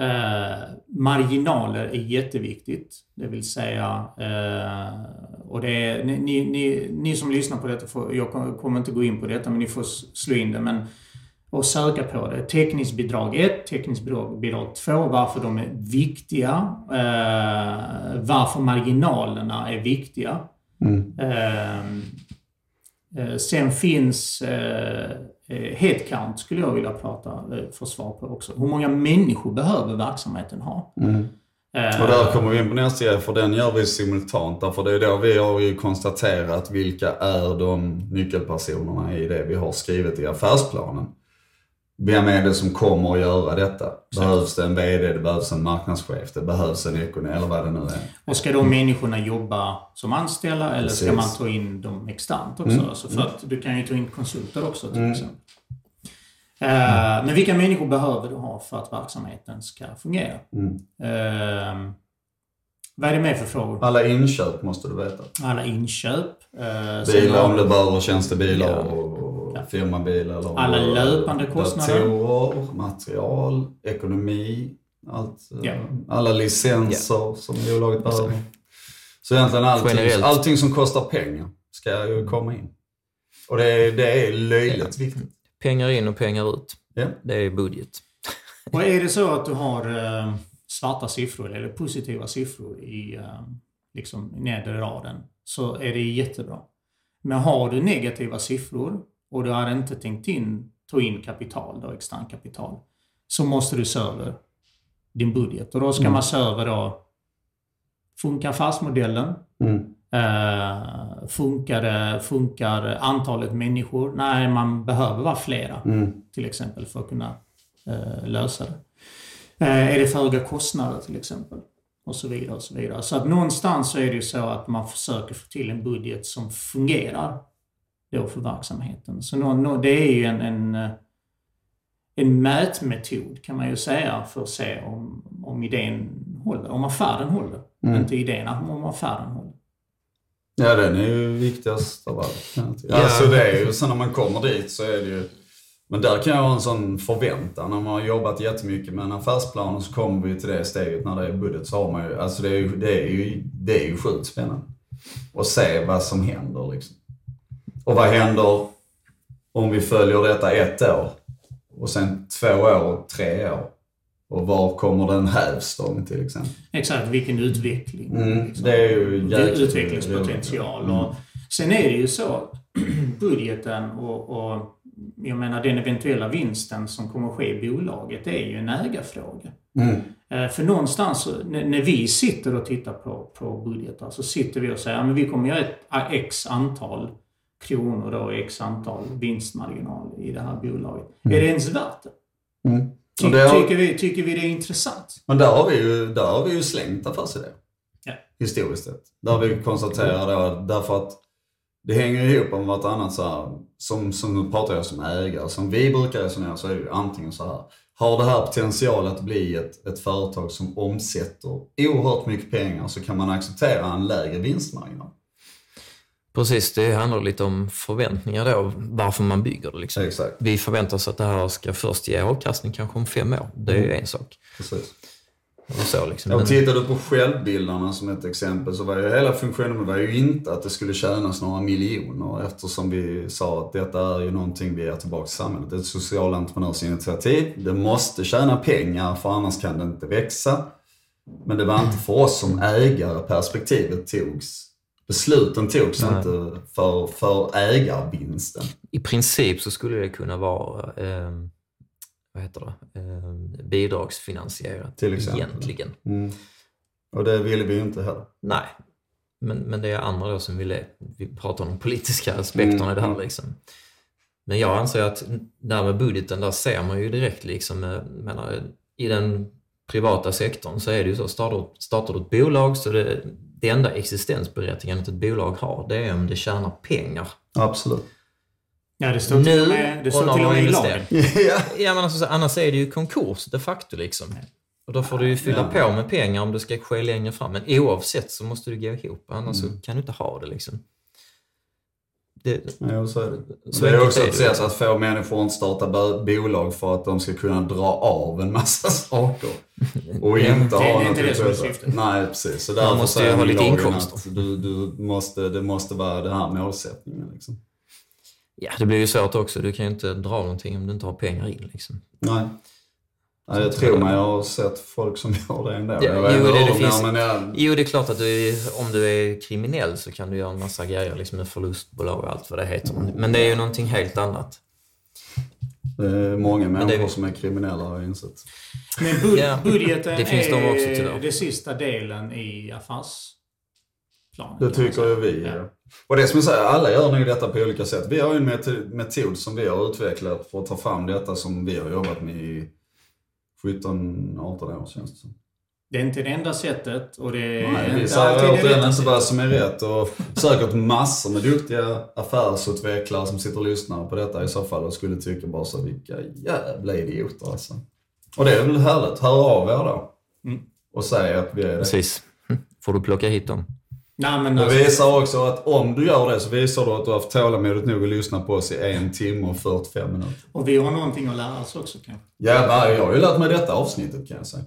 Eh, marginaler är jätteviktigt. Det vill säga, eh, och det är, ni, ni, ni, som lyssnar på detta, får, jag kommer- inte gå in på detta, men ni får slå in det. Men, och söka på det. Täckningsbidrag 1, täckningsbidrag bidrag 2, varför de är viktiga. Eh, varför marginalerna är viktiga. Ehm, eh, sen finns eh, eh, headcount skulle jag vilja prata eh, få svar på också. Hur många människor behöver verksamheten ha? Eh, Och där kommer vi in på nästa grej, för den gör vi simultant. Därför det är då vi har ju konstaterat vilka är de nyckelpersonerna i det vi har skrivit i affärsplanen. Vem är det som kommer att göra detta? Behövs det en VD, det behövs en marknadschef, det behövs en ekonom eller vad det nu är. Och ska de människorna jobba som anställda eller ska Precis. man ta in dem externt också? Mm. Alltså för att du kan ju ta in konsulter också till Mm. exempel. Eh, men vilka människor behöver du ha för att verksamheten ska fungera? Mm. Eh, vad är det mer för frågor? Alla inköp måste du veta. Alla inköp. sen Bilar om du- behöver tjänstebilar Ja. och Ja. firmabil eller Alla löpande kostnader. Datorer, material, ekonomi, allt, eh, Ja. alla licenser som bolaget behöver. Så egentligen allting, Generellt. allting som kostar pengar ska ju komma in. Och det är, det är löjligt viktigt. Pengar in och pengar ut. Ja. Det är budget. Och är det så att du har eh, svarta siffror eller positiva siffror i eh, liksom, nedre raden så är det jättebra. Men har du negativa siffror och du har inte tänkt in, ta in kapital, då, extern kapital, så måste du se över din budget. Och då ska Mm. man se över då, funkar affärsmodellen? Mm. Eh, funkar, funkar antalet människor? Nej, man behöver vara flera Mm. till exempel för att kunna eh, lösa det. Eh, är det för höga kostnader till exempel? Och så vidare och så vidare. Så att någonstans så är det ju så att man försöker få till en budget som fungerar då för verksamheten. Så det är ju en, en, eh, en mätmetod kan man ju säga för att se om, om idén håller, om affären håller. Mm. Inte idén, om affären håller. Ja, den är ju viktigast av allt. Ja. Alltså det är ju, så när man kommer dit så är det ju... Men där kan jag ha en sån förväntan. När man har jobbat jättemycket med en affärsplan och så kommer vi till det steget när det är budget så har man ju... Alltså det är ju, det är ju, det är ju sjukt spännande. Och se vad som händer liksom. Och vad händer om vi följer detta ett år? Och sen två år och tre år? Och var kommer den hävstång till exempel? Exakt, vilken utveckling. Mm, liksom. det är ju jäkligt utvecklingspotential. roligt. Och sen är det ju så, budgeten och, och jag menar den eventuella vinsten som kommer ske i bolaget, det är ju en ägarfråga. Mm. Eh, För någonstans, när vi sitter och tittar på, på budgetar, så sitter vi och säger att vi kommer göra ett x antal kronor då, x antal vinstmarginal i det här bolaget. Är det ens värt det? Mm. Ty, det har- tycker, vi, tycker vi det är intressant? Men där har vi ju, där har vi ju slängt affärsidéer. Ja. Historiskt sett. Där vi konstaterar då, därför att det hänger ihop med vartannat så här, som, som nu pratar jag som ägare, som vi brukar resonera så är det ju antingen så här. Har det här potential att bli ett, ett företag som omsätter oerhört mycket pengar så kan man acceptera en lägre vinstmarginal. Precis, det handlar lite om förväntningar då, varför man bygger det. Liksom. Exakt, Vi förväntar oss att det här ska först ge avkastning kanske om fem år. Det är ju en sak. precis. Och så, liksom. Tittar du på självbildarna som ett exempel så var ju hela funktionen var ju inte att det skulle tjänas några miljoner eftersom vi sa att detta är ju någonting vi ger tillbaka till samhället. Det är ett social entreprenörsinitiativ. Det måste tjäna pengar för annars kan det inte växa. Men det var inte för oss som ägare perspektivet togs. Besluten togs Nej. inte för, för ägarvinsten. I princip så skulle det kunna vara eh, vad heter det? Eh, bidragsfinansierat Till exempel. egentligen. Mm. Och det ville vi ju inte heller. Nej, men, men det är andra då som vill, vi pratar om de politiska aspekterna Mm, i det här. Liksom. Men jag anser att där med budgeten, där ser man ju direkt liksom, eh, menar, i den privata sektorn så är det ju så, startar, startar du ett bolag så det, det enda existensberättigandet ett bolag har, det är om det tjänar pengar. Absolut. Ja, det står till Nu och med, det står till och man med i lagen. ja. Ja, men alltså, så annars är det ju konkurs de facto liksom. Och då får du ju fylla Ja. på med pengar om det ska ske längre fram. Men oavsett så måste du gå ihop, annars Mm. så kan du inte ha det liksom. Det, Ja, så är det. Så det är också är ett det sätt att få människor att inte starta bo- bolag för att de ska kunna dra av en massa saker. Och inte det är ha inte något det som är syftet. Nej, precis. Så Man därför måste ju ha lite inkomster. Du, du måste, det måste vara det här målsättningen. Liksom. ja, det blir ju svårt också. Du kan ju inte dra någonting om du inte har pengar in. Liksom. Nej. Nej, jag tror mig, jag har sett folk som gör det ändå. Ja, jag jo, det- det finns- men jag, Jo, det är klart att du, är- om du är kriminell så kan du göra en massa grejer liksom med förlustbolag och allt vad det heter. Men det är ju någonting helt annat. det är många det är- människor som är kriminella har jag insett. Men bud, Ja, budgeten det finns de också, är tyvärr. den sista delen i affärsplanen. Det tycker ju vi. Ja. Ja. Och det som jag säger, alla gör nog detta på olika sätt. Vi har ju en met- metod som vi har utvecklat för att ta fram detta som vi har jobbat med i 17-18 år känns det som. Det är inte det enda sättet och det är Nej, vi inte säger alltid det rätta inte vad som är rätt och säkert massor med duktiga affärsutvecklare som sitter och lyssnar på detta i så fall och skulle tycka bara så vilka jävla idioter alltså. Och det är väl härligt, hör av er då. Mm. Och säg att vi är det. Precis. Hm, Får du plocka hit dem. Nej, men Det alltså, visar också att om du gör det så visar du att du har haft tålamodet nog att lyssna på oss i en timme och 45 minuter. och vi har någonting att lära oss också kanske. Jävlar, jag har ju lärt mig detta avsnittet kan jag säga.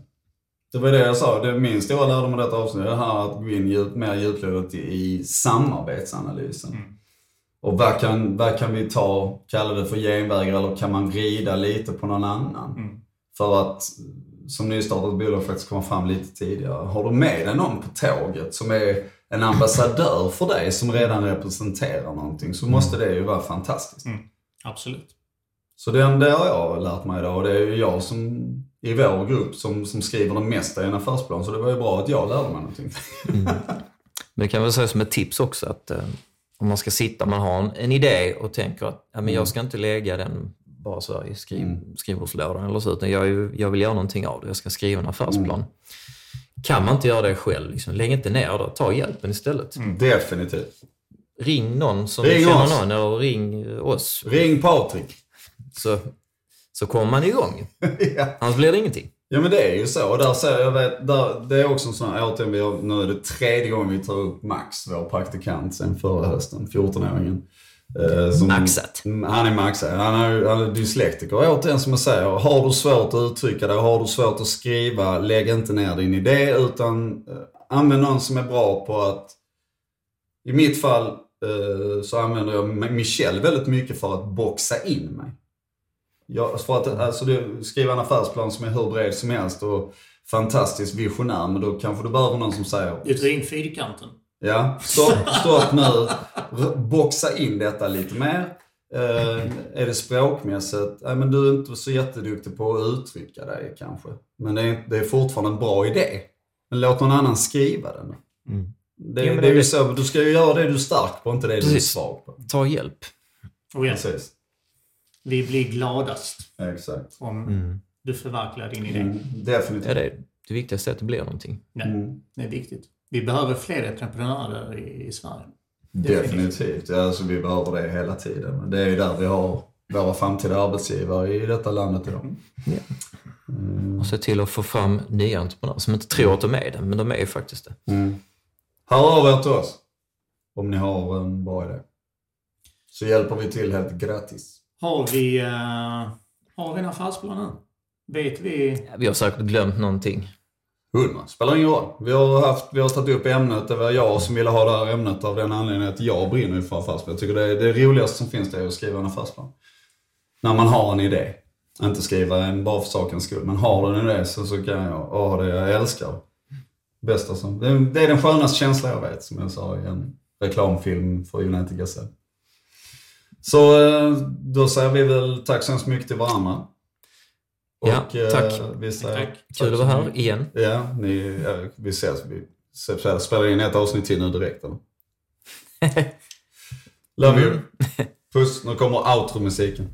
Det var det jag sa, det min stora lärdom med detta avsnitt är det här att gå in djup, mer djuplodigt i, samarbetsanalysen. Och vad kan, vad kan vi ta, kalla det för genvägar eller kan man rida lite på någon annan? Mm. För att som nystartat bolag faktiskt komma fram lite tidigare. Har du med dig någon på tåget som är en ambassadör för dig som redan representerar någonting så måste det ju vara fantastiskt. Absolut. Så den, det har jag lärt mig idag och det är ju jag som i vår grupp som, som skriver det mesta i en affärsplan. Så det var ju bra att jag lärde mig någonting. Men det kan väl säga som ett tips också att eh, om man ska sitta, man har en, en idé och tänker att ja, men jag ska inte lägga den bara så i skriv, Mm. skrivbordslådan eller så, utan jag, jag vill göra någonting av det. Jag ska skriva en affärsplan. Mm. Kan man inte göra det själv, liksom, lägg inte ner det. Ta hjälpen istället. Definitivt. Ring någon som Ring känner oss. någon eller ring oss. Ring Patrik. Så, så kommer man igång. ja. Annars blir det ingenting. ja men det är ju så. Och där ser jag, vet, där, det är också en sån här, återigen, vi har, nu är det tredje gången vi tar upp Max, vår praktikant sen förra hösten, 14-åringen. Eh, som- Maxat. Mm, Han är maxad. Han är, han är dyslektiker. Och Återigen som jag säger, har du svårt att uttrycka dig, har du svårt att skriva, lägg inte ner din idé utan eh, använd någon som är bra på att, i mitt fall eh, så använder jag M- Michelle väldigt mycket för att boxa in mig. Jag, för att alltså, du, skriva en affärsplan som är hur bred som helst och fantastiskt visionär, men då kanske du behöver någon som säger Du tar in fyrkanten. Ja, stopp, stopp nu. Boxa in detta lite mer. Eh, är det språkmässigt? Nej, men du är inte så jätteduktig på att uttrycka dig kanske. Men det är, det är fortfarande en bra idé. Men låt någon annan skriva den. Mm. Det, Ja, men det är ju det- så, du ska ju göra det du är stark på, inte det du är Precis. svag på. Ta hjälp. Och igen, Precis. vi blir gladast Exakt. om Mm. du förverkligar din idé. Mm, definitivt. Ja, det, är- det viktigaste är att det blir någonting. Ja, Mm. det är viktigt. Vi behöver fler entreprenörer i, i Sverige. Definitivt. Ja, alltså, vi behöver det hela tiden. Men det är ju där vi har våra framtida arbetsgivare i detta landet idag. Mm. Och se till att få fram nya entreprenörer som inte tror att de är det, men de är ju faktiskt det. Mm. Hör av er till oss om ni har en bra idé. Så hjälper vi till helt gratis. Har vi, eh, har vi en affärsplan nu? Vet vi? Ja, Vi har säkert glömt någonting. Hundra. Spelar ingen roll. Vi har, haft, vi har tagit upp ämnet. Det var jag som ville ha det här ämnet av den anledningen att jag brinner för affärsplan. Jag tycker det, är, det roligaste som finns det är att skriva en affärsplan. När man har en idé. Inte skriva en bara för sakens skull. Men har du en idé så, så kan jag, åh det jag älskar. Bästa som, det, är- det är den skönaste känsla jag vet som jag sa i en reklamfilm för United Gazelle. Så eh, då säger vi väl tack så hemskt mycket till varandra. Ja, eh, tack. Vi säger, Tack. Kul att vara här igen. Ja, ni, ja, vi ses. Vi spelar- spelar in ett avsnitt till nu direkt. Eller? Love you. Puss. Nu kommer outro-musiken.